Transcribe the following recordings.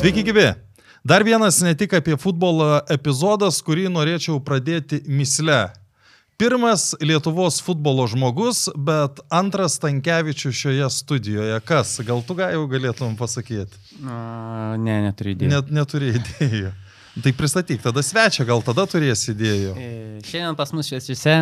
Sveiki, gyvi. Dar vienas ne tik apie futbolą epizodas, kurį norėčiau pradėti misle. Pirmas Lietuvos futbolo žmogus, bet antras Tankievičius šioje studijoje. Kas? Gal tu gal jau galėtum pasakyti? A, ne, neturiu idėjų. Net neturi idėjų. Tai pristatyk, tada svečia, gal tada turėsi idėjų. E, Šiandien pas mus šviečiuose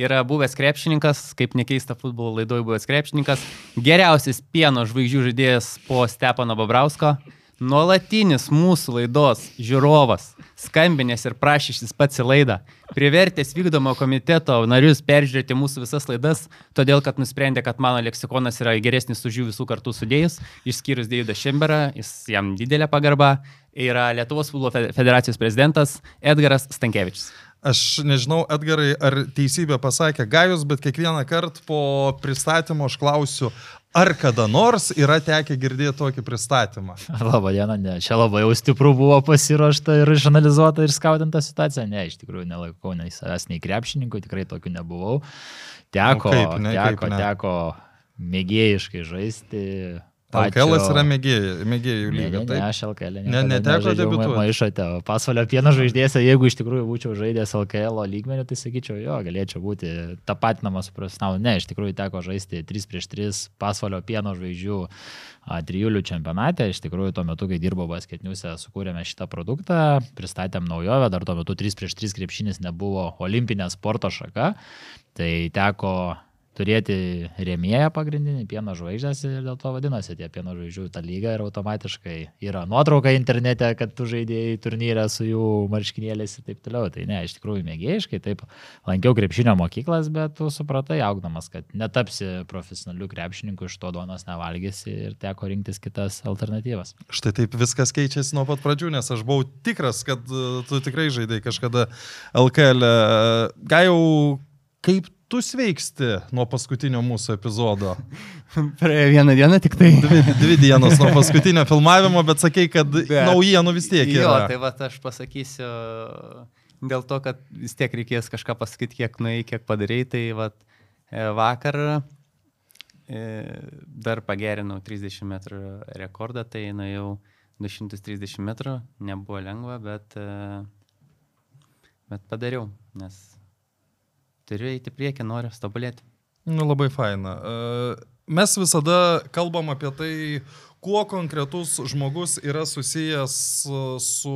yra buvęs krepšininkas, kaip nekeista futbolo laidoje buvęs krepšininkas, geriausias pieno žvaigždžių žaidėjas po Stepano Babrausko, nuolatinis mūsų laidos žiūrovas, skambinės ir prašyšis pats į laidą, privertęs vykdomo komiteto narius peržiūrėti mūsų visas laidas, todėl kad nusprendė, kad mano leksikonas yra geresnis už jų visų kartų sudėjus, išskyrus Deividą Šemberą, jis jam didelė pagarba, yra Lietuvos futbolo fe- federacijos prezidentas Edgaras Stankievičius. Aš nežinau, Edgarai, ar teisybė pasakė Gajus, bet kiekvieną kartą po pristatymo aš klausiu, ar kada nors yra tekę girdėti tokį pristatymą. Labą dieną, ne. Čia labai jau stipru buvo pasiruošta ir išanalizuota ir skautinta situacija. Ne, iš tikrųjų nelaikau nei savęs, nei krepšininkų, tikrai tokių nebuvau. Teko, O kaip ne, kaip teko, ne? teko mėgėjiškai žaisti. LKL yra mėgėjų, mėgėjų Ne, lyga. ne, ne, taip? aš LKL Ne, neteko debiutuoti. Maišote, pasvalio pieno žaidėse, jeigu iš tikrųjų būčiau žaidęs LKL lygmenį, tai sakyčiau, jo, galėčiau būti tapatinamas su profesionalu. Ne, iš tikrųjų teko žaisti 3 prieš 3 pasvalio pieno žvaigždžių trijulių čempionate. Iš tikrųjų, tuo metu, kai dirbau basketniuose, sukūrėme šitą produktą, pristatėm naujovę, dar tuo metu 3 prieš 3 krepšinis nebuvo olimpinė sporto šaka. Tai teko turėti rėmėją pagrindinį pieno žvaigždės ir dėl to vadinasi tie pieno žvaigždžių ta lyga ir automatiškai yra nuotrauka internete, kad tu žaidėjai turnyrę su jų marškinėliais ir taip toliau. Tai ne, iš tikrųjų mėgėjiškai, taip lankiau krepšinio mokyklas, bet tu supratai augdamas, kad netapsi profesionaliu krepšininku, iš to duonos nevalgysi ir teko rinktis kitas alternatyvas. Štai taip viskas keičiasi nuo pat pradžių, nes aš buvau tikras, kad e, tu tikrai žaidai kažkada LKL. Gal jau kaip tu sveiksti nuo paskutinio mūsų epizodo? Praėjo vieną dieną tik tai. Dvi, dvi dienos nuo paskutinio filmavimo, bet sakei, kad Bet- naujienų vis tiek Jo, yra. tai va aš pasakysiu dėl to, kad vis tiek reikės kažką pasakyti, kiek nuėjai, kiek padarai. Tai va vakar e, dar pagerinau 30 metrų rekordą, tai nuėjau 230 metrų, nebuvo lengva, bet, e, bet padariau, nes turiu eiti priekį, noriu stobulėti. Nu, labai faina. E, Mes visada kalbam apie tai, kuo konkretus žmogus yra susijęs su,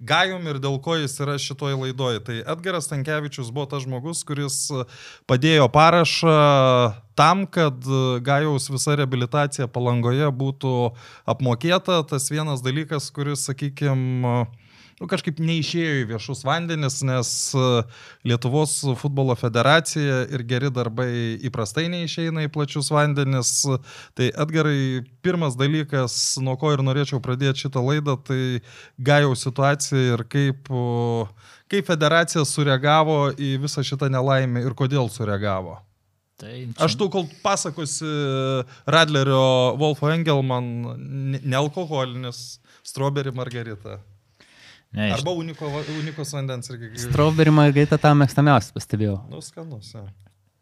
Gajum ir dėl ko jis yra šitoj laidoje. Tai Edgaras Tankievičius buvo tas žmogus, kuris padėjo parašą tam, kad Gajaus visa reabilitacija palangoje būtų apmokėta. Tas vienas dalykas, kuris, sakykime, nu, kažkaip neišėjo į viešus vandenis, nes e, Lietuvos futbolo federacija ir geri darbai įprastai neišeina į plačius vandenis. Tai Edgarai, pirmas dalykas, nuo ko ir norėčiau pradėti šitą laidą, tai gajaus situacija ir kaip, kaip federacija sureagavo į visą šitą nelaimę ir kodėl sureagavo. Tai Aš tu, kol pasakosi Radlerio Wolfo Engelman, ne- nealkoholinis, strawberry margarita. Ne, iš Arba uniko, unikos vandens irgi. Strawberry margarita tam mėgstamiausias pastebėjau. Nu, skanus. Ja.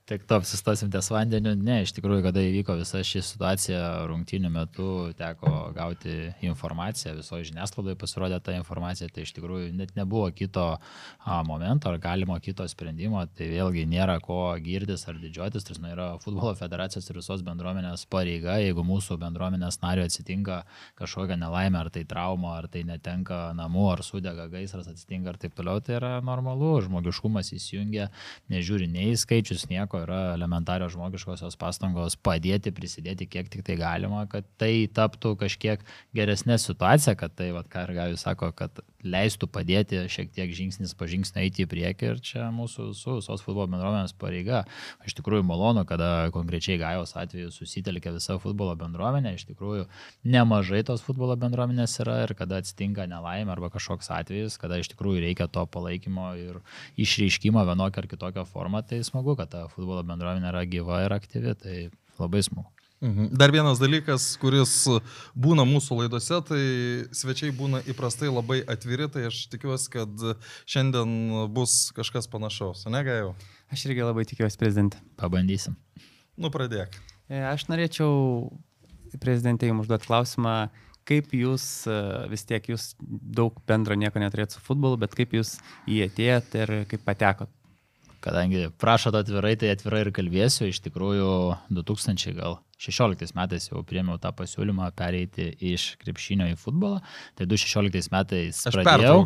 Tik to apsistosim ties vandeniu. Ne, iš tikrųjų, kada įvyko visa ši situacija, rungtynių metu teko gauti informaciją, visoje žiniasklaidoje pasirodė ta informacija, tai iš tikrųjų net nebuvo kito a, momento ar galimo kito sprendimo, tai vėlgi nėra ko girtis ar didžiuotis, tai yra futbolo federacijos ir visos bendruomenės pareiga, jeigu mūsų bendruomenės nario atsitinka kažkokia nelaimė, ar tai trauma, ar tai netenka namų, ar sudega gaisras atsitinka ir taip toliau, tai yra normalu, žmogiškumas įsijungia, nežiūri nei skaičius, nieko, yra elementarios žmogiškosios pastangos padėti, prisidėti kiek tik tai galima, kad tai taptų kažkiek geresnė situacija, kad tai, vad ką ir Gajus sako, kad leistų padėti šiek tiek žingsnis po žingsnio eiti į priekį ir čia mūsų su visos futbolo bendruomenės pareiga. Iš tikrųjų malonu, kada konkrečiai Gajos atveju susitelkia visa futbolo bendruomenė, iš tikrųjų nemažai tos futbolo bendruomenės yra ir kada atsitinka nelaimė arba kažkoks atvejis, kada iš tikrųjų reikia to palaikymo ir išreiškimo vienokią ar kitokią formą, tai smagu, kad ta futbolo bendruomenė yra gyva ir aktyvi, tai labai smagu. Mhm. Dar vienas dalykas, kuris būna mūsų laidose, tai svečiai būna įprastai labai atviri, tai aš tikiuosi, kad šiandien bus kažkas panašaus. Negaiau. Aš irgi labai tikiuosi prezidentė. Pabandysim. Nu, pradėk. E, Aš norėčiau prezidentė jums užduoti klausimą, kaip jūs, e, vis tiek jūs daug bendro nieko neturėt su futbolu, bet kaip jūs į jį atėjot ir kaip patekot? Kadangi prašot atvirai, tai atvirai ir kalbėsiu. Iš tikrųjų, 2000 gal 16 metais jau priemiau tą pasiūlymą pereiti iš krepšinio į futbolą. Tai 2016 metais Aš pradėjau.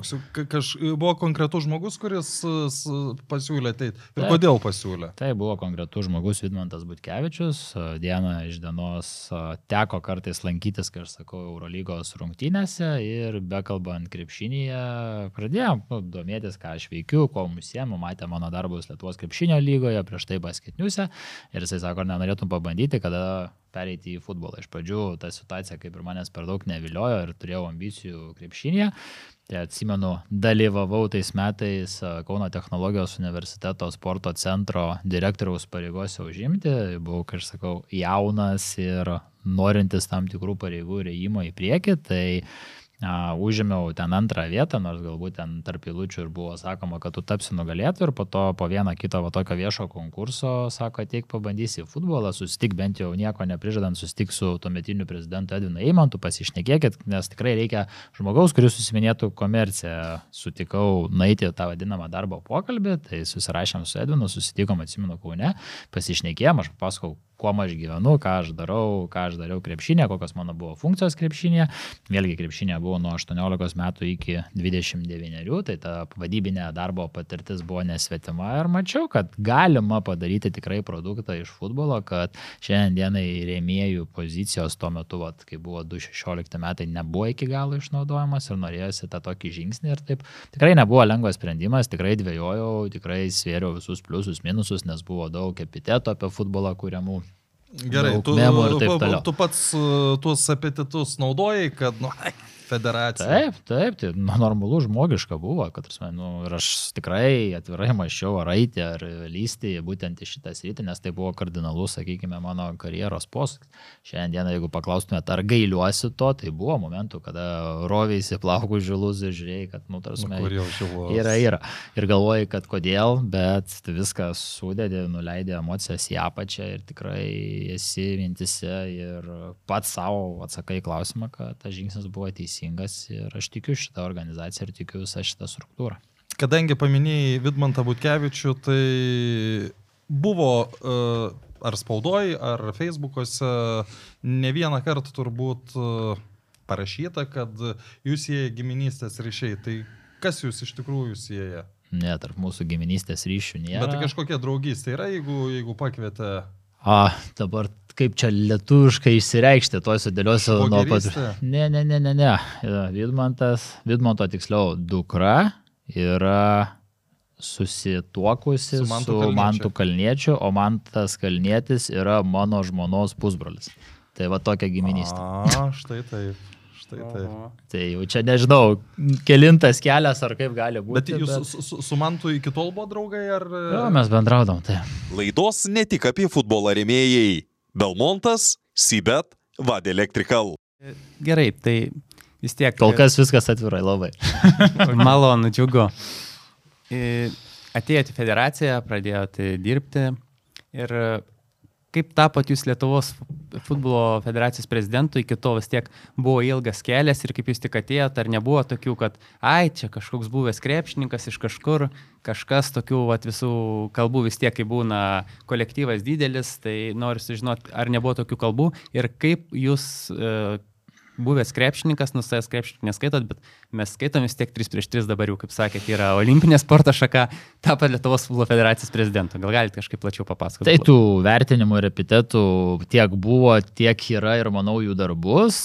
Kaž, buvo konkretus žmogus, kuris s- pasiūlė ateiti. Ir Taip. kodėl pasiūlė? Tai buvo konkretus žmogus Vidmantas Butkevičius. Dieną iš dienos a, teko kartais lankytis, kaip aš sakau, Eurolygos rungtynėse ir bekalbant krepšinėje pradėjom nu, domėtis, ką aš veikiu, ko musiemu, matė mano darbus Lietuvos krepšinio lygoje, prieš tai basketniuose. Ir jisai sako, nenorėtum pabandyti, kada pereiti į futbolą. Iš pradžių ta situacija kaip ir manęs per daug neviliojo ir turėjau ambicijų krepšinėje. Tai atsimenu, dalyvavau tais metais a, Kauno technologijos universiteto sporto centro direktoriaus pareigose užimti. Buvau, kaip aš sakau, jaunas ir norintis tam tikrų pareigų ir įėjimo į priekį. Tai a, užėmiau ten antrą vietą, nors galbūt ten tarp eilučių ir buvo sakoma, kad tu tapsi nugalėtų ir po to po vieną kito va, tokio viešo konkurso sako, ateik pabandysi futbolą, sustik bent jau nieko neprižadant, sustik su tuometiniu prezidentu Edvinu Eimantu, pasišnekėkit, nes tikrai reikia žmogaus, kuris susiminėtų komerciją. Sutikau naiti tą vadinamą darbo pokalbį, tai susirašėm su Edvinu, susitikom, atsimenu, Kaune, pasišnekėjom, aš papasakau, kuo aš gyvenu, ką aš darau, ką aš dariau krepšinė, kokios mano buvo funkcijos krepšinė. Vėlgi krepšinė buvo nuo 18 metų iki 29, tai ta vadybinė darbo patirtis buvo nesvetima ir mačiau, kad galima padaryti tikrai produktą iš futbolo, kad šiandienai rėmėjų pozicijos tuo metu, vat, kai buvo 2016 metai, nebuvo iki galo išnaudojamas ir norėjosi tą tokį žingsnį ir taip. Tikrai nebuvo lengvas sprendimas, tikrai dvėjojau, tikrai svėriau visus pliusus, minususus, nes buvo daug epitetų apie futbolą kūriamų. Gerai, tu, tu, tu pats uh, tuos apetitus naudojai, kad, nu, federacija. Taip, taip, tai nu, normalu žmogiška buvo, kad prasme, nu, ir aš tikrai atvirai mačiau ar eiti, ar lysti būtent į šitą sritį, nes tai buvo kardinalus, sakykime, mano karjeros posūkis. Šiandien, jeigu paklaustumėte, ar gailiuosi to, tai buvo momentų, kada rovėsi plaukų žilus ir žiūrėjai, kad, nu, tarsi, Nu, kur jau žilos. Yra, yra. Ir galvoji, kad kodėl, bet viską sudėdė, nuleidė emocijas į apačią ir tikrai esi mintise ir pats savo atsakai klausimą, kad tas žingsnis buvo teisingas ir aš tikiu šitą organizaciją ir tikiu visą šitą struktūrą. Kadangi paminėjai Vidmantą Butkevičių, tai buvo uh, ar spaudoj, ar Facebook'ose ne vieną kartą turbūt uh, parašyta, kad jūs jie giminystės ryšiai. Tai kas jūs iš tikrųjų sieja? Ne, tarp mūsų giminystės ryšių nėra. Bet tai kažkokia draugystė yra, jeigu, jeigu pakvietė A, dabar kaip čia lietuviškai išsireikšti, to sudėliosiu nuo pat. Ne, ne, ne, ne, ne. Vidmantas, Vidmanto tiksliau dukra yra susituokusi Su su Mantu Kalniečiu. Mantu Kalniečiu, o Mantas Kalnietis yra mano žmonos pusbrolis. Tai va tokia giminystė. A, štai taip. Štai taip. Tai jau čia nežinau, kelintas kelias ar kaip gali būti. Bet jūs su, su, su Mantu iki tol buvo draugai, ar... Jo, mes bendraudom, tai. Laidos ne tik apie futbolą remėjai. Belmontas, Sibet, Vad Electrical. Gerai, tai vis tiek. Kol kas viskas atvirai labai. Malonu, džiugu. E, Atėjote į federaciją, pradėjote dirbti ir e, kaip tapot jūs Lietuvos futbolo federacijos prezidentu, iki to vis tiek buvo ilgas kelias ir kaip jūs tik atėjote, ar nebuvo tokių, kad, ai, čia kažkoks buvęs krepšininkas iš kažkur, kažkas tokių vat, visų kalbų vis tiek, kai būna kolektyvas didelis, tai noriu sužinoti, ar nebuvo tokių kalbų ir kaip jūs e, buvęs krepšininkas, nusavęs krepšininkas neskaitot, bet mes skaitom vis tiek 3 prieš 3 dabar jau, kaip sakėt, yra olimpinė sporto šaka, tapo Lietuvos futbolo federacijos prezidentu. Gal galite kažkaip plačiau papasakoti? Tai tų vertinimų ir epitetų tiek buvo, tiek yra ir manau jų dar bus.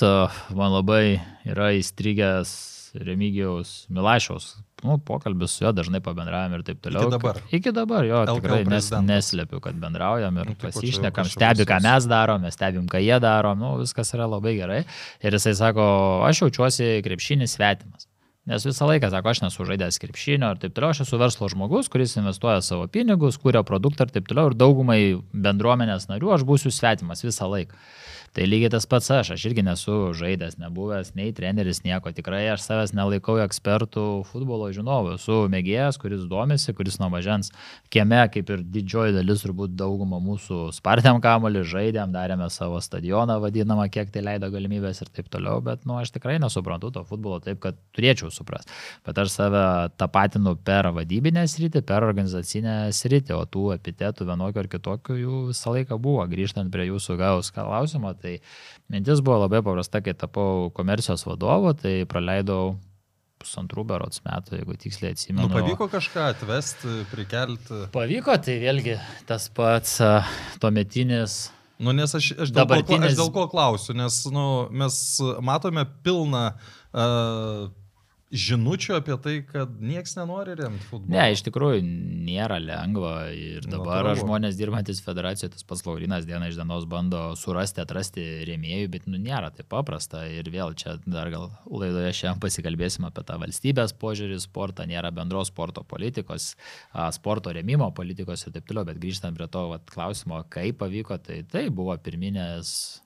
Man labai yra įstrigęs Remigijaus Milašiaus nu, pokalbis su juo, dažnai pabendraujam ir taip toliau. dabar? Iki dabar, jo, LKL tikrai nes, neslepiu, kad bendraujam ir Nu, tai pasišnekam, stebi, ką mes darom, mes stebim, ką jie daro, nu, viskas yra labai gerai. Ir jisai sako, aš jaučiuosi krepšinis svetimas. Nes visą laiką, sako, aš nesu žaidęs krepšinio ir taip toliau, aš esu verslo žmogus, kuris investuoja savo pinigus, kuria produktą ir taip toliau, ir daugumai bendruomenės narių aš būsiu svetimas visą laiką. Tai lygiai tas pats aš, aš irgi nesu žaidęs, nebuvęs nei treneris, nieko. Tikrai aš savęs nelaikau ekspertų futbolo žinovu. Esu mėgėjas, kuris domisi, kuris nuo mažens kieme, kaip ir didžioji dalis, turbūt dauguma mūsų spartėm kamolį, žaidėm, darėme savo stadioną vadinamą, kiek tai leido galimybės ir taip toliau, bet, nu, aš tikrai nesuprantu to futbolo taip, kad turėčiau suprasti. Bet aš save tapatinu per vadybinę sritį, per organizacinę sritį, o tų epitetų vienokio ar kitokio jų visą laiką buvo. Grįžtant prie jūsų gaus klausimo, Tai mintis buvo labai paprasta, kai tapau komercijos vadovu, tai praleidau pusantrų berots metų, jeigu tiksliai atsimenu. Nu, pavyko kažką atvesti, prikelti. Pavyko, tai vėlgi tas pats tuometinis Nu, nes aš, aš, dėl Dabartinis... ko, aš dėl ko klausiu, nes nu, mes matome pilną uh, žinučių apie tai, kad nieks nenori remti futbolą. Ne, iš tikrųjų nėra lengva ir dabar Natūralu. žmonės dirbantis federacijoje, tas pats Laurinas diena iš dienos bando surasti, atrasti rėmėjų, bet nu, nėra taip paprasta ir vėl čia dar gal laidoje šiandien pasikalbėsim apie tą valstybės požiūrį sportą, nėra bendros sporto politikos, sporto remimo politikos ir taip toliau, bet grįžtant prie to vat, klausimo, kaip pavyko, tai tai buvo pirminės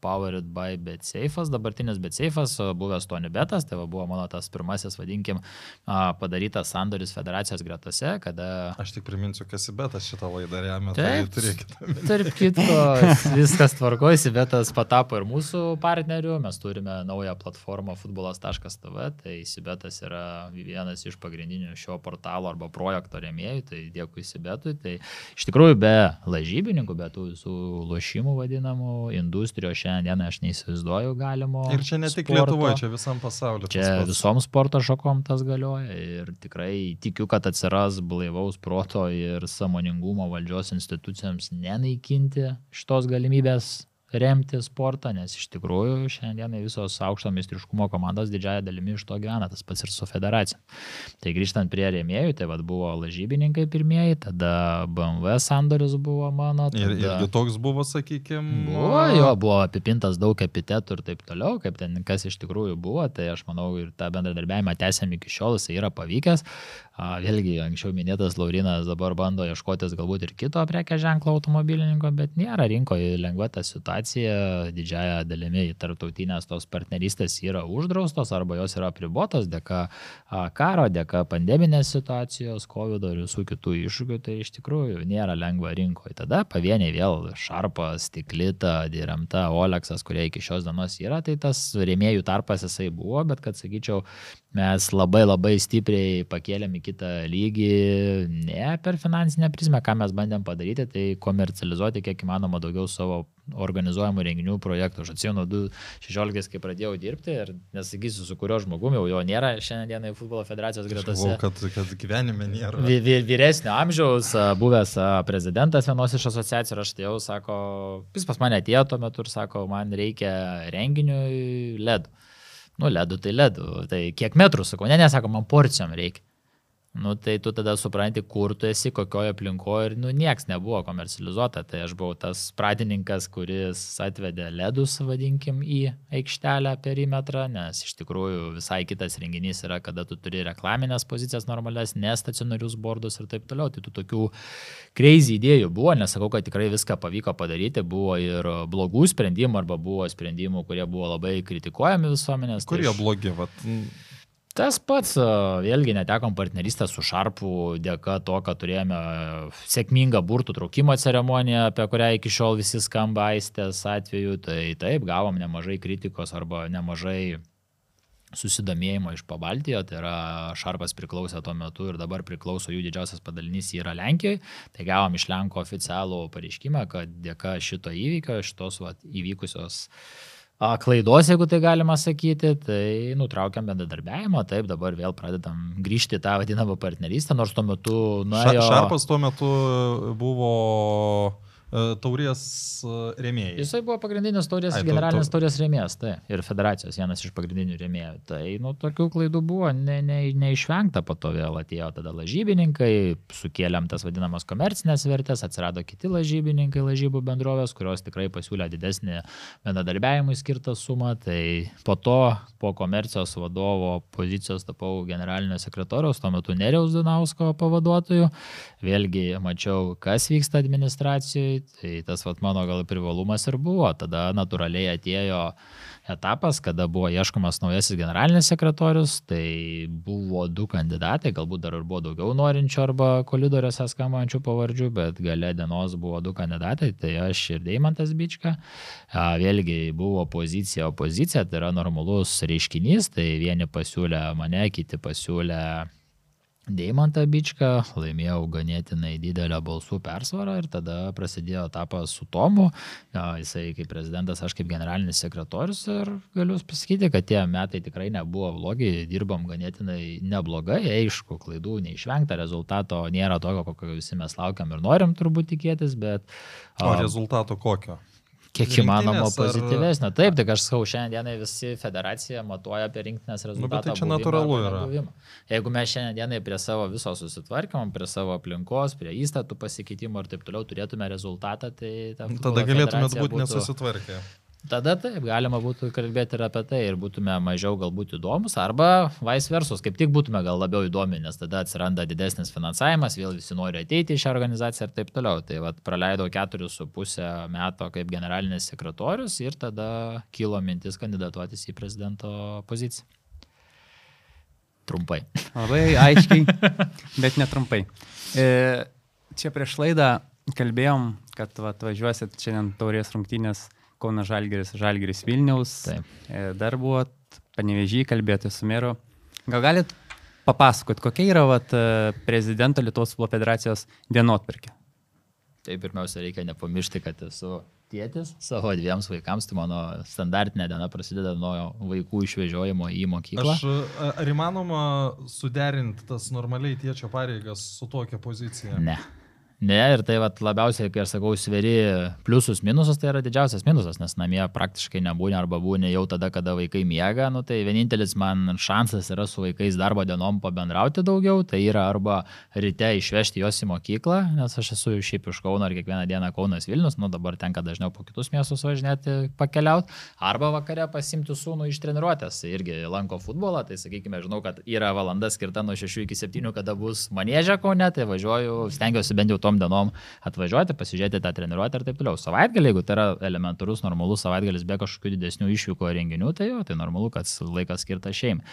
Powered by BetSafe'as, dabartinis BetSafe'as, buvęs Tony Betas, tai va, buvo mano tas pirmasis, vadinkim, padarytas sandoris federacijos gretose, kada... Aš tik priminsiu, kas į Betas šitą laidą remia, tai turėkite. Tarp kitko, viskas tvarkosi, Betas patapo ir mūsų partnerių, mes turime naują platformą futbolas.tv, tai Sibetas yra vienas iš pagrindinių šio portalo arba projekto remėjų, tai dėkui Sibetui. Tai iš tikrųjų be lažybininkų, be tų visų lošimų vadinamų, industrijos šiandien aš neįsivaizduoju galimo. Ir čia ne tik sporto. Lietuvoje, čia visam pasauliu. Čia visom sporto šakom tas galioja ir tikrai tikiu, kad atsiras blaivaus proto ir samoningumo valdžios institucijams nenaikinti šitos galimybės remti sportą, nes iš tikrųjų šiandienai visos aukšto meistriškumo komandos didžiaja dalimi iš to gyvena, tas pats ir su federacija. Tai grįžtant prie rėmėjų, tai vad buvo lažybininkai pirmieji, tada BMW sandoris buvo mano. Tada... Ir, irgi toks buvo, sakykime. Buvo, jo, buvo apipintas daug epitetų ir taip toliau, kaip ten kas iš tikrųjų buvo, tai aš manau ir tą bendradarbiavimą tęsiam iki šiol, jisai yra pavykęs. Vėlgi, anksčiau minėtas Laurinas dabar bando ieškotis galbūt ir kito prekė ženklo automobilininko, bet nėra rinkoje lengva ta situacija. Didžiaja dalimi tarptautinės tos partnerystės yra uždraustos arba jos yra apribotos dėka karo, dėka pandeminės situacijos, COVID ir visų kitų iššūkių. Tai iš tikrųjų nėra lengva rinkoje. Tada pavieniai vėl Šarpas, Tiklita, Diremta, Oleksas, kurie iki šios dienos yra, tai tas rėmėjų tarpas jisai buvo, bet kad sakyčiau, mes labai labai stipriai pakėlėm į kitą lygį, ne per finansinę prizmę, ką mes bandėm padaryti, tai komercializuoti kiek įmanoma daugiau savo organizuojamų renginių projektų. Aš atsimenu 2016, kai pradėjau dirbti ir nesakysiu, su kurio žmogumi, jau jo nėra šiandienai futbolo federacijos gretose. Kad, kad gyvenime nėra. Vy, vy, vyresnio amžiaus, buvęs prezidentas vienos iš asociacijų ir aš tai jau sako, jis pas mane atėjo tuo metu ir sako, man reikia renginiui LED. Nu, ledų tai ledų. Tai kiek metrų, sakau, ne, nesako, man porcijom reikia. Nu, tai tu tada supranti, kur tu esi, kokioje aplinkoje ir, nu, nieks nebuvo komercializuota. Tai aš buvau tas pradininkas, kuris atvedė ledus, vadinkim, į aikštelę perimetrą, nes iš tikrųjų visai kitas renginys yra, kada tu turi reklaminės pozicijas normales, nestacionarius bordus ir taip toliau. Tai tų tokių crazy idėjų buvo, nesakau, kad tikrai viską pavyko padaryti, buvo ir blogų sprendimų arba buvo sprendimų, kurie buvo labai kritikuojami visuomenės. Kurie tai iš... blogi, vat. Tas pats, vėlgi netekom partnerystę su Šarpu dėka to, kad turėjome sėkmingą burtų traukimo ceremoniją, apie kurią iki šiol visi skamba aistės atveju. Tai taip, gavom nemažai kritikos arba nemažai susidomėjimo iš Pabaltijo, tai yra Šarpas priklausė tuo metu ir dabar priklauso jų didžiausias padalinys yra Lenkijoje. Tai gavom iš Lenko oficialų pareiškimą, kad dėka šito įvykio, šitos vat, įvykusios uh, klaidos, jeigu tai galima sakyti, tai nutraukiam bendradarbiavimą, taip dabar vėl pradedam grįžti tą vadinamą partnerystę, nors tuo metu... Nuėjo... Šarpas tuo metu buvo taurės e, rėmėjai. Jisai buvo pagrindinis taurės, Ai, generalinis tu- taurės rėmėjas, tai ir federacijos vienas iš pagrindinių rėmėjų. Tai, nu, tokių klaidų buvo ne, ne, neišvengta, po to vėl atėjo tada lažybininkai, sukėlėm tas vadinamas komercinės vertės, atsirado kiti lažybininkai, lažybų bendrovės, kurios tikrai pasiūlė didesnį bendradarbiavimui skirtą sumą. Tai po to, po komercijos vadovo pozicijos tapau generalinio sekretoriaus, tuo metu Neriaus Dunausko pavaduotoju. Vėlgi mačiau, kas vyksta administracijoje, tai tas vat, mano gal privalumas ir buvo. Tada natūraliai atėjo etapas, kada buvo ieškomas naujasis generalinis sekretorius, tai buvo du kandidatai, galbūt dar ir buvo daugiau norinčių arba kolidoriuose skambančių pavardžių, bet gale dienos buvo du kandidatai, tai aš ir Deimantas Bička. Vėlgi buvo pozicija, opozicija, tai yra normalus reiškinys, tai vieni pasiūlė mane, kiti pasiūlė Deimantą Bičką, laimėjau ganėtinai didelę balsų persvarą ir tada prasidėjo etapas su Tomu, jisai kaip prezidentas, aš kaip generalinis sekretorius ir galiu pasakyti, kad tie metai tikrai nebuvo blogi, dirbom ganėtinai neblogai, aišku, klaidų neišvengta, rezultato nėra tokio, kokio visi mes laukiam ir norim turbūt tikėtis, bet O rezultato kokio? Kiek įmanoma rinktinės ar-. Taip, tik aš sakau, šiandienai visi federacija matuoja apie rinktinės rezultatą. Nu, bet tai čia buvimą natūralu yra. nebuvimą. Jeigu mes šiandienai prie savo viso susitvarkymo, prie savo aplinkos, prie įstatų pasikeitimo ir taip toliau turėtume rezultatą, tai ta Tada galėtumėt būti nesusitvarkę. Tada taip, galima būtų kalbėti ir apie tai ir būtume mažiau galbūt įdomus, arba vice versus, kaip tik būtume gal labiau įdomi, nes tada atsiranda didesnis finansavimas, vėl visi nori ateiti į šią organizaciją ir taip toliau. Tai vad praleidau keturis su pusę metų kaip generalinis sekretorius ir tada kilo mintis kandidatuotis į prezidento poziciją. Trumpai. Labai aiškiai, bet netrumpai. E, čia prieš laidą kalbėjom, kad va, atvažiuosit šiandien taurės rungtynės Kauna Žalgeris, Žalgeris Vilniaus. Taip. E, dar buvot panevežį kalbėti su meru. Gal galit papasakot, kokia yra vat, e, prezidento Lietuvos futbolo federacijos dienotvarkė? Tai pirmiausia, reikia nepamiršti, kad esu tėtis savo dviems vaikams, tai mano standartinė diena prasideda nuo vaikų išvežiojimo į mokyklą. Aš, a- ar įmanoma suderinti tas normaliai tiečio pareigas su tokia pozicija? Ne. Ne, ir tai vat, labiausiai, kai aš sakau, sveri pliusus, minusus, tai yra didžiausias minusas, nes namie praktiškai nebūni arba būni jau tada, kada vaikai miega. Nu, tai vienintelis man šansas yra su vaikais darbo dienom pabendrauti daugiau, tai yra arba ryte išvežti juos į mokyklą, nes aš esu šiaip iš Kauno ir kiekvieną dieną Kaunas Vilnius, nu dabar tenka dažniau po kitus miestus važinėti, pakeliauti, arba vakare pasimti sūnų iš treniruotės, irgi lanko futbolą, tai sakykime, žinau, kad yra valanda skirta nuo 6 iki 7, kada bus manėžė Kaune, tai važiuoju, stengiuosi bent jau tom dienom atvažiuoti, pasižiūrėti tą treniruotę ir taip toliau. Savaitgalį, jeigu tai yra elementarus, normalus savaitgalis be kažkokių didesnių išvykų ar renginių, tai jo, tai normalu, kad laikas skirtas šeimai.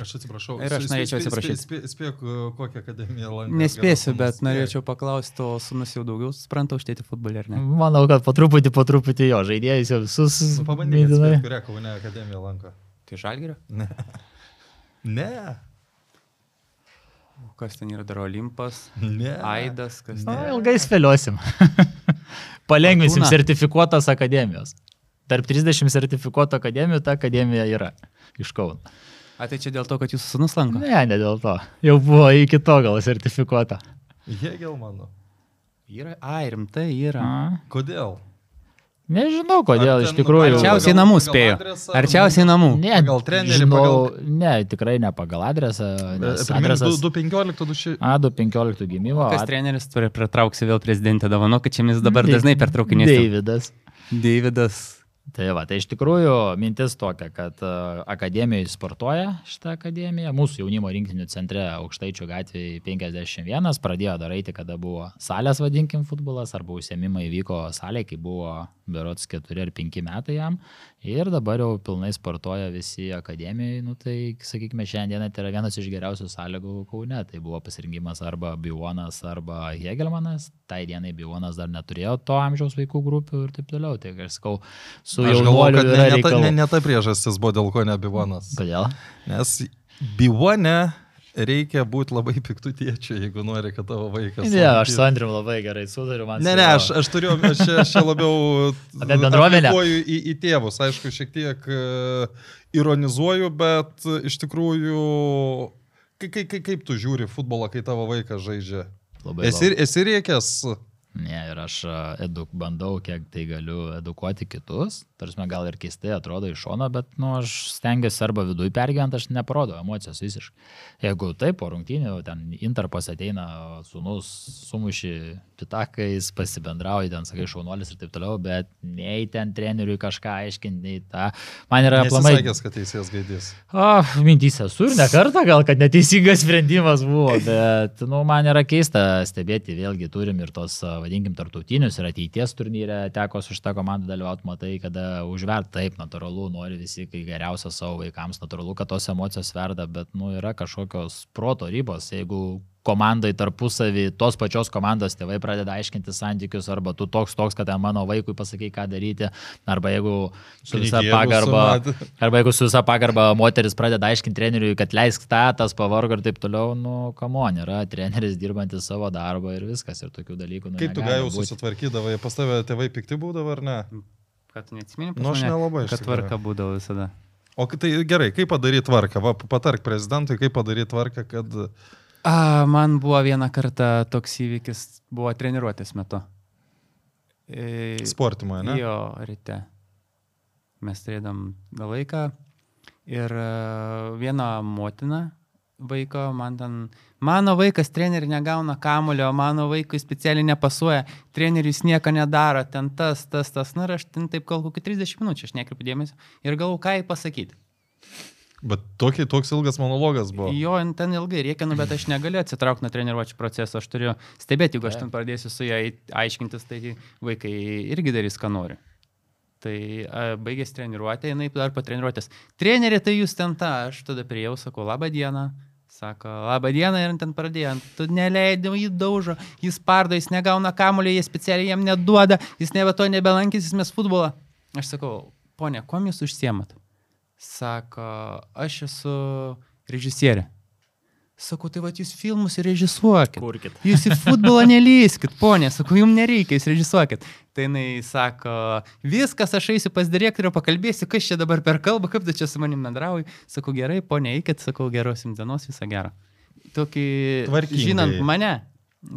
Aš atsiprašau. Ir aš norėčiau atsiprašyti. spė- spė- Spėk, kokią akademiją lankė. Nespėsiu, bet norėčiau paklausti, o sunus jau daugiau supranta už tėti futbolį ar ne? Manau, kad po truputį, po truputį jo, žaidėjus jau visus Nu, Pabandyk, mintinai. kurią Kaune akademiją lanko. Tai žalgerio? Ne. Ne. Kas ten yra dar Olimpas? Ne. Aidas, kas Na, ten? ilgai spėliosim. Palengvinsim sertifikuotas akademijos. Tarp 30 sertifikuotų akademijų ta akademija yra iš Kauno. A tai čia dėl to, kad jūsų sunus lanko? Ne, ne dėl to. Jau buvo iki to gal sertifikuota. Hegelmano. Yra, ai, rimtai yra. A, Kodėl? Nežinau, kodėl iš tikrųjų. Arčiausiai namų pagal spėjo. adresą ar- Arčiausiai namų. Ne, pagal trenerį, žinau, pagal- Ne, tikrai ne pagal adresą. Adresas 215, 2 A, 215 gimimo. Kas ad- treneris turi pritrauksi vėl prezidentę davano, kad čia mes dabar dažnai pertraukinės. Deividas. Davidas. Tai va, tai iš tikrųjų mintis tokia, kad uh, akademijoje sportuoja šitą akademiją, mūsų jaunimo rinktinių centre Aukštaičių gatvėje 51, pradėjo daryti, kada buvo salės, vadinkim, futbolas, arba užsiemimai vyko salėje, kai buvo berots 4 ar 5 metai jam. Ir dabar jau pilnai sportuoja visi akademijai, nu tai, sakykime, šiandieną tai yra vienas iš geriausių sąlygų Kaune. Tai buvo pasirinkimas arba Bivonas, arba Hegelmanas. Tai dienai Bivonas dar neturėjo to amžiaus vaikų grupių ir taip toliau. Tai aš sakau, su Aš galvoju, kad ne, ne, ta, ne, ne ta priežastis buvo, dėl ko ne Bivonas. Kodėl? Nes Bivone reikia būti labai piktų tėčių, jeigu nori, kad tavo vaikas. Ne, aš su Andriu labai gerai sudariu, man Ne, ne, juo- aš, aš turiu, aš čia, aš labiau Apie bendruomenę? aplikuoju į, į tėvus, aišku, šiek tiek e, ironizuoju, bet e, iš tikrųjų, kai, kai, kai, kaip tu žiūri futbolą, kai tavo vaikas žaidžia? Labai Esi, esi riekęs Ne, ir aš a, eduk, bandau, kiek tai galiu edukuoti kitus. Tarsi gal ir keistai atrodo iš šono, bet, nu, aš stengiuosi arba viduje pergyventi, aš neparodau emocijos visiškai. Jeigu taip, po rungtynių, ten interpas ateina, sunus, sumuši pitakais, pasibendrauji, ten sakai šaunuolis ir taip toliau, bet nei ten treneriui kažką aiškinti, nei tą. Man yra aplamai... Sakęs, kad teisėjas gaidys. O, mintys esu ir ne kartą gal, kad neteisingas sprendimas buvo, bet, nu, man yra keista stebėti, vėlgi turim ir tos, vadinkim, tarptautinius ir ateities turnyre teko su šitą komandą dalyvauti, matai, kada užvert taip, natūralu, nori visi, kai geriausia savo vaikams, natūralu, kad tos emocijos verda, bet, nu, yra kažkokios proto ribos, jeigu komandai tarpusavį, tos pačios komandos tėvai pradeda aiškinti santykius, arba tu toks toks, kad mano vaikui pasakai, ką daryti, arba jeigu su visa pagarba, arba jeigu su visa pagarba moteris pradeda aiškinti treneriui, kad leisk tą, tas pavargo ir taip toliau, nu, kamon, yra treneris dirbantis savo darbą ir viskas, ir tokių dalykų. Nu, Kaip tu gajau būti. susitvarkydavai, pas tave tėvai pikti būdavo ar ne? Kad neatsimeni, Nu, aš nelabai, kad tvarka būdavo visada. O tai gerai, kaip padaryti tvarką? Va, patark prezidentui, kaip padaryti tvarką, kad... A, man buvo vieną kartą toks įvykis, buvo treniruotės metu. E, Sportimoje, ne? Jo, ryte. Mes turėdam laiką ir e, viena motina vaiko, man ten, mano vaikas treneriui negauna kamulio, mano vaikui specialiai nepasuoja, trenerius nieko nedaro, ten tas, tas, tas, na ir aš ten taip gal kokį 30 minučių, aš nekreipiu dėmesio ir galvoju, ką jai pasakyti. Bet tokį, toks ilgas monologas buvo. Jo, ten ilgai reikia, nu, bet aš negaliu atsitraukti nuo treniruočio proceso, aš turiu stebėti, jeigu aš ten pradėsiu su ją aiškintis, tai vaikai irgi darys, ką nori. Tai a, baigęs treniruotę, jinai dar po treniruotės. Trenerė, tai jūs ten tą, aš tada priejau, sakau, labą dieną. Sako, labą dieną ir ten pradėjo, tu neleidai, jį daužo, jis pardo, jis negauna kamulio, jie specialiai jam neduoda, jis nebe to nebelankys, jis mes futbolą. Aš sakau, ponė, kuo jūs užsiemat? Sako, aš esu režisierė. Sakau, tai va jūs filmus režisuokit. Kurkit. Jūs į futbolą nelyskit, ponė, sakau, jums nereikia, jūs režisuokit. Tai jinai sako, viskas, aš eisiu pas direktorių, pakalbėsiu, kas čia dabar per kalbą, kaip tu čia su manim bendrauji. Sakau, gerai, ponė, eikit, sakau, geros jums dienos, visą gerą. Tokį, Tvarkingai. žinant mane,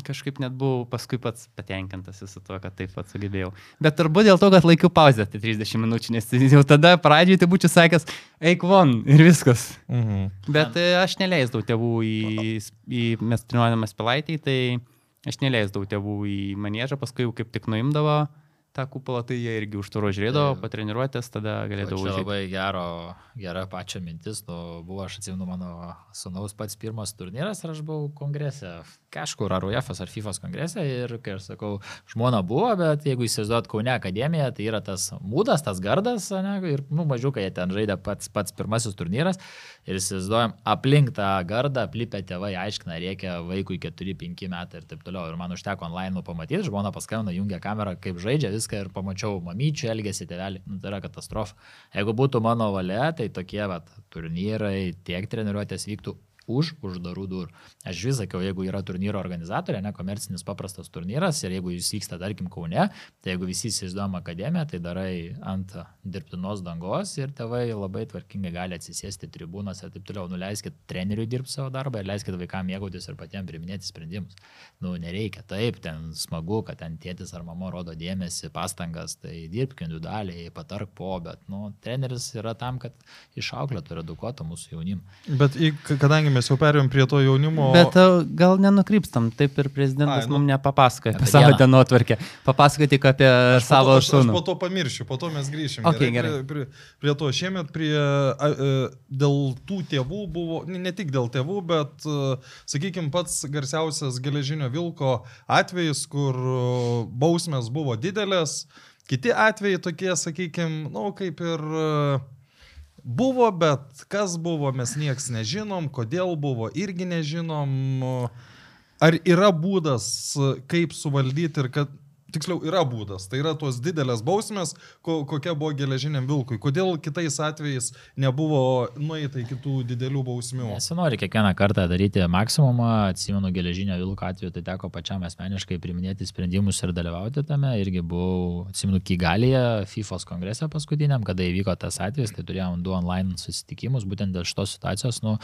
kažkaip net buvau paskui pats patenkintas su tuo, kad taip pat sugebėjau. Bet turbūt dėl to, kad laikiau pauzę tai 30 minučių, nes jau tada pradžioje tai būčiau sakęs, eik von ir viskas. Mhm. Bet e, aš neleisdavau tėvų į, į mes treniruojamas pilaitį, tai aš neleisdavau tėvų į manėžą, paskui jau kaip tik nuimdavo tą kupolą, tai jie irgi už turo žiūrėdavo, Taip. patreniruotės, tada galėdavo užėti. labai gero, gera pačia mintis, nu, buvo, aš atsimenu, mano sunaus pats pirmas turnyras ir aš buvau kongrese, kažkur ar UEFAS ar FIFAS kongrese ir, kai aš sakau, žmona buvo, bet jeigu įsivaizduot Kaune akademiją, tai yra tas mūdas, tas gardas, ne, ir, nu, mažiukai jie ten žaidė pats, pats pirmasis turnyras ir įsivaizduojam, aplink tą gardą, aplipę tėvai aiškina, reikia vaikui 4-5 metai ir taip toliau. Ir man užteko online pamatyti, žmona paskambino, jungia kamerą, kaip žaidžia viską ir pamačiau mamyčių elgesį tėvelį. Nu, tai yra katastrofa. Jeigu būtų mano valia, tai tokie vat, turnyrai, tiek treniruotės vyktų už uždarų durų. Aš vis sakiau, jeigu yra turnyro organizatorė, ne komercinis paprastas turnyras ir jeigu jis vyksta, tarkim, Kaune, tai jeigu visi įsivaizduojam akademiją, tai darai ant dirbtinos dangos ir tėvai labai tvarkingai gali atsisėsti tribūnose ir taip toliau. Nuleiskit treneriui dirbti savo darbą ir leiskit vaikams mėgautis ir patiems priminėti sprendimus. Nu, nereikia. Taip, ten smagu, kad ten tėtis ar mama rodo dėmesį, pastangas, tai dirbk individualiai, patark po, bet, nu, treneris yra tam, kad išauklėtų ir edukuotų mūsų jaunimą. Bet kadangi mes jau perėjom prie to jaunimo... Bet e, gal nenukrypstam, taip ir prezidentas Ai, nu. mums nepapasakoja apie savo dienotvarkę. Papasakoti tik apie Aš savo to- aš, aš sūnų. po to pamiršiu, po to mes grįšim. Ok, gerai. Prie, prie, prie to šiemet prie, a, a, dėl tų tėvų buvo, ne, tik dėl tėvų, bet, sakykime, pats garsiausias geležinio vilko atvejis, kur bausmės buvo didelės, kiti atvejai tokie, sakykime, na, nu, kaip ir a, buvo, bet kas buvo, mes nieks nežinom, kodėl buvo, irgi nežinom. Ar yra būdas, kaip suvaldyti ir kad, tiksliau, yra būdas, tai yra tos didelės bausmės, ko, kokia buvo geležiniam vilkui. Kodėl kitais atvejais nebuvo nueita iki tų didelių bausmių? Nesinori kiekvieną kartą daryti maksimumą, atsimenu geležinio vilko atveju, tai teko pačiam asmeniškai priminėti sprendimus ir dalyvauti tame. Irgi buvau, atsimenu, Kigalėje, FIFA kongrese paskutiniam, kada įvyko tas atvejis, tai turėjom du online susitikimus, būtent dėl šitos situacijos. Nu,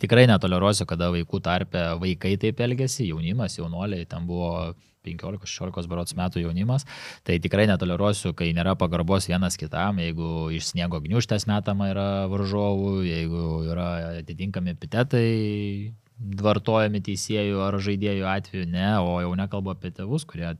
tikrai netoleruosiu, kada vaikų tarpe vaikai taip elgesi, jaunimas, jaunoliai, ten buvo 15-16 berots metų jaunimas, tai tikrai netoleruosiu, kai nėra pagarbos vienas kitam, jeigu iš sniego gniuštės metama yra varžovų, jeigu yra atitinkami epitetai vartojami teisėjų ar žaidėjų atveju, ne, o jau nekalbu apie tėvus, kurie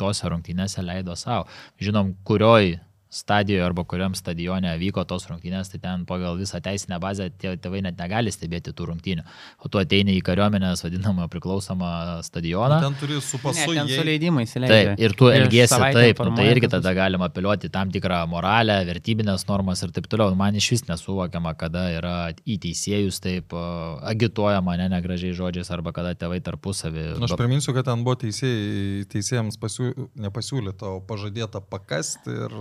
tose rungtynėse leido savo. Žinom, kurioj stadijoje arba kuriam stadione vyko tos rungtynės, tai ten pagal visą teisinę bazę tie tėvai net negali stebėti tų rungtynių. O tu ateini į kariuomenės vadinamą priklausomą stadioną. Ten turi su pasu Ne, ten su leidimais įleidžia. Taip, ir tu elgiesi taip, nu, tai irgi tada galima apeliuoti tam tikrą moralę, vertybinės normas ir taip toliau. Man iš vis nesuvokiama, kada yra į teisėjus taip agituojama, ne negražiai žodžiais, arba kada tėvai tarpusavį. Nu, Aš priminsiu, kad ten buvo teisėjai, teisėjams pasiū, nepasiūlyta, o pažadėta pakasti ir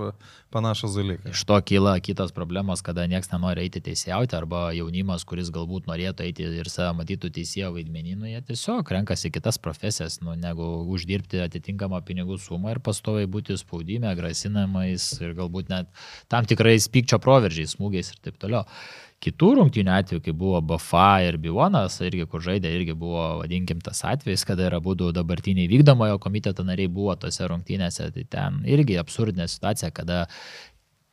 panašus dalykas. Iš to kyla kitos problemos, kada niekas nenori eiti teisėjauti, arba jaunimas, kuris galbūt norėtų eiti ir save matytų teisėjo vaidmenį, nu, jie tiesiog renkasi kitas profesijas, nu, negu uždirbti atitinkamą pinigų sumą ir pastoviai būti spaudime, grasinamais ir galbūt net tam tikrais pykčio proveržiais, smūgiais ir taip toliau. Kitų rungtynių atveju, kai buvo Bafa ir Bivonas, irgi kur žaidė, irgi buvo, vadinkim, tas atvejis, kada yra būdų dabartiniai vykdomojo komiteto nariai buvo tose rungtynėse, tai ten irgi absurdinė situacija, kada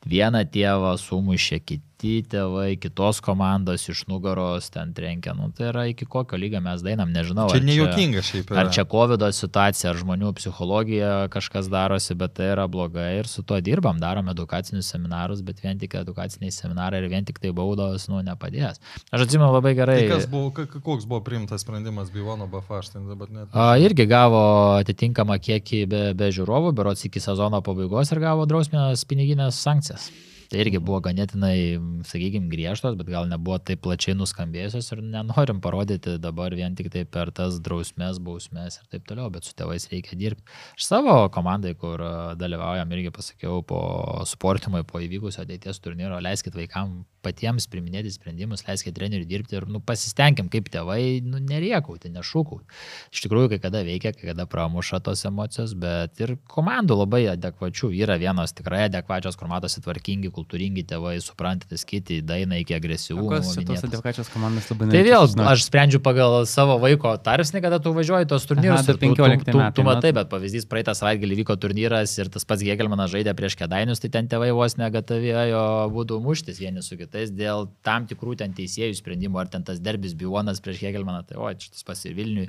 vieną tėvą sumušė kiti tėvai, kitos komandos iš nugaros ten trenkia. Nu, tai yra iki kokio lygio mes dainam, nežinau. Čia ar nejuokinga šiaip. Ar yra. čia COVID situacija, ar žmonių psichologija kažkas darosi, bet tai yra blogai ir su tuo dirbam, darom edukacinius seminarus, bet vien tik edukaciniai seminarai ir vien tik tai baudos, nu, nepadės. Aš atsimenu labai gerai. Tai buvo, koks buvo priimtas sprendimas Bivono Bafa, aš ten dabar net. A, irgi gavo atitinkamą kiekį be, be žiūrovų, berots iki sezono pabaigos ir gavo drausmės piniginės sankcijas. Tai irgi buvo ganėtinai, sakykime, griežtos, bet gal nebuvo taip plačiai nuskambėjusios ir nenorim parodyti dabar vien tik tai per tas drausmės, bausmės ir taip toliau, bet su tėvais reikia dirbti. Aš savo komandai, kur dalyvaujam, irgi pasakiau po sportimui, po įvykusio ateities turnyro, leiskit vaikam patiems priminėti sprendimus, leiskit treneriui dirbti ir nu, pasistengim kaip tėvai, nu, neriekauti, nešūkauti. Iš tikrųjų, kai kada veikia, kai kada pramuša tos emocijos, bet ir komandų labai adekvačių. Yra vienos tikrai adekvačios, kur matosi tvarkingi, kultūringi tėvai, suprantantis kiti, daina iki agresyvumo. Čia tos adekvačios komandos labai Tai vėl, norėčiau aš sprendžiu pagal savo vaiko tarpsnį, kada tu važiuoji tos turnyrus. Aha, ir tu, tu, 15 tu, tu matai, na. bet pavyzdys, praeitą savaitgalį vyko turnyras ir tas pats Gėgelmanas žaidė prieš kedainius, tai ten tėvai vos negatavėjo būdų muštis vieni su kitais dėl tam tikrų ten teisėjų sprendimų, ar ten tas derbis Bivonas prieš Gėgelmaną, tai o, šitas pas ir Vilniui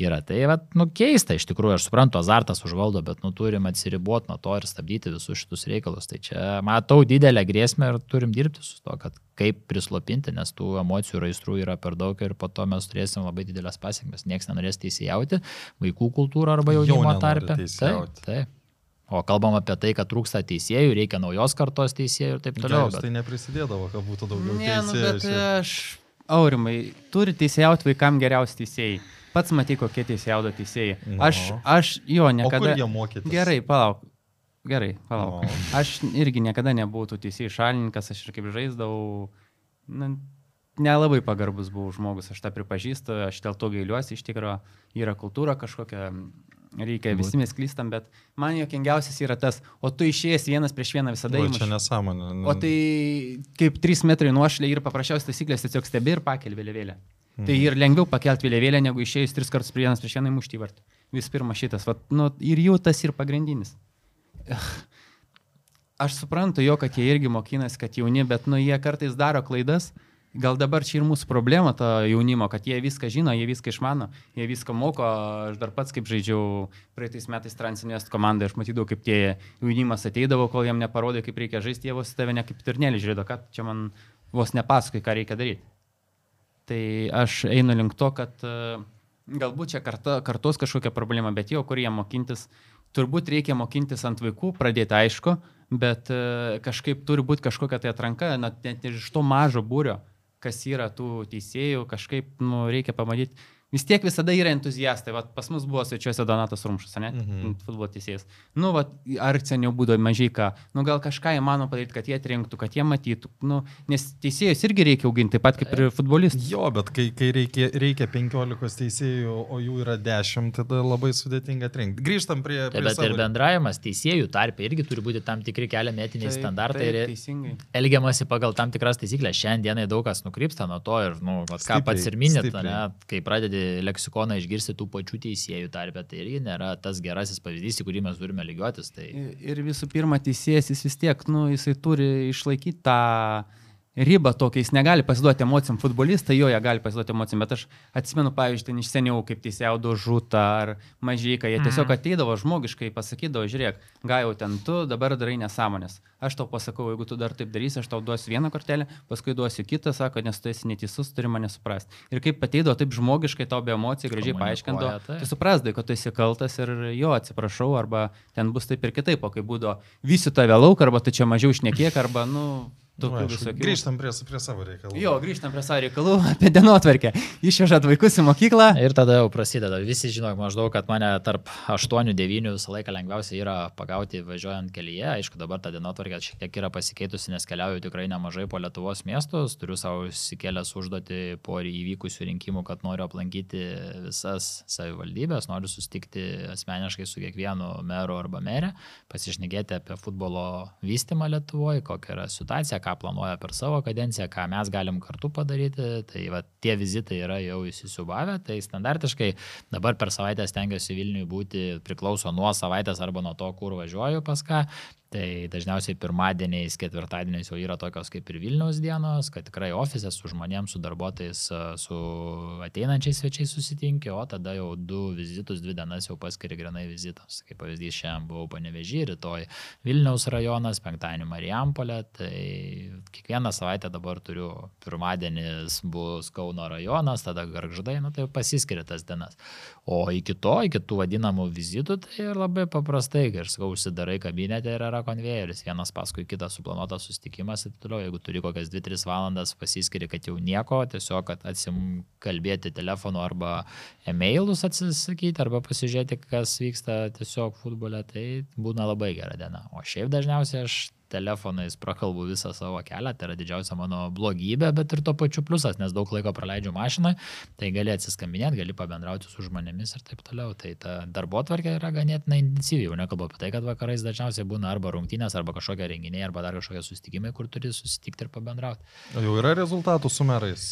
yra. Tai, va, nu, keista iš tikrųjų, aš suprantu, azartas užvaldo, bet, nu, turim atsiriboti nuo to ir stabdyti visus šitus reikalus. Tai čia matau didelę grėsmę ir turim dirbti su to, kad kaip prislopinti, nes tų emocijų ir aistrų yra per daug ir po to mes turėsim labai didelės pasiekmes. Niekas nenorės teisėjauti, vaikų kultūrą arba Jau jaunimo tarpe. Taip, taip. O kalbam apie tai, kad trūksta teisėjų, reikia naujos kartos teisėjų ir taip toliau. Bet... tai neprisidėdavo, kad būtų daugiau Ne, nu, teisėjų. bet aš, aurimai, turi teisėjauti vaikam geriausi teisėjai. Pats matai, kokie teisėjaudo teisėjai. Nu. Aš, aš jo niekada... Gerai, palauk. Gerai, palauk. O. Aš irgi niekada nebuvau tų teisėjų šalininkas, aš ir kaip žaisdavau, na, nelabai pagarbus buvau žmogus, aš tą pripažįstu, aš dėl to gailiuosi, iš tikrųjų yra kultūra kažkokia, reikia, visi mes klystam, bet man jokingiausias yra tas, o tu išėjęs vienas prieš vieną visada įmuši. čia nesąmonė. O tai kaip 3 metrai nuošlė ir paprasčiausias taisyklės tiesiog stebi ir pakel vėliavėlę. Mhm. Tai ir lengviau pakelti vėliavėlę, negu išėjus 3 kartus prie vienas prieš vieną įmušti į vartą. Vis pirma šitas, vat, nu, ir jų tas ir pagrindinis. Aš suprantu jo, kad jie irgi mokinasi, kad jauni, bet nu, jie kartais daro klaidas. Gal dabar čia ir mūsų problema to jaunimo, kad jie viską žino, jie viską išmano, jie viską moko. Aš dar pats kaip žaidžiau praeitais metais Transinvest komandai, aš matydavau, kaip tie jaunimas ateidavo, kol jam neparodė, kaip reikia žaisti, jie vos tave ne kaip turnelį žiūrėjo, kad čia man vos nepasakai, ką reikia daryti. Tai aš einu link to, kad e, galbūt čia karta, kartos kažkokia problema, bet jau kur jie mokintis, turbūt reikia mokintis ant vaikų, pradėti aišku, bet e, kažkaip turi būti kažkokia tai atranka, net, net iš to mažo būrio, kas yra tų teisėjų, kažkaip nu, reikia pamatyti. Vis tiek visada yra entuziastai. Vat pas mus buvo svečiuose Donatas Rumšas, ne? Mhm. Futbolo teisėjas. Nu, vat, ar seniau būdavo mažai ką. Nu, gal kažką įmanoma padaryti, kad jie atrinktų, kad jie matytų. Nu, nes teisėjus irgi reikia auginti, taip pat kaip ir futbolistus. Jo, bet kai, kai reikia, reikia 15 teisėjų, o jų yra 10, tada labai sudėtinga atrinkti. Grįžtam prie... Prie bet ir bendravimas teisėjų tarpe irgi turi būti tam tikri keliami etiniai standartai ir Teisingai. elgiamasi pagal tam tikras taisyklės. Šiandienai daug kas nukrypsta nuo to ir, nu, vat, ką Stipriai, pats ir minėt, ne, kai pradedi leksikoną išgirsti tų pačių teisėjų tarpę, tai irgi nėra tas gerasis pavyzdys, į kurį mes turime lygiuotis. Tai... Ir visų pirma, teisėjas jis vis tiek, nu, jisai turi išlaikyti tą ribą tokia, jis negali pasiduoti emocijom. Futbolistai jo, jie gali pasiduoti emocijom, bet aš atsimenu, pavyzdžiui, ten iš seniau, kaip teisėjaudo žūta ar mažyka, jie tiesiog Mhm. ateidavo žmogiškai, pasakydavo, žiūrėk, gaiau ten tu, dabar darai nesąmonės. Aš tau pasakau, jeigu tu dar taip darysi, aš tau duosiu vieną kortelę, paskui duosiu kitą, sako, nes tu esi neteisus, turi mane suprasti. Ir kaip ateidavo taip žmogiškai, tau be emocijų gražiai paaiškindavo, taip. tu suprasdai, kad tu esi kaltas ir jo atsiprašau, arba ten bus taip ir kitaip, o kai būdavo visi tave lauk, arba tu čia mažiau šnekėk, arba, nu, Nu, tokių aišku, visokių. Grįžtam prie, prie savo reikalų. Jo, grįžtam prie savo reikalų apie dienotvarkę. Išvežat vaikus į mokyklą. Ir tada jau prasideda. Visi žino maždaug, kad mane tarp 8-9 visą laiką lengviausia yra pagauti važiuojant kelyje. Aišku, dabar ta dienotvarkė šiek tiek yra pasikeitusi, nes keliauju tikrai nemažai po Lietuvos miestus. Turiu savo įsikėlęs užduoti po įvykusių rinkimų, kad noriu aplankyti visas savivaldybės, noriu sustikti asmeniškai su kiekvienu meru arba merė, pasišnekėti apie futbolo vystimą Lietuvoje, kokia yra situacija, ką planuoja per savo kadenciją, ką mes galim kartu padaryti. Tai va, tie vizitai yra jau įsisubavę, tai standartiškai dabar per savaitę stengiuosi Vilniui būti priklauso nuo savaitės arba nuo to, kur važiuoju pas ką. Tai dažniausiai pirmadieniais, ketvirtadieniais jau yra tokios kaip ir Vilniaus dienos, kad tikrai ofise su žmonėms, su darbuotojais, su ateinančiais svečiais susitinki, o tada jau du vizitus, dvi dienas jau paskiri grinai vizitus. Kaip pavyzdys, šiandien buvau panevežį, rytoj Vilniaus rajonas, penktadienį Marijampolė, tai kiekvieną savaitę dabar turiu, pirmadienis bus Kauno rajonas, tada Garždai, nu tai pasiskiria tas dienas. O iki to, iki tų vadinamų vizitų, tai labai paprastai, kai aš sakau, užsidarai kabinete ir yra konvejeris, vienas paskui kitą suplanuotas susitikimas ir toliau, jeigu turi kokias 2-3 valandas, pasiskiri, kad jau nieko, tiesiog kad atsimkalbėti telefonu arba e-mailus atsisakyti, arba pasižiūrėti, kas vyksta tiesiog futbole, tai būna labai gera diena. O šiaip dažniausiai aš telefonais prakalbu visą savo kelią, tai yra didžiausia mano blogybė, bet ir to pačiu pliusas, nes daug laiko praleidžiu mašinai, tai gali atsiskambinėti, gali pabendrauti su žmonėmis ir taip toliau. Tai ta darbo tvarkė yra ganėtinai intensyvi, jau nekalbu apie tai, kad vakarais dažniausiai būna arba rungtynės, arba kažkokie renginiai, arba dar kažkokie susitikimai, kur turi susitikti ir pabendrauti. Jau yra rezultatų su merais.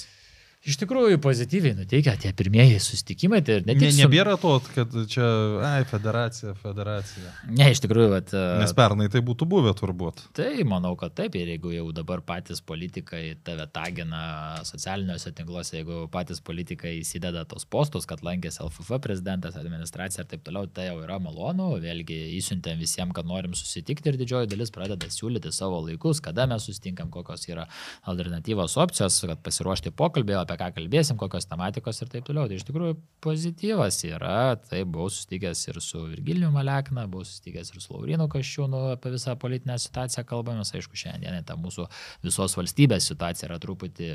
Iš tikrųjų, pozityviai nuteikia tie pirmieji susitikimai, tai ne Ne, nebėra to, kad čia, ai, federacija, federacija. Ne, iš tikrųjų, bet... Nes pernai tai būtų buvę turbūt. Tai manau, kad taip, ir jeigu jau dabar patys politikai tave tagina socialiniuose tinkluose, jeigu patys politikai įsideda tos postus, kad lankėsi LFF prezidentas, administracija ir taip toliau, tai jau yra malonu, vėlgi įsiuntėm visiems, kad norim susitikti ir didžioji dalis pradeda siūlyti savo laikus, kada mes susitinkam, kokios yra alternatyvos opcijos, kad pasiruošti pokalbį, apie ką kalbėsim, kokios tematikos ir taip toliau. Tai iš tikrųjų pozityvas yra, tai buvau susitikęs ir su Virgiliju Malekna, buvau susitikęs ir su Laurinu Kaščiūnu apie visą politinę situaciją kalbamės, aišku, šiandien ta mūsų visos valstybės situacija yra truputį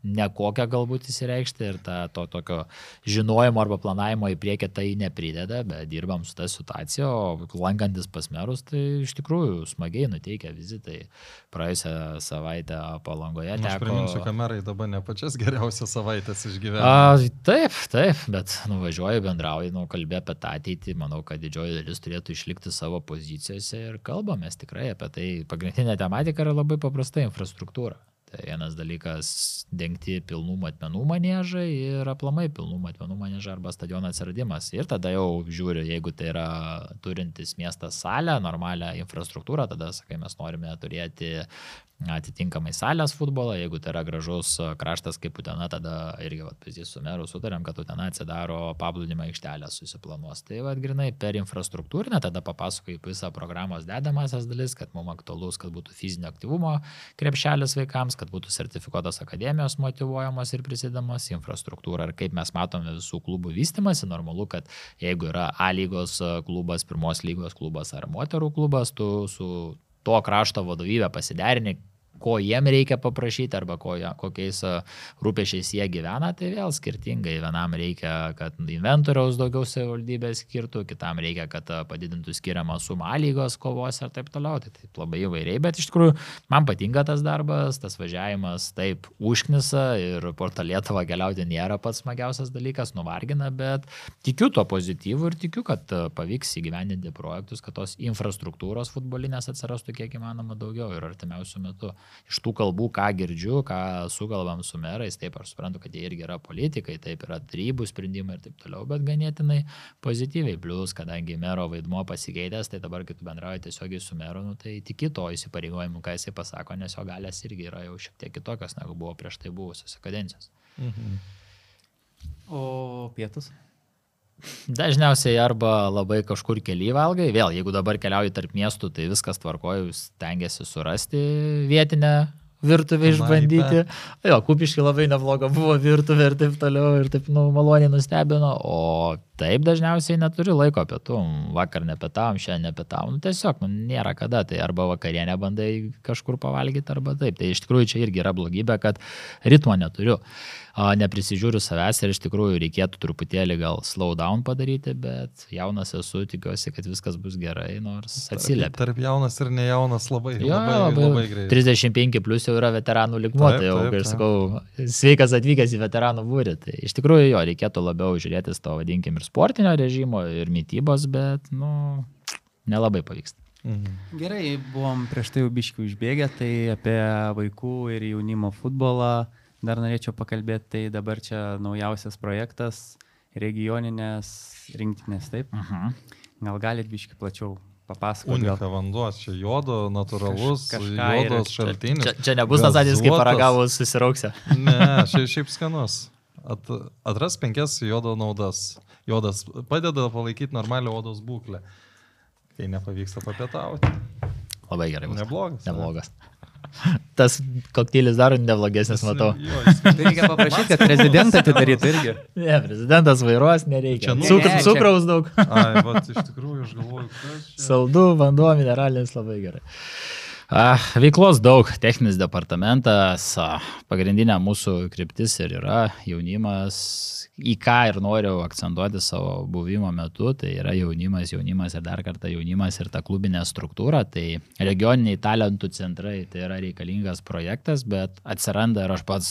nekokia galbūt įsireikšti ir ta, to tokio žinojimo arba planavimo į priekį tai neprideda, bet dirbam su tą situaciją, o lankantis pas merus, tai iš tikrųjų smagiai nuteikia vizitai. Praėjusią savaitę palangoje Nu, Aš teko... priminsiu, kamerai dabar ne pačias geriausias savaitės išgyveno. A, taip, taip, bet nuvažiuoju, bendrauju, nu, kalbė apie tą ateitį, manau, kad didžioji dalis turėtų išlikti savo pozicijose ir kalbamės tikrai apie tai. Pagrindinė tematika yra labai paprasta infrastruktūra. Tai vienas dalykas - dengti pilnų matmenų manėžai ir aplamai pilnų matmenų manėžai arba stadiono atsiradimas. Ir tada jau žiūriu, jeigu tai yra turintis miestas salę, normalią infrastruktūrą, tada, sakai, mes norime turėti atitinkamai salės futbolą, jeigu tai yra gražus kraštas kaip Utena, tada irgi vat, pavyzdys su meru sutarėm, kad Utena atsidaro paplūdimą aikštelę susiplanuos. Tai vad grinai per infrastruktūrinę, tada papasakoju visą programos dedamasias dalis, kad mums aktualus, kad būtų fizinio aktyvumo krepšelis vaikams, kad būtų sertifikuotos akademijos motivuojamos ir prisidamos infrastruktūra. Ir kaip mes matome visų klubų vystimasi, normalu, kad jeigu yra A lygos klubas, pirmos lygos klubas ar moterų klubas, tu su to krašto vadovybė pasiderini, ko jiem reikia paprašyti arba ko, kokiais a, rūpešiais jie gyvena, tai vėl skirtingai. Vienam reikia, kad inventoriaus daugiau savivaldybė skirtų, kitam reikia, kad a, padidintų skiriamą sumą lygos kovos ir taip toliau. Tai taip labai įvairiai, bet iš tikrųjų man patinka tas darbas, tas važiavimas taip užknisa ir portą Lietuvą keliauti nėra pats smagiausias dalykas, nuvargina, bet tikiu to pozityvu ir tikiu, kad a, pavyks įgyvendinti projektus, kad tos infrastruktūros futbolinės atsirastų kiek įmanoma daugiau ir artimiausių metų. Iš tų kalbų, ką girdžiu, ką sugalvam su merais, taip aš suprantu, kad jie irgi yra politikai, taip yra tarybų sprendimai ir taip toliau, bet ganėtinai pozityviai. Plus, kadangi mero vaidmo pasikeitęs, tai dabar, kai tu bendrauji tiesiogiai su meru, nu, tai tiki to įsipareigojimu, ką jisai pasako, nes jo galės irgi yra jau šiek tiek kitokios, negu buvo prieš tai buvusios kadencijos. Mhm. O pietus? Dažniausiai arba labai kažkur keli valgai, vėl jeigu dabar keliauji tarp miestų, tai viskas tvarkoju, stengiasi surasti vietinę virtuvę išbandyti. Jo, kupiškai labai nebloga buvo virtuvė ir taip toliau, ir taip nu, maloniai nustebino, o taip dažniausiai neturiu laiko pietų, vakar nepetavom, šiandien nepetavom, nu, tiesiog nu, nėra kada, tai arba vakarienę bandai kažkur pavalgyti, arba taip. Tai iš tikrųjų čia irgi yra blogybė, kad ritmo neturiu neprisižiūriu savęs ir iš tikrųjų reikėtų truputėlį gal slow down padaryti, bet jaunas esu, tikiuosi, kad viskas bus gerai, nors atsiliepia. Tarp jaunas ir nejaunas labai, Jo, labai, labai, labai greitai. 35 plus jau yra veteranų lygmuo, Taip, tai jau, kaip sakau, sveikas atvykęs į veteranų būrį. Tai iš tikrųjų jo, reikėtų labiau žiūrėti to, vadinkim, ir sportinio režimo, ir mytybos, bet, nu, nelabai pavyksta. Mhm. Gerai, buvom prieš tai jau biškių užbėgę, tai apie vaikų ir jaunimo futbolą dar norėčiau pakalbėti. Tai dabar čia naujausias projektas - regioninės rinktinės, taip? Mhm. Gal galit biški plačiau papasakoti? gal? Unika vanduo, čia jodo, natūralus, Kaž- jodos čia- šaltinis. Čia, čia nebus tas atvejis, kai paragavus susirauksė. Ne, šiaip, šiaip skanus. At, atras penkias jodo naudas. Jodas padeda palaikyti normalią odos būklę. Kai nepavyksta papietauti. Labai gerai. bus. Neblogas. ne? Neblogas. Tas kokteilis dar neblogesnis, matau. Jo, jis- Tai reikia paprašyti, kad prezidentą atidarytų irgi. Ne, prezidentas vairuos nereikia. Čia nu- Cukr, Ne, cukraus daug. Ai, va, iš tikrųjų, aš galvoju, kas čia. Saldu, vanduo, mineralinis labai gerai. A, veiklos daug, techninis departamentas, pagrindinė mūsų kryptis ir yra jaunimas, į ką ir noriu akcentuoti savo buvimo metu, tai yra jaunimas, jaunimas ir dar kartą jaunimas ir ta klubinė struktūra, tai regioniniai talentų centrai tai yra reikalingas projektas, bet atsiranda ir aš pats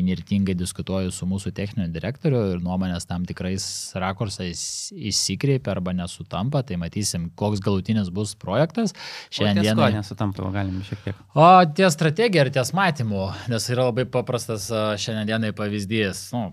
įnirtingai diskutuoju su mūsų techniniu direktoriu ir nuomonės tam tikrais rakursais įsikreipia arba nesutampa, tai matysim, koks galutinis bus projektas. Šiandien Šiandien nesutampa, galim šiek tiek. O ties strategija ir ties matymu, nes yra labai paprastas šiandienai pavyzdys. Nu,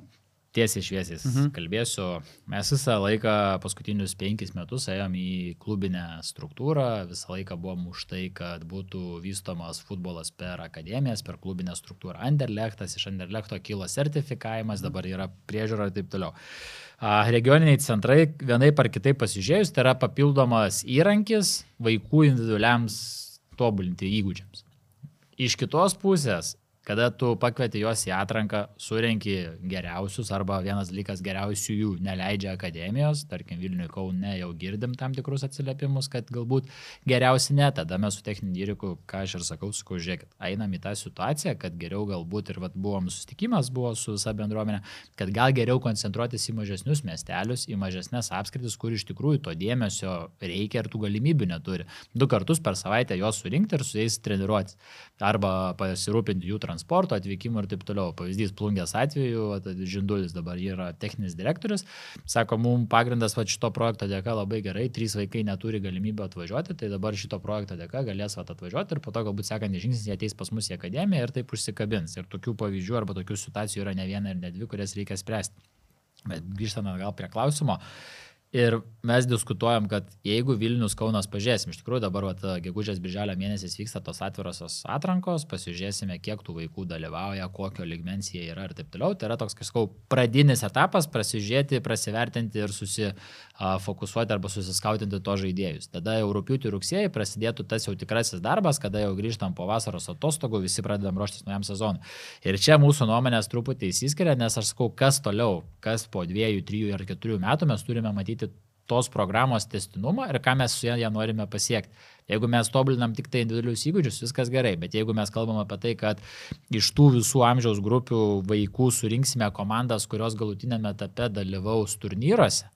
tiesiai šviesiai mhm. kalbėsiu. Mes visą laiką, paskutinius penkis metus, ėjom į klubinę struktūrą, visą laiką buvom už tai, kad būtų vystomas futbolas per akademijas, per klubinę struktūrą. Anderlechtas, iš Anderlechto kilo sertifikavimas, dabar yra priežiūra ir taip toliau. Regioniniai centrai vienai par kitaip pasižiūrėjus, tai yra papildomas įrankis vaikų individualiams tobulinti įgūdžiams. Iš kitos pusės, kada tu pakvieti juos į atranką, surenki geriausius arba vienas dalykas geriausių jų neleidžia akademijos, tarkim Vilniui Kaune jau girdim tam tikrus atsiliepimus, kad galbūt geriausi ne, tada mes su techniniu diriku, ką aš ir sakau, sakau, žiūrėkit, einam į tą situaciją, kad geriau galbūt ir vat, buvom susitikimas, buvo su visa bendruomenė, kad gal geriau koncentruotis į mažesnius miestelius, į mažesnės apskritis, kur iš tikrųjų to dėmesio reikia ir tų galimybių neturi. Du kartus per savaitę juos surinkti ir su jais treniruotis. Arba pasirūpinti jų transporto, atvykimu ir taip toliau. Pavyzdys plungės atveju, Žindulis dabar yra techninis direktorius, sako, mums pagrindas vat, šito projekto dėka labai gerai, trys vaikai neturi galimybę atvažiuoti, tai dabar šito projekto dėka galės vat, atvažiuoti ir po to galbūt sekantis žingsnis jie ateis pas mus į akademiją ir taip užsikabins. Ir tokių pavyzdžių arba tokių situacijų yra ne viena ir ne dvi, kurias reikia spręsti. Bet grįžtant atgal prie klausimo. Ir mes diskutuojam, kad jeigu Vilnius Kaunas pažiūrėsim, iš tikrųjų dabar vat, gegužės birželio mėnesiais vyksta tos atvirosios atrankos, pasižiūrėsime, kiek tų vaikų dalyvauja, kokio ligmens jie yra ir taip toliau. Tai yra toks, kažkau, pradinis etapas, prasižiūrėti, prasivertinti ir susifokusuoti arba susiskautinti to žaidėjus. Tada jau rūpiutį rugsėjai prasidėtų tas jau tikrasis darbas, kada jau grįžtam po vasaros atostogų, visi pradedam ruoštis naujam sezonui. Ir čia mūsų nuomonės truputį įsiskiria, nes aš sakau, kas toliau, kas po dviejų, trijų ar keturių metų mes turime matyti tos programos testinumą ir ką mes su ją norime pasiekti. Jeigu mes tobulinam tik tai individualius įgūdžius, viskas gerai, bet jeigu mes kalbam apie tai, kad iš tų visų amžiaus grupių vaikų surinksime komandas, kurios galutinėme etape dalyvaus turnyruose,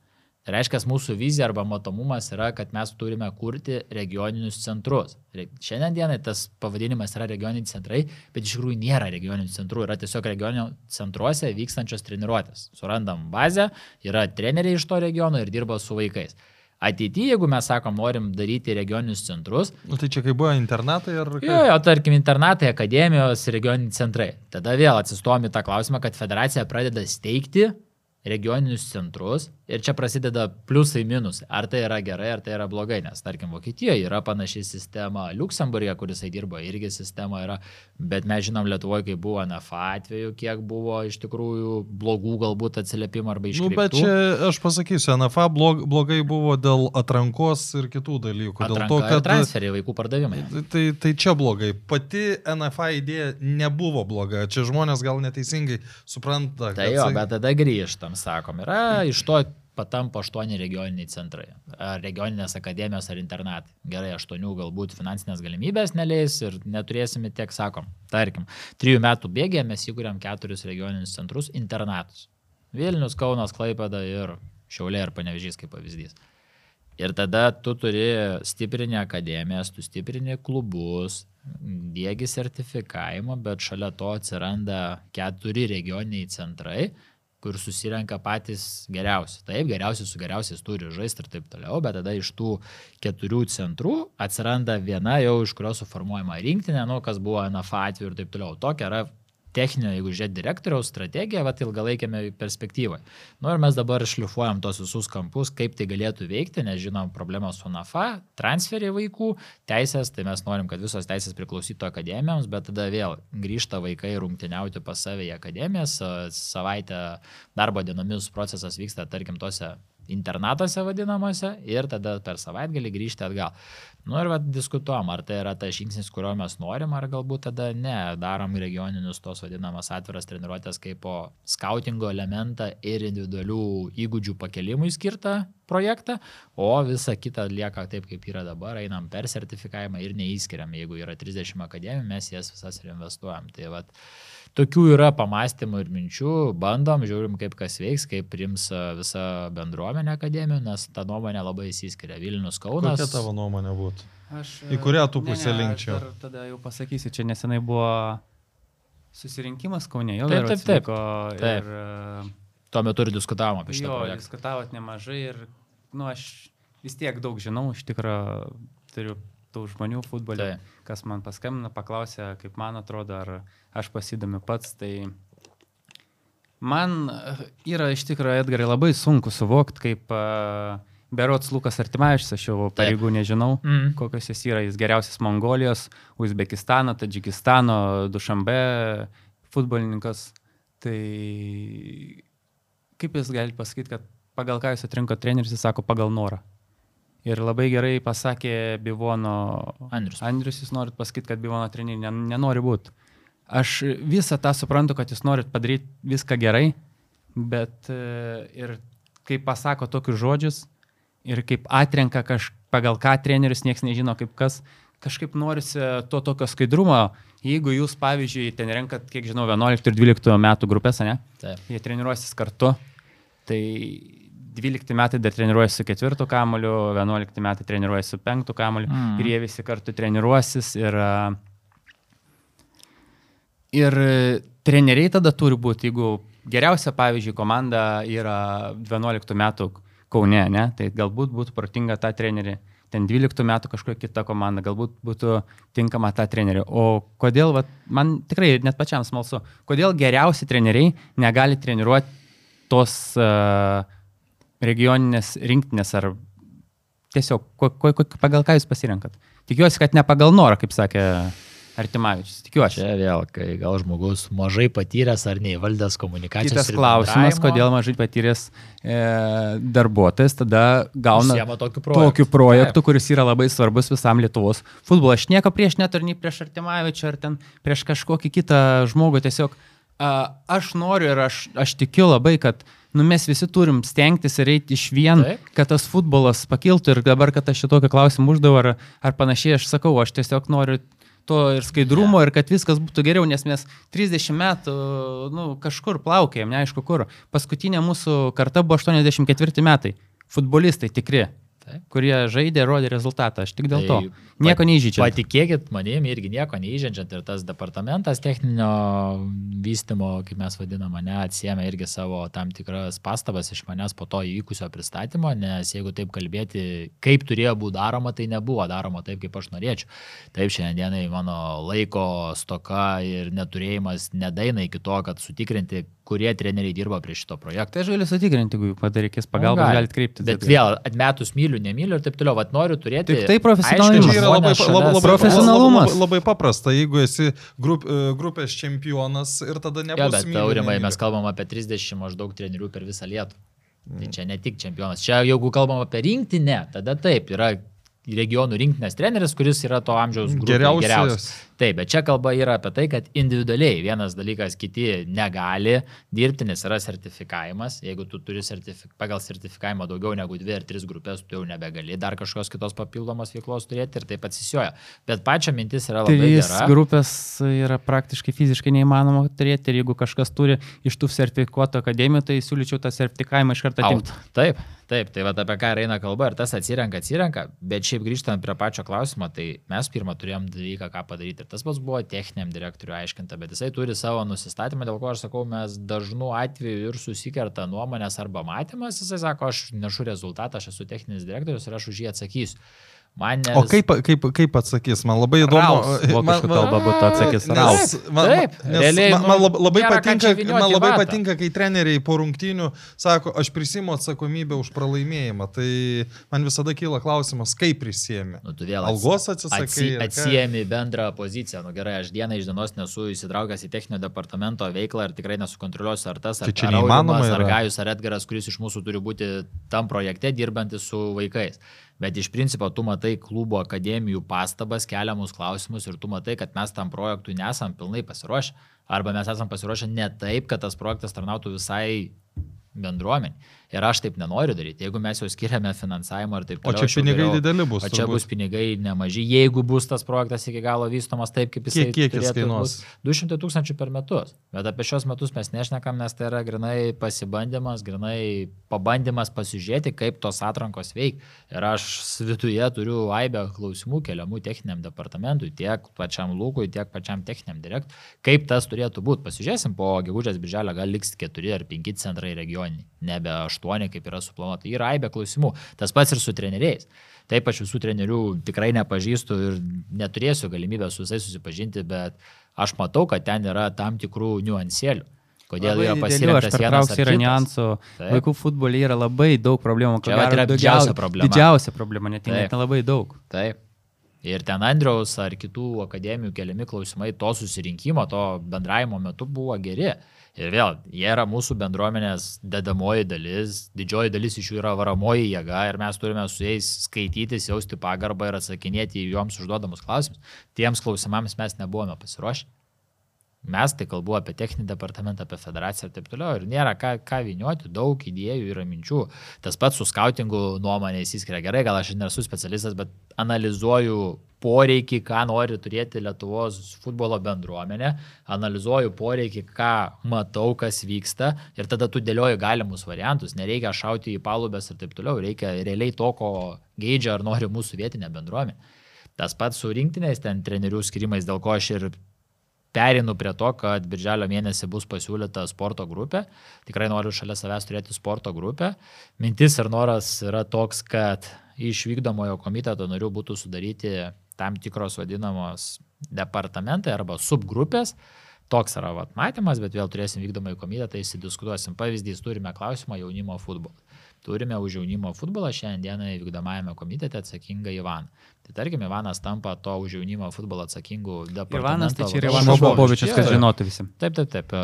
reiškia, mūsų vizija arba matomumas yra, kad mes turime kurti regioninius centrus. Šiandien dienai tas pavadinimas yra regioniniai centrai, bet iš tikrųjų nėra regioninių centrų, yra tiesiog regioninių centruose vykstančios treniruotės. Surandam bazę, yra treneriai iš to regiono ir dirba su vaikais. Ateityje, jeigu mes sakom, norim daryti regioninius centrus, Nu, tai čia kai buvo internatai ar... kaip? Jo, jo, tarkim, internatai, akademijos, regioniniai centrai. Tada vėl atsistojom į tą klausimą, kad federacija pradeda steigti regioninius centrus ir čia prasideda pliusai minusai. Ar tai yra gerai, ar tai yra blogai, nes tarkim Vokietijoje yra panaši sistema, Luksemburgė, kuris dirbo, irgi sistema yra, bet mes žinom Lietuvoje, kai buvo NFA atveju, kiek buvo iš tikrųjų blogų galbūt atsiliepimų arba Nu, iškreiptų. bet čia aš pasakysiu, NFA blog, blogai buvo dėl atrankos ir kitų dalykų. Dėl Atranka to, ir kad... transferiai, vaikų pardavimai. Tai, tai čia blogai. Pati NFA idėja nebuvo bloga. Čia žmonės gal neteisingai supranta. Tai jo, bet tada grįžtam, sakom, yra iš to patampa aštuoni regioniniai centrai. Ar regioninės akademijos ar internatai. Gerai, aštuonių galbūt finansinės galimybės neleis ir neturėsime tiek, sakom. Tarkim, trijų metų bėgėje mes įkūrėm keturis regioninius centrus internatus. Vilnius, Kaunas, Klaipeda ir Šiaulė ir Panevežys kaip pavyzdys. Ir tada tu turi stiprinį akademijas, tu stiprinį klubus, dėgi sertifikavimą, bet šalia to atsiranda keturi regioniniai centrai, kur susirenka patys geriausi. Taip, geriausi su geriausiais turi žaisti ir taip toliau, bet tada iš tų keturių centrų atsiranda viena jau iš kurios suformuojama rinktinė, nu, kas buvo NFA atveju ir taip toliau. Tokia yra techninė, jeigu žiūrėt direktoriaus strategija, va, ilgalaikėme perspektyvoje. Nu ir mes dabar šlifuojam tos visus kampus, kaip tai galėtų veikti, nes žinom problemos su NAFA, transferiai vaikų, teisės, tai mes norim, kad visos teisės priklausytų akademijoms, bet tada vėl grįžta vaikai rungtyniauti pas save į akademijas, savaitę darbo dienomis procesas vyksta, tarkim, tose internatuose vadinamuose ir tada per savaitgalį grįžti atgal. Nu ir vad diskutuom, ar tai yra tas žingsnis, kurio mes norim, ar galbūt tada ne, darom regioninius tos vadinamas atviras treniruotės kaip po skautingo elementą ir individualių įgūdžių pakelimui skirtą projektą, o visa kita lieka taip, kaip yra dabar, einam per sertifikavimą ir neįskiriam. Jeigu yra 30 akademijų, mes jas visas ir investuojam. Tai vad, tokių yra pamastymų ir minčių, bandom, žiūrim, kaip kas veiks, kaip prims a, visa bendruomenė akademijų, nes ta nuomonė labai įsiskiria. Vilnius, Kaunas. Kokia tavo nuomonė būtų? Aš, Į kurią tu pusę linkčiau? Tada jau pasakysiu, čia nesenai buvo susirinkimas Kaune, jau Taip, taip, taip. Taip. Ir, e, Tuo metu ir diskutavom apie šitą jo, projektą. diskutavot nemažai ir, nu, aš vis tiek daug žinau, iš tikrųjų turiu tų žmonių futbole, Taip. kas man paskambina, paklausė, kaip man atrodo, ar aš pasidomiu pats, tai man yra iš tikrųjų, Edgarai, labai sunku suvokti, kaip uh, Berots Lukas Artimavičius, aš jau pareigų nežinau, Mm. kokios jis yra, jis geriausias Mongolijos, Uzbekistano, Tadžikistano, Dušambe futbolininkas. Tai kaip jis gali pasakyti, kad pagal ką jūs atrinko treneris, jis sako pagal norą. Ir labai gerai pasakė Bivono Andrius. Andrius, jūs norit pasakyti, kad Bivono treneriai nen- nenori būti. Aš visą tą suprantu, kad jūs norit padaryti viską gerai, bet e, ir kai pasako tokius žodžius ir kaip atrenka kaž, pagal ką treneris, niekas nežino kaip kas, kažkaip norisi to tokio skaidrumo. Jeigu jūs, pavyzdžiui, ten renkat, kiek žinau, 11 ir 12 metų grupės, ne? Taip. Jie treniruosis kartu, tai 12 metai dar treniruojasi su ketvirtu kamoliu, 11 metai treniruojasi su penktu kamoliu Mm. ir jie visi kartu treniruosis ir, a, ir treneriai tada turi būti, jeigu geriausia, pavyzdžiui, komanda yra 11 metų Kaune, ne, tai galbūt būtų protinga tą trenerį, ten 12 metų kažkokia kita komanda, galbūt būtų tinkama tą trenerį. O kodėl, vat, man tikrai net pačiam smalsu, kodėl geriausi treneriai negali treniruoti tos uh, regioninės rinktinės ar tiesiog ko, ko, ko, pagal ką jūs pasirenkat. Tikiuosi, kad ne pagal norą, kaip sakė Artimavičius. Tikiuosi. Čia vėl, kai gal žmogus mažai patyręs ar neįvaldęs komunikacijos. Kitas klausimas, kodėl mažai patyręs e, darbuotojas tada gauna užsiema tokiu projektu. tokiu projektu, kuris yra labai svarbus visam Lietuvos futbolui. Aš nieko prieš neturiu nei prieš Artimavičių ar ten prieš kažkokį kitą žmogų. Tiesiog a, aš noriu ir aš, aš tikiu labai, kad nu, mes visi turim stengtis ir eiti iš vien, Taip. kad tas futbolas pakiltų ir dabar, kad aš šitokį klausimą uždaviau ar, ar panašiai, aš sakau, aš tiesiog noriu to ir skaidrumo ir kad viskas būtų geriau, nes mes 30 metų nu, kažkur plaukėjom, neaišku kur. Paskutinė mūsų karta buvo 84 metai. Futbolistai tikri. Taip. kurie žaidė, rodė rezultatą. Aš tik dėl Tai to. Nieko neįžydžiu. Patikėkit manim, irgi nieko neįženčiant ir tas departamentas techninio vystimo, kaip mes vadinam, mane atsiemė irgi savo tam tikras pastabas iš manęs po to įvykusio pristatymo, nes jeigu taip kalbėti, kaip turėjo būti daroma, tai nebuvo daroma taip, kaip aš norėčiau. Taip, šiandienai mano laiko stoka ir neturėjimas nedaina iki to, kad sutikrinti, kurie treneriai dirba prie šito projekto. Tai aš galiu sutikrinti, jeigu kada reikės pagalbos, Nu, gali. galite kreiptis. Bet vėl, atmetus myliu, nemyliu ir taip toliau, vad noriu turėti. Tik tai profesionalumas. Čia yra labai, labai, labai, Profesionalumas. labai, labai paprasta, jeigu esi grup, e, grupės čempionas ir tada Jo, nebus. bet myliu, aurimai nemyliu. mes kalbam apie 30 maždaug trenerių per visą Lietuvą. Tai čia ne tik čempionas. Čia jeigu kalbam apie rinktinę, tada taip, yra regionų rinktinės treneris, kuris yra to amžiaus Geriausias. geriausias. Taip, bet čia kalba yra apie tai, kad individualiai vienas dalykas kiti negali dirbti, nes yra sertifikavimas. Jeigu tu turi sertifik pagal sertifikavimą daugiau negu dvi ar tris grupės, tu jau nebegali dar kažkokios kitos papildomos veiklos turėti ir taip atsisioja. Bet pačia mintis yra labai Trys gera. grupės yra praktiškai fiziškai neįmanoma turėti ir jeigu kažkas turi iš tų sertifikuotų akademijų, tai siūlyčiau tą sertifikavimą iš karto atimti. Taip, taip, tai va apie ką eina kalba ir tas atsirenka, atsirenka, bet šiaip grįžtant prie pačio klausimo, tai mes pirmą turėjom dalyką, ką padaryti. Tas pats buvo techniniam direktoriui aiškinta, bet jisai turi savo nusistatymą, dėl ko aš sakau, mes dažnu atveju ir susikerta nuomonės arba matymas, jisai sako, aš nešu rezultatą, aš esu techninis direktorius ir aš už jį atsakysiu. Man ne O vis- kaip, kaip, kaip atsakys, man labai įdomu. Raus, vokiečių kalba būtų atsakys Nes raus. Man, Taip, nes realiai, man, man lab- labai, patinka, man labai vatą. patinka, kai treneriai po rungtynių sako, aš prisimu atsakomybę už pralaimėjimą. Tai man visada kyla klausimas, kaip prisėmė. Nu, tu vėl Algos atsisakai. Atsi, atsijėmi bendrą poziciją. Nu gerai, aš dieną iš dienos nesu įsitraukęs į techninio departamento veiklą ir tikrai nesukontroliuosiu, ar tas, ar, Tai ar ar. Gajus, ar Edgaras, kuris iš mūsų turi būti tam projekte dirbantis su vaikais. Bet iš principo tu matai klubo akademijų pastabas, keliamus klausimus ir tu matai, kad mes tam projektui nesam pilnai pasiruošę. Arba mes esam pasiruošę ne taip, kad tas projektas tarnautų visai bendruomenį. Ir aš taip nenoriu daryti. Jeigu mes jau skiriame finansavimą ir taip O toliau. čia aš jau pinigai geriau- dideli bus. O čia turbūt. bus pinigai nemaži, jeigu bus tas projektas iki galo vystomas taip, kaip jis Kiek- kiek jis kainuos? 200 tūkstančių per metus. Bet apie šios metus mes nešnekam, nes tai yra grinai pasibandymas, grinai pabandymas pasižiūrėti, kaip tos atrankos veikia. Ir aš viduje turiu aibę klausimų keliamų techniniam departamentui, tiek pačiam Lūkui, tiek pačiam techniniam direktoriui, kaip tas turėtų būti. Pasižiūrėsim, po gegužės birželio gal liks 4 ar 5 centrai regioniniai, nebe 8, kaip yra suplanuota. Yra aibė klausimų. Tas pats ir su treneriais. Taip, aš visų trenerių tikrai nepažįstu ir neturėsiu galimybę su visais susipažinti, bet aš matau, kad ten yra tam tikrų niuansėlių. Kodėl yra Labai didelių, pasirinktas vienas yra niuansų. Vaikų futbole yra labai daug problemų. Čia gero yra didžiausia problema. Didžiausia problema, net, net Taip. labai daug. Taip. Ir ten Andriaus ar kitų akademijų keliami klausimai to susirinkimo, to bendravimo metu buvo geri. Ir vėl, jie yra mūsų bendruomenės dedamoji dalis, didžioji dalis iš jų yra varamoji jėga ir mes turime su jais skaitytis, jausti pagarbą ir atsakinėti į joms užduodamus klausimus. Tiems klausimams mes nebuvome pasiruošę. Mes tai kalbu apie techninį departamentą, apie federaciją ir taip toliau. Ir nėra ką, ką vinioti, daug idėjų yra minčių. Tas pats su skautingu nuomonė įsiskiria gerai, gal aš nesu specialistas, bet analizuoju poreikį, ką nori turėti Lietuvos futbolo bendruomenė, analizuoju poreikį, ką matau, kas vyksta ir tada tu dėlioji galimus variantus. Nereikia šauti į palubės ir taip toliau, reikia realiai to, ko geidžia ar nori mūsų vietinė bendruomenė. Tas pats su rinktiniais ten trenerių skirimais, dėl ko aš ir perinu prie to, kad birželio mėnesį bus pasiūlyta sporto grupė. Tikrai noriu šalia savęs turėti sporto grupę. Mintis ir noras yra toks, kad iš vykdomojo komiteto narių būtų sudaryti tam tikros vadinamos departamentai arba subgrupės. Toks yra vat, matymas, bet vėl turėsim vykdomąjį komitetą, įsidiskutuosim. Pavyzdys, turime klausimą jaunimo futbolą. Turime už jaunimo futbolą šiandieną vykdomajame komitete atsakingą Ivaną. Tai tarkim, Ivanas tampa to už jaunimo futbolą atsakingų departamento. Ivanas, tai čia yra vadovu. Ivanas Jo, kad žinotų visi. Taip, taip, taip.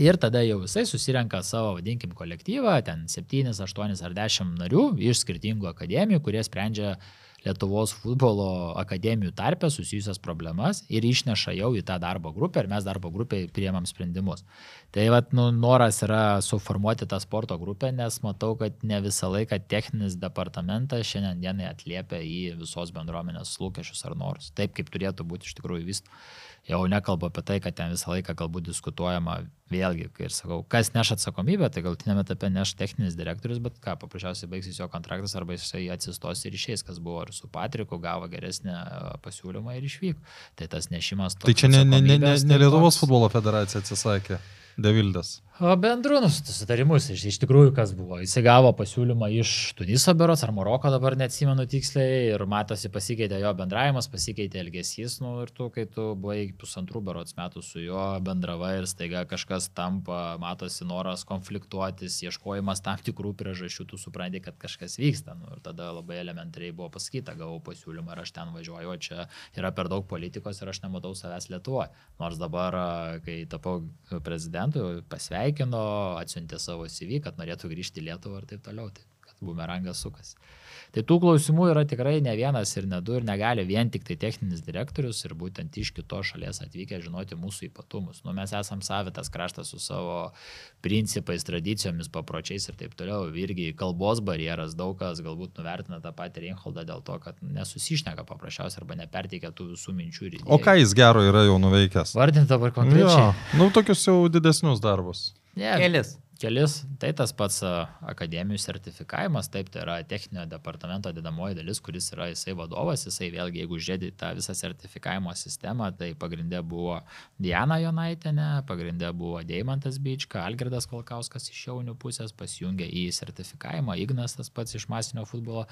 Ir tada jau jisai susirenka savo, vadinkim, kolektyvą, ten 7, 8 ar 10 narių iš skirtingų akademijų, kurie sprendžia Lietuvos futbolo akademijų tarpę susijusias problemas ir išneša jau į tą darbo grupę ir mes darbo grupėje priemam sprendimus. Tai vat, nu, noras yra suformuoti tą sporto grupę, nes matau, kad ne visą laiką techninis departamentas šiandien dienai atliepia į visos bendruomenės lūkesčius ar norus. Taip, kaip turėtų būti iš tikrųjų vis. Jau nekalbu apie tai, kad ten visą laiką galbūt diskutuojama vėlgi, kai ir sakau, kas neš atsakomybę, tai galtinėme etape neš techninis direktorius, bet ką, paprasčiausiai baigsis jo kontraktas arba jisai atsistos ir išeis, kas buvo ir su Patriku, gavo geresnį e, pasiūlymą ir išvyko. Tai tas nešimas to. Tai čia ne, ne, ne, ne, ne Lietuvos futbolo federacija atsisakė. Devildas. O bendrų susitarimus, iš, iš tikrųjų, kas buvo. Jis gavo pasiūlymą iš Tuniso beros ar Maroko, dabar neatsimenu tiksliai, ir matosi pasikeitė jo bendravimas, pasikeitė elgesys, nu ir tu, kai tu buvai pusantrų berots metų su juo bendravai ir staiga kažkas tampa, matosi noras konfliktuotis, ieškojimas tam tikrų priežasčių, tu supranti, kad kažkas vyksta. Nu, ir tada labai elementariai buvo pasakyta, gavau pasiūlymą ir aš ten važiuoju, o čia yra per daug politikos ir aš nematau savęs Lietuvoje. Nors dabar, kai tapau prezidentu, pasveikinau pasveikino, atsiuntė savo CV, kad norėtų grįžti į Lietuvą ir taip toliau. Tai kad bumerangas sukasi. Tai tų klausimų yra tikrai ne vienas ir ne du ir negali vien tik tai techninis direktorius ir būtent iš kitos šalies atvykę žinoti mūsų ypatumus. Nu, mes esam savitas kraštas su savo principais, tradicijomis, papročiais ir taip toliau. Irgi kalbos barjeras, daug kas galbūt nuvertina tą patį Reinholdą dėl to, kad nesusišneka paprasčiausiai arba neperteikia tų visų minčių ir idėjų. O ką jis gero yra jau nuveikęs? Vardinti dabar konkrečiai. Jo, nu, tokius jau didesnius darbus. Ne, Kelis. Kelis, tai tas pats akademijų sertifikavimas, taip, tai yra techninio departamento dedamoji dalis, kuris yra jisai vadovas, jisai vėlgi, jeigu žiūrėti tą visą sertifikavimo sistemą, tai pagrindė buvo Diana Jonaitinė, pagrindė buvo Deimantas Byčka, Algirdas Kolkauskas iš jaunių pusės pasijungė į sertifikavimą, Ignas tas pats iš masinio futbolo,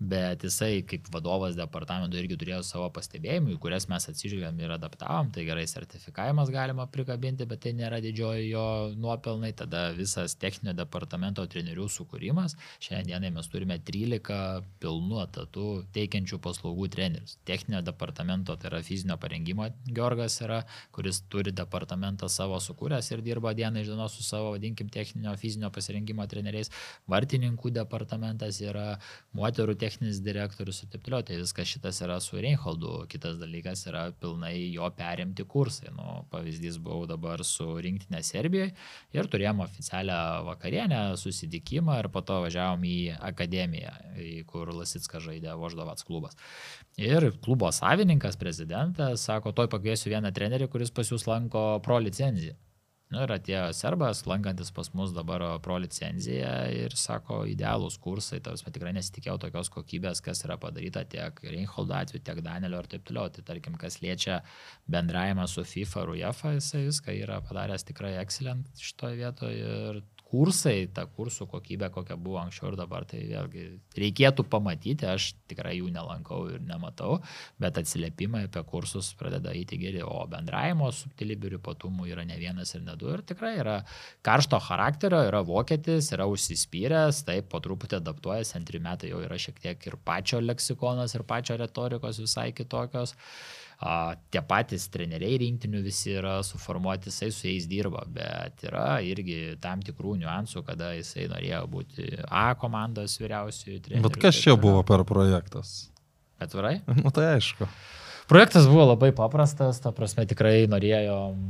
bet jisai kaip vadovas departamento irgi turėjo savo pastebėjimų, į kurias mes atsižvelgėm ir adaptavom, tai gerai sertifikavimas galima prikabinti, bet tai nėra didžioji jo nuopelnai, tada visas techninio departamento trenerių sukūrimas. Šiandienai mes turime 13 pilnų etatų teikiančių paslaugų trenerius. Techninio departamento, tai yra fizinio parengimo Georgas yra, kuris turi departamentą savo sukūręs ir dirba dieną iš dienos su savo, vadinkim, techninio fizinio pasirengimo treneriais. Vartininkų departamentas yra, moterų techninis direktorius ir taip toliau. Tai viskas šitas yra su Reinholdu. Kitas dalykas yra pilnai jo perimti kursai. Nu, pavyzdys buvau dabar su rinktinė Serbijoje ir turėjom oficialią vakarienę, susitikimą ir po to važiavom į akademiją, į kur Lasitskas žaidė Voždovats klubas. Ir klubo savininkas, prezidentas, sako, toj pakviesiu vieną trenerį, kuris pas jūs lanko pro licenciją. Nu, ir atėjo serbas, lankantis pas mus dabar pro licenciją ir sako, idealūs kursai, tarsi tikrai nesitikėjau tokios kokybės, kas yra padaryta tiek Reinholdo atveju, tiek Danielio ir taip toliau. Tai tarkim, kas liečia bendravimą su FIFA ir UEFA, jisai viską yra padaręs tikrai excellent šitoje vietoje ir kursai, ta kursų kokybė, kokia buvo anksčiau ir dabar, tai vėlgi reikėtų pamatyti, aš tikrai jų nelankau ir nematau, bet atsiliepimai apie kursus pradeda eiti geri, o bendravimo subtilybių ir ypatumų yra ne vienas ir ne du ir tikrai yra karšto charakterio, yra vokietis, yra užsispyręs, taip po truputį adaptuojasi, antri metai jau yra šiek tiek ir pačio leksikonas, ir pačio retorikos visai kitokios. A, tie patys treneriai rinktinių visi yra suformuoti, jisai su jais dirba, bet yra irgi tam tikrų niuansų, kada jisai norėjo būti A komandos vyriausiųjų trenerių. Bet kas čia buvo per projektas? Atvirai? Nu tai aišku. Projektas buvo labai paprastas, ta prasme tikrai norėjom,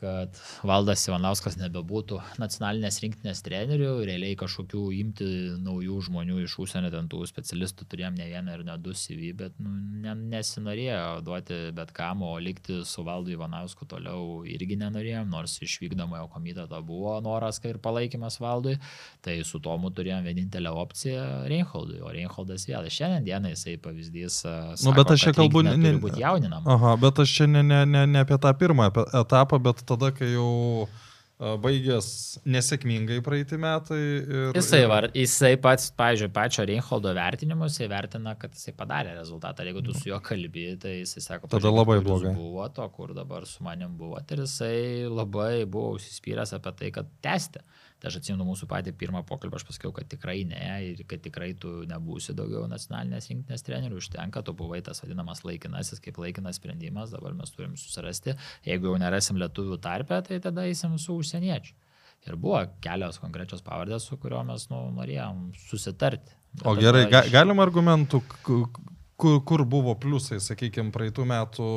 kad Valdas Ivanauskas nebebūtų nacionalinės rinktinės trenerių, realiai kažkokių imti naujų žmonių iš užsienio, ten tų specialistų turėjom ne vieną ir ne du CV, bet nu, ne, nesinorėjo duoti bet kam, o likti su Valdu Ivanausku toliau irgi nenorėjom, nors iš vykdomojo komiteto buvo noras ir palaikymas Valdui, tai su Tomu turėjom vienintelę opciją Reinholdui, o Reinholdas vėl šiandien jisai pavyzdys. Sako, Nu, bet aš čia kalbu rinktinė ne- jauninama. Aha, bet aš čia ne, ne, ne, ne apie tą pirmą etapą, bet tada, kai jau a, baigės nesėkmingai praeiti metai. Ir, Jisai, var, jisai pats, pavyzdžiui, pačio Reinholdo vertinimus, jisai vertina, kad jisai padarė rezultatą. Ir Jeigu tu su juo kalbi, tai jisai sako, Tada "Pažiūrėkit, labai blogai." Buvo to, kur dabar su manim buvo. Ir jisai labai buvo užsispyręs apie tai, kad tęsti. Tai aš atsimenu mūsų patį pirmą pokalbį, aš pasakiau, kad tikrai ne ir kad tikrai tu nebūsi daugiau nacionalinės rinktinės trenerių, užtenka, tu buvai tas vadinamas laikinasis, kaip laikinas sprendimas, dabar mes turim susirasti. Jeigu jau nerasim lietuvių tarpę, tai tada eisim su užsieniečiu. Ir buvo kelios konkrečios pavardės, su kuriuo mes nu, norėjom susitarti. Bet O gerai, ga, galim argumentų, kur, kur buvo pliusai, sakykime, praeitų metų.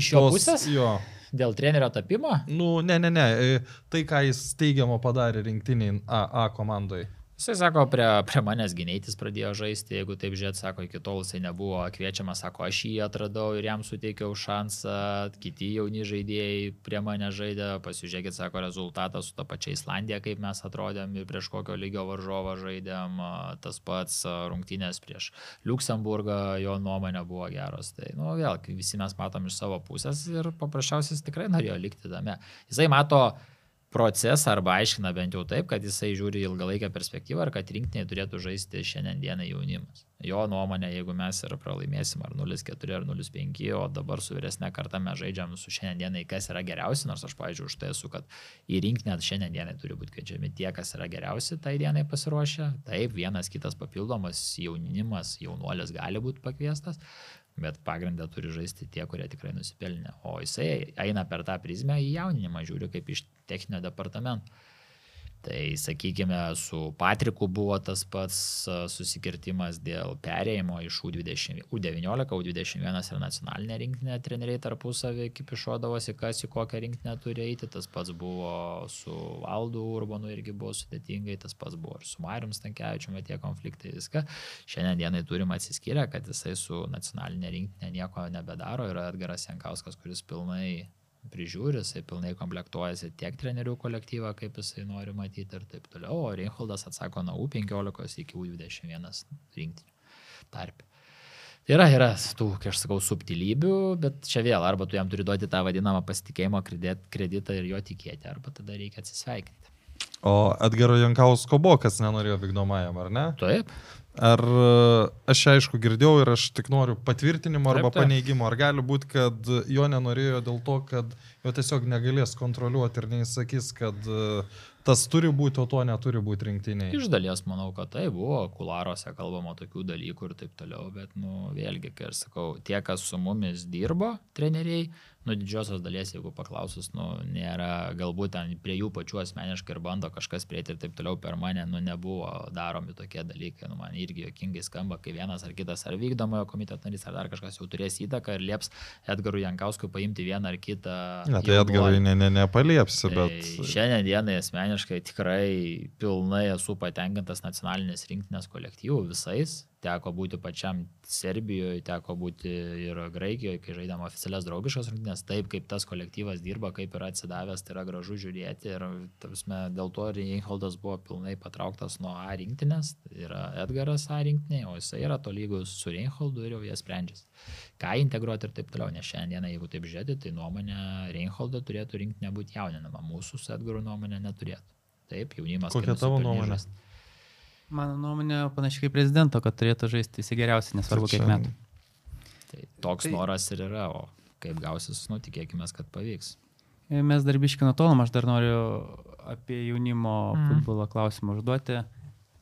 Iš jo pusės? Jo. Dėl trenerio tapimo? Nu, ne, ne, ne. e, Tai, ką jis teigiamo padarė rinktiniai A, A komandai. Jisai sako, prie, prie manęs gynėtis pradėjo žaisti, jeigu taip žiūrėt, sako, iki tol jisai nebuvo kviečiamas, sako, aš jį atradau ir jam suteikiau šansą, kiti jauni žaidėjai prie mane žaidė, pasižiūrėkit, sako, rezultatą su ta pačia Islandija, kaip mes atrodėm ir prieš kokio lygio varžovą žaidėm, tas pats rungtynės prieš Luksemburgą, jo nuomonė buvo geros. Tai, nu, vėl, visi mes matom iš savo pusės ir paprasčiausiai jis tikrai norėjo likti tame. Jisai mato procesą arba aiškina bent jau taip, kad jisai žiūri ilgalaikę perspektyvą ir kad rinktiniai turėtų žaisti šiandien dieną jaunimas. Jo nuomonė, jeigu mes ir pralaimėsim ar 0-4 ar 0-5, o dabar su vyresnė karta mes žaidžiam su šiandien dienai, kas yra geriausi, nors aš, pavyzdžiui, už tai esu, kad į rinkinę šiandien dienai turi būti kviečiami tie, kas yra geriausi tai dienai pasiruošę. Taip, vienas kitas papildomas jaunimas, jaunuolis gali būti pakviestas, bet pagrindą turi žaisti tie, kurie tikrai nusipelnė. O jisai eina per tą prizmę į jauninimą, žiūri kaip iš techninio departamento. Tai sakykime, su Patriku buvo tas pats a, susikirtimas dėl perėjimo iš U20, U19, U21 ir nacionalinė rinktinė treneriai tarpusavį kipišuodavosi, kas į kokią rinktinę turi eiti. Tas pats buvo su Valdu Urbanu irgi buvo sudėtingai, tas pats buvo ir su Marium Stankievičiumi tie konfliktai viską. Šiandien dienai turim atsiskyrę, kad jisai su nacionalinė rinktinė nieko nebedaro. Yra Edgaras Jankauskas, kuris pilnai prižiūri, jisai pilnai komplektuojasi tiek trenerių kolektyvą, kaip jisai nori matyti ir taip toliau, o Reinholdas atsako nuo U15 iki U21 rinktinių tarp. Yra, yra tų, kaip aš sakau, subtilybių, bet čia vėl, arba tu jam turi duoti tą vadinamą pasitikėjimo kredit- kreditą ir jo tikėti, arba tada reikia atsisveikinti. O Edgaro Jankausko buvo, kas nenorėjo vykdomajam, ar ne? Taip, Ar e, aš aišku girdėjau ir aš tik noriu patvirtinimo arba Taip, taip. paneigimo. Ar gali būti, kad jo nenorėjo dėl to, kad jo tiesiog negalės kontroliuoti ir neįsakys, kad e, tas turi būti, o to neturi būti rinktiniai. Iš dalies manau, kad tai buvo, kularuose kalbama tokių dalykų ir taip toliau, bet, nu, vėlgi, kai aš sakau, tie, kas su mumis dirbo, treneriai, nu, didžiosios dalies, jeigu paklausus, nu, nėra, galbūt ten prie jų pačių asmeniškai ir bando kažkas prieiti ir taip toliau per mane, nu, nebuvo daromi tokie dalykai, nu, man irgi jokingai skamba, kai vienas ar kitas ar vykdomojo komiteto narys ar dar kažkas jau turės įtaką ir lieps Edgarui Jankauskui paimti vieną ar kitą. Ne, tai. Edgarai ne, ne, nepaliepsi, bet... Šiandien dienai asmeniškai tikrai pilnai esu patenkintas nacionalinės rinktinės kolektyvų visais. Teko būti pačiam Serbijoje, teko būti ir Graikijoje, kai žaidėm oficialias draugiškas rungtynės. Taip, kaip tas kolektyvas dirba, kaip yra atsidavęs, tai yra gražu žiūrėti. Ir tarpsme, dėl to Reinholdas buvo pilnai patrauktas nuo A rinktinės. Tai yra Edgaras A rinktinė, o jisai yra tolygus su Reinholdu ir jau jie sprendžiasi. Ką integruoti ir taip toliau. Nes šiandieną, jeigu taip žiūrėti, tai nuomonė Reinholdo turėtų rinktinė būti jauninama. Mūsų su Edgaru nuomonė neturėtų. Taip, jaunimas. Kokia tavo nuomonė? žaist. Mano nuomonė panašiai kaip prezidento, kad turėtų žaisti visi geriausi, nesvarbu kiek metų. Tai toks Tai- noras ir yra, o kaip gausis, nu tikėkime, kad pavyks. E, Mes dar biškino tolom, aš dar noriu apie jaunimo mm. futbolo klausimą užduoti.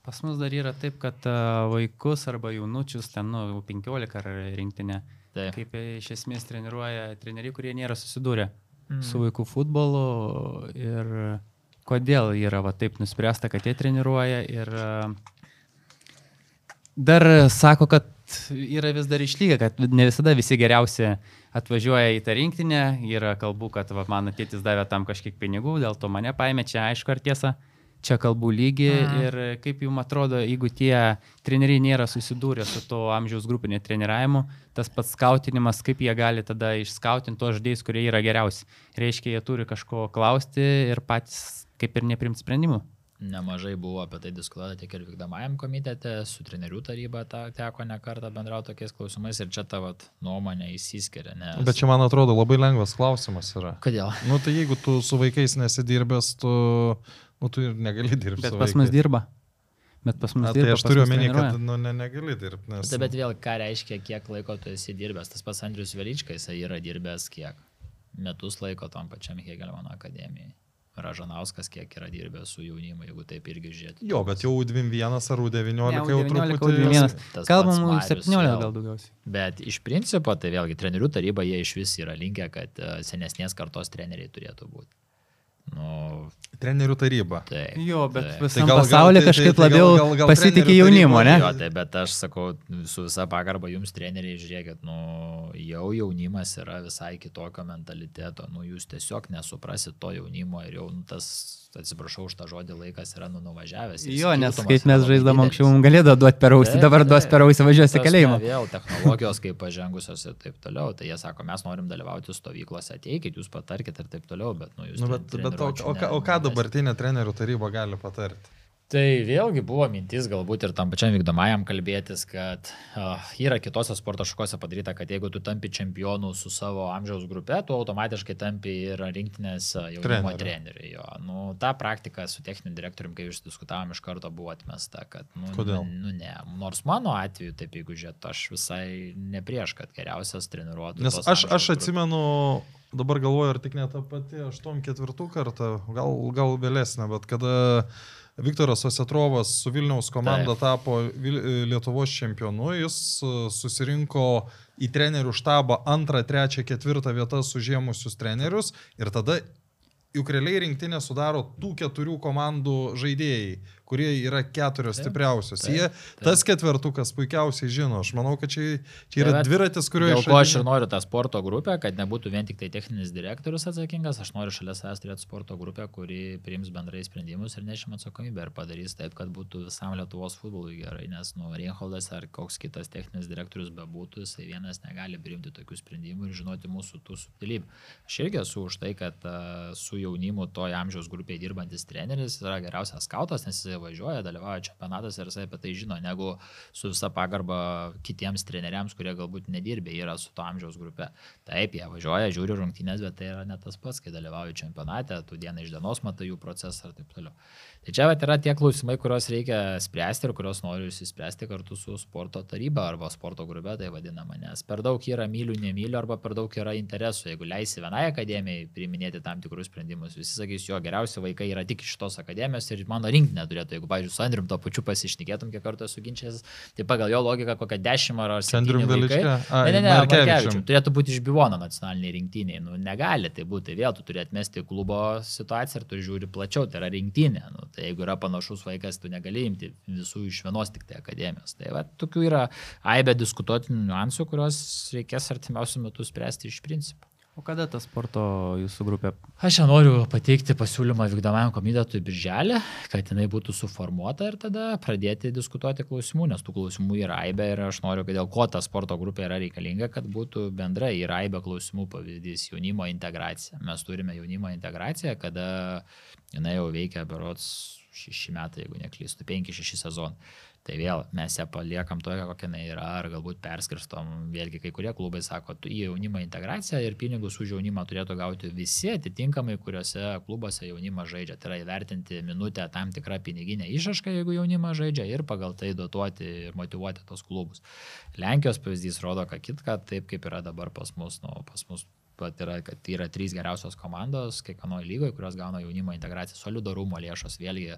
Pas mus dar yra taip, kad a, vaikus arba jaunučius, ten, nu, 15 ar rinktinė, Taip. kaip e, iš esmės treniruoja treneriai, kurie nėra susidūrę mm. su vaikų futbolu ir kodėl yra va, taip nuspręsta, kad jie treniruoja ir a, dar sako, kad yra vis dar išlyga, kad ne visada visi geriausi atvažiuoja į tą rinktinę, yra kalbų, kad va, mano tėtis davė tam kažkiek pinigų, dėl to mane paėmė, čia aišku ar tiesa, čia kalbų lygi Mhm. ir kaip jums atrodo, jeigu tie treneriai nėra susidūrę su to amžiaus grupinė treniravimu, tas pats skautinimas, kaip jie gali tada išskautinti tos žaidėjus, kurie yra geriausi. Reiškia, jie turi kažko klausti ir patys kaip ir neprimti sprendimų. Nemažai buvo apie tai diskutuota tiek ir vykdomajam komitete, su trenerių taryba ta, teko ne kartą bendrauti tokiais klausimais ir čia tavo nuomonė įsiskiria. Nes... Bet čia, man atrodo, labai lengvas klausimas yra. Kodėl? Nu, tai jeigu tu su vaikais nesidirbęs, tu, nu, tu ir negali dirbti. Bet pas mus dirba. Bet pas mus Na, dirba. tai aš turiu omeny, kad nu, ne, negali dirbti. Nes... Tai bet vėl, ką reiškia, kiek laiko tu esi dirbęs. Tas pats Andrius Veličkai, jisai yra dirbęs kiek? Metus laiko tam pačiam Hegelmano akademijai. Ražanauskas kiek yra dirbęs su jaunimu, jeigu taip irgi žiūrėti. Jo, bet jau U21 ar U19 Ne, jau U19, truputį... U21. Tas Kalbam, pats Marius 17 vėl. gal daugiausiai. Bet iš principo, tai vėlgi trenerių taryba jie iš vis yra linkę, kad e, senesnės kartos treneriai turėtų būti. Nu, Trenerių taryba. taip. Jo, bet taip. visam gal- gal- pasaulyje tai- tai- kažkaip tai gal- labiau gal- gal pasitikė trenerių jaunimu, taryba- ne? Jo, tai bet aš sakau, su visa pagarba jums treneriai, žiūrėkit, nu, jau jaunimas yra visai kitokio mentaliteto, nu, jūs tiesiog nesuprasit to jaunimo ir jau nu, tas, atsiprašau už tą žodį, laikas yra nu, nuvažiavęs. Jo, nes kaip mes didelis. anksčiau, mums galėdavo duoti per ausį, dabar duos per ausį važiuosi kalėjimą. Vėl technologijos kaip pažengusios ir taip toliau. Tai jie sako, mes norim dalyvauti stovyklose, ateikit, jūs patarkit ir taip toliau, bet nu jūs... Nu, bet, bet o, o, o ką dabartinė trenerių taryba gali patarti? Tai vėlgi buvo mintis galbūt ir tam pačiam vykdomajam kalbėtis, kad uh, yra kitose sporto šakose padaryta, kad jeigu tu tampi čempionu su savo amžiaus grupe, tu automatiškai tampi ir rinktinės uh, jaunimo Treneriu. Nu, ta praktika su techniniu direktoriumi, kai išdiskutavom, iš karto buvo atmesta, kad... Nu, Kodėl? Nu, ne. Nors mano atveju, taip jeigu žiūrėt, aš visai ne prieš, kad geriausias treniruotų. Nes aš, aš atsimenu, dabar galvoju, ar tik ne tą patį 8-4 kartą, gal, gal vėlesnė, bet kada Viktoras Osetrovas su Vilniaus komanda Taip. tapo Vil- Lietuvos čempionu, jis e, susirinko į trenerių štabą antrą, trečią, ketvirtą vietas užėmusius trenerius ir tada juk realiai rinktinė sudaro tų keturių komandų žaidėjai, kurie yra keturios Taip, stipriausios. taip, Jie, taip. tas ketvertukas puikiausiai žino. Aš manau, kad čia, čia yra Tai vat dviratis, kurio Dėl ko aš ir noriu tą sporto grupę, kad nebūtų vien tik tai techninis direktorius atsakingas, aš noriu šalia savęs turėti sporto grupę, kuri priims bendrai sprendimus ir nešim atsakomybę ir padarys taip, kad būtų visam Lietuvos futbolui gerai, nes, nu, Reinholdas ar koks kitas techninis direktorius bebūtų, jisai vienas negali priimti tokių sprendimų ir žinoti mūsų tų subtilybių. Aš irgi esu už tai, kad uh, su jaunimu toje amžiaus grupėje dirbantis treneris yra geriausias skautas, nes jisai važiuoja, dalyvauja čempionatas ir jisai apie tai žino, negu su visa pagarba kitiems treneriams, kurie galbūt nedirbė, yra su to amžiaus grupė. Taip, jie važiuoja, žiūri rungtynės, bet tai yra ne tas pats, kai dalyvauja čempionate, tu dieną iš dienos matai jų procesą ir taip toliau. Tai čia vat, yra tie klausimai, kuriuos reikia spręsti ir kuriuos noriu įsispręsti kartu su sporto taryba arba sporto grupė, tai vadinama, nes per daug yra mylių, nemylių arba per daug yra interesų. Jeigu leisi vienai akademijai priiminėti tam tikrus sprendimus, visi sakys, jo geriausi vaikai yra tik iš šitos akademijos ir mano rinkinė turėtų, jeigu, pavyzdžiui, su Andrium to pačiu pasišnekėtum, kiek kartų esu ginčias, tai pagal jo logiką kokią dešimt ar ar Su Andrium septyni vaikai. Ai, Ne, ne, ne. Markevičium. Turėtų būti iš Bivono nacionaliniai rinktiniai. Nu, negali tai būti. Vėl tu turi atmesti klubo situaciją ir tu žiūri plačiau. Tai yra rinktinė. Nu, tai jeigu yra panašus vaikas, tu negali imti visų iš vienos tik tai akademijos. Tai va, tokių yra aibė diskutuotinų niuansų, kuriuos reikės artimiausių metų spręsti iš principo. O kada ta sporto jūsų grupė? Aš čia noriu pateikti pasiūlymą vykdomajam komitetui birželį, kad jinai būtų suformuota ir tada pradėti diskutuoti klausimų, nes tų klausimų yra aibė ir aš noriu, kad dėl ko ta sporto grupė yra reikalinga, kad būtų bendrai yra aibė klausimų pavyzdys jaunimo integracija. Mes turime jaunimo integraciją, kada jinai jau veikia berots šeši metai, jeigu neklystu, penki, šeši sezonai. Tai vėl mes ją paliekam tokią, kokia jinai yra, ar galbūt perskirstom. Vėlgi, kai kurie klubai sako, tu į jaunimo integraciją ir pinigus už jaunimą turėtų gauti visi atitinkamai, kuriuose klubuose jaunimas žaidžia. Tai yra įvertinti minutę tam tikrą piniginę išrašką, jeigu jaunimas žaidžia ir pagal tai dotuoti ir motivuoti tos klubus. Lenkijos pavyzdys rodo, ką kitką, taip kaip yra dabar pas mus. Nu, pas mus pat yra, kad tai yra trys geriausios komandos kiekvienoje lygoje, kurios gauna jaunimo integraciją solidarumo lėšos. Vėlgi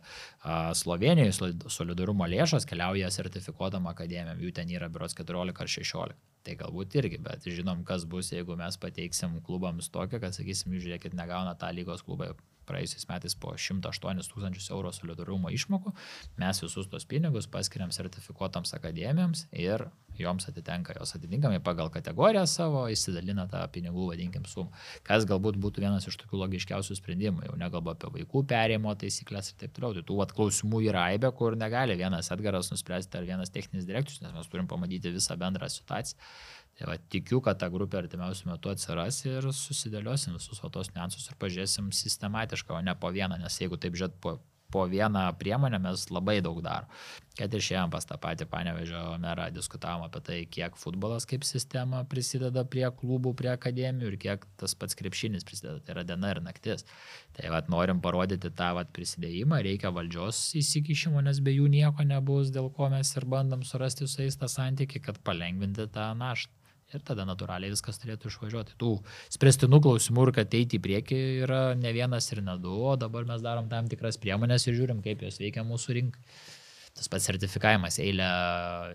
Slovenijoje solid- solidarumo lėšos keliauja sertifikuotam akademijam, jų ten yra biuros 14 ar 16. Tai galbūt irgi, bet žinom, kas bus, jeigu mes pateiksim klubams tokią, kad sakysim, žiūrėkit, negauna tą lygos klubai praėjusiais metais po 108 tūkstančius eurų solidarumo išmokų, mes visus tos pinigus paskiriam sertifikuotams akademijoms ir joms atitenka jos atitinkamai pagal kategoriją savo, įsidalina tą pinigų, vadinkim, sumą. Kas galbūt būtų vienas iš tokių logiškiausių sprendimų, jau nekalbu apie vaikų perėjimo taisyklės ir taip toliau. Tai tų vat, klausimų yra aibė, kur negali vienas Edgaras nuspręsti ar vienas techninis direktorius, nes mes turim pamatyti visą bendrą situaciją. Tai va, tikiu, kad ta grupė artimiausių metų atsiras ir susidėliosim visus va, tos niuansus ir pažiūrėsim sistematiškai, o ne po vieną, nes jeigu taip žiūrėt po, po vieną priemonę mes labai daug darom. Kad ir šiandien pas tą patį panevežio merą diskutavom apie tai, kiek futbolas kaip sistema prisideda prie klubų, prie akademijų ir kiek tas pats krepšinis prisideda. Tai yra diena ir naktis. Tai vad norim parodyti tą vat prisidėjimą, reikia valdžios įsikišimo, nes be jų nieko nebus, dėl ko mes ir bandom surasti su jais tą santykį, kad palengvinti tą naštą. Ir tada natūraliai viskas turėtų išvažiuoti. Tų spręstinų klausimų ir kad eiti į priekį yra ne vienas ir ne du, o dabar mes darom tam tikras priemonės ir žiūrim, kaip jos veikia mūsų rinkai. Tas pats sertifikavimas, eilė,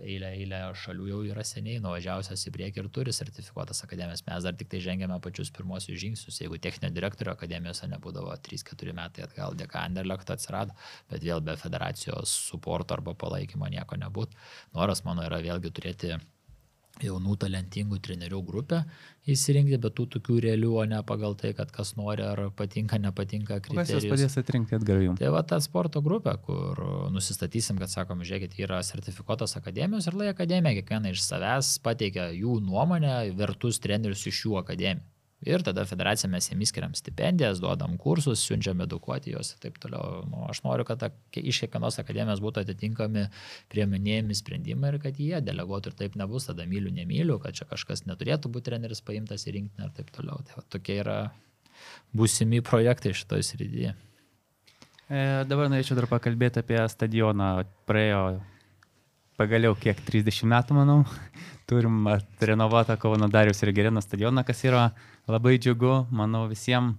eilė, eilė šalių jau yra seniai nuvažiavusios į priekį ir turi sertifikuotas akademijas. Mes dar tik tai žengėme pačius pirmosius žingsnius. Jeigu techninio direktorio akademijose nebūdavo 3-4 metai atgal, dėka Anderlechto atsirado, bet vėl be federacijos suporto arba palaikymo nieko nebūtų. Noras mano yra vėlgi turėti jaunų talentingų trenerių grupę įsirinkti, bet tų tokių realių, o ne pagal tai, kad kas nori ar patinka, nepatinka Kas jūs kriterijus. padės atrinkti atgal jums? Tai va ta sporto grupė, kur nusistatysim, kad sakom, žiūrėkit, yra sertifikuotos akademijos ir lai akademija kiekviena iš savęs pateikia jų nuomonę, vertus trenerius iš jų akademijų. Ir tada federacija mes jiems skiriam stipendijas, duodam kursus, siunčiam edukuoti juos ir taip toliau. Nu, aš noriu, kad ta- iš kiekvienos akademijos būtų atitinkami prieminėjami sprendimai ir kad jie deleguotų ir taip nebus, tada myliu, nemyliu, kad čia kažkas neturėtų būti treneris paimtas į rinktinę ir taip toliau. Tai va, tokie yra būsimi projektai šitoje srityje. E, dabar norėčiau dar pakalbėti apie stadioną. Praėjo pagaliau kiek 30 metų, manau. Turim renovuotą Kauno Darius ir Gerino stadioną, kas yra labai džiugu, manau, visiems.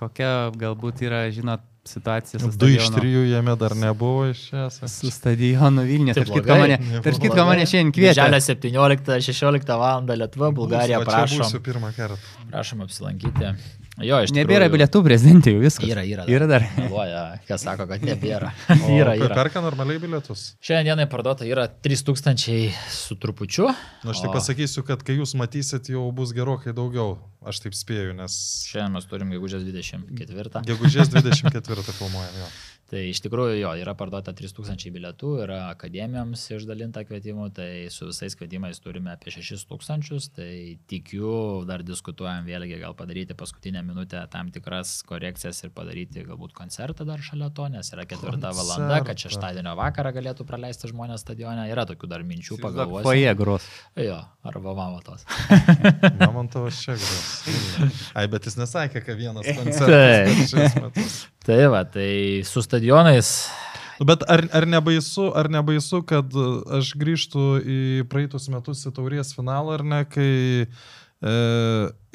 Kokia galbūt yra, žinot, situacija su Du iš stadionu. trijų jame dar nebuvo išėjęs. Su stadionu Vilnius. Tai Tarp kitko mane, tarp kitko mane šiandien kvietė. Žalio 17-16 val. Lietuva, Bulgarija, prašom, Būsiu pirmą kartą. prašom apsilankyti. Jo, iš Nebėra tikrųjų- bilietų prezidentė, jau viskas. Yra, yra. Yra dar. Meluoja, kas sako, kad nebėra. O yra, yra. Perka normaliai bilietus. Šiandien dienai parduota yra 3000 su trupučiu. Nu, aš tik O pasakysiu, kad kai jūs matysit, jau bus gerokai daugiau. Aš taip spėju, nes Šiandien mes turim gegužės 24. gegužės 24 filmuojam jo. Tai iš tikrųjų jo, yra parduota 3000 bilietų, yra akademijoms išdalinta kvietimų, tai su visais kvietimais turime apie 6000, tai tikiu, dar diskutuojam vėlgi gal padaryti paskutinę minutę tam tikras korekcijas ir padaryti galbūt koncertą dar šalia to, nes yra ketvirta valanda, kad šeštadienio vakarą galėtų praleisti žmonės stadione, yra tokių dar minčių pagalvoti. Foje gros. Jo, arba mamatos. Mamontovas čia gros. Ai, bet jis nesakė, kad vienas koncertas per šiais metus. Tai va, tai su stadionais Bet ar, ar, nebaisu, ar nebaisu, kad uh, aš grįžtų į praeitus metus į taurės finalą, ar ne, kai e,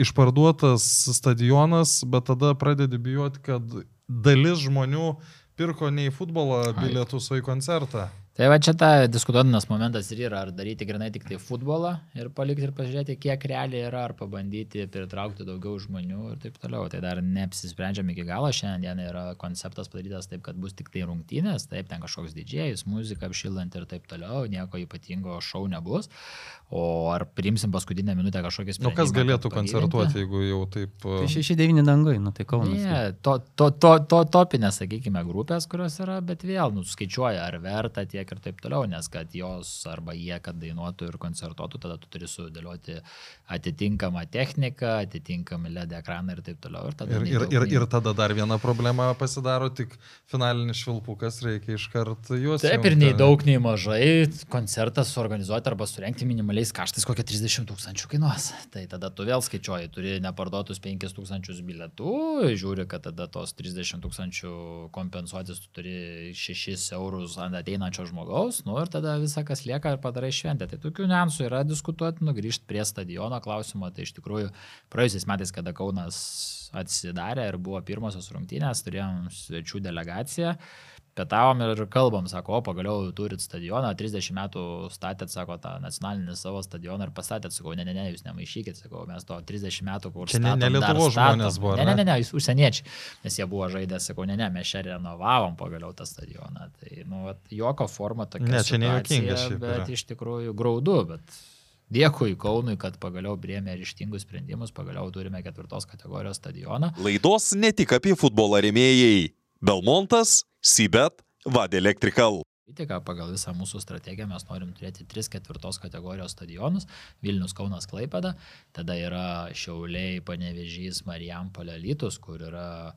išparduotas stadionas, bet tada pradedi bijoti, kad dalis žmonių pirko ne į futbolą bilietus, o į koncertą. Tai va čia ta diskutuotinas momentas ir yra, ar daryti grinai tik tai futbolą ir palikti ir pažiūrėti, kiek realiai yra, ar pabandyti pritraukti daugiau žmonių ir taip toliau. Tai dar neapsisprendžiam iki galo, šiandien yra konceptas padarytas taip, kad bus tik tai rungtynės, taip, ten kažkoks didžėjus, muzika apšilant ir taip toliau, nieko ypatingo šau nebus. O ar priimsim paskutinę minutę kažkokį Nu, sprendimą? kas galėtų koncertuoti, jeigu jau taip... Tai 6-9 dangui, nu tai Kaunas. Ne, to, to, to, to topinės, sakykime, grupės, kurios yra, bet vėl, nu, skaičiuoja, ar verta tiek ir taip toliau, nes kad jos arba jie, kad dainuotų ir koncertuotų, tada tu turi sudėlioti atitinkamą techniką, atitinkamą LED ekraną ir taip toliau. Ir, tada Ir, ir, daug, ir, ir tada dar viena problema pasidaro, tik finalinis švilpukas reikia iškart juos. Taip ir jungti. nei daug, nei mažai koncertą suorganizuoti arba surenkti minimaliais kaštais kokie 30 tūkstančių kainuos. Tai tada tu vėl skaičiuoji, turi neparduotus 5 tūkstančius bilietų, žiūri, kad tada tos 30 tūkstančių kompensuotis tu turi 6 eurus ant ateinančio žmogaus, nu ir tada visą, kas lieka ir padarai šventę. Tai tokių niuansų yra diskutuoti, nugrįžti prie stadiono klausimo. Tai iš tikrųjų praėjusiais metais, kada Kaunas atsidarė ir buvo pirmosios rungtynės, turėjom svečių delegaciją. Pietavom ir kalbam, sako, o pagaliau turit stadioną, 30 metų statėt, sako, tą nacionalinį savo stadioną ir pastatėt, sakau, ne, ne, ne, jūs nemaišykit, sakau, mes to 30 metų, kur Čia ne- ne statom, dar Lietuvos statom. žmonės buvo, Ne, ne, ne? ne, ne, jūs užsieniečiai, nes jie buvo žaidę, sakau, ne, ne, mes čia renovavom pagaliau tą stadioną. Tai, nu, vat, joko forma tokia. Ne, čia nejuokinga šiaip Bet yra. iš tikrųjų graudu, bet dėkui Kaunui, kad pagaliau priemė ryštingus sprendimus, pagaliau turime ketvirtos kategorijos stadioną. Laidos ne tik apie futbolą remėjai. Belmontas, Sibet, Vad Electrical. Politika pagal visą mūsų strategiją mes norim turėti 3 ketvirtos kategorijos stadionus - Vilnius, Kaunas, Klaipeda, tada yra Šiauliai, Panevežys, Marijampolė, Lytus, kur yra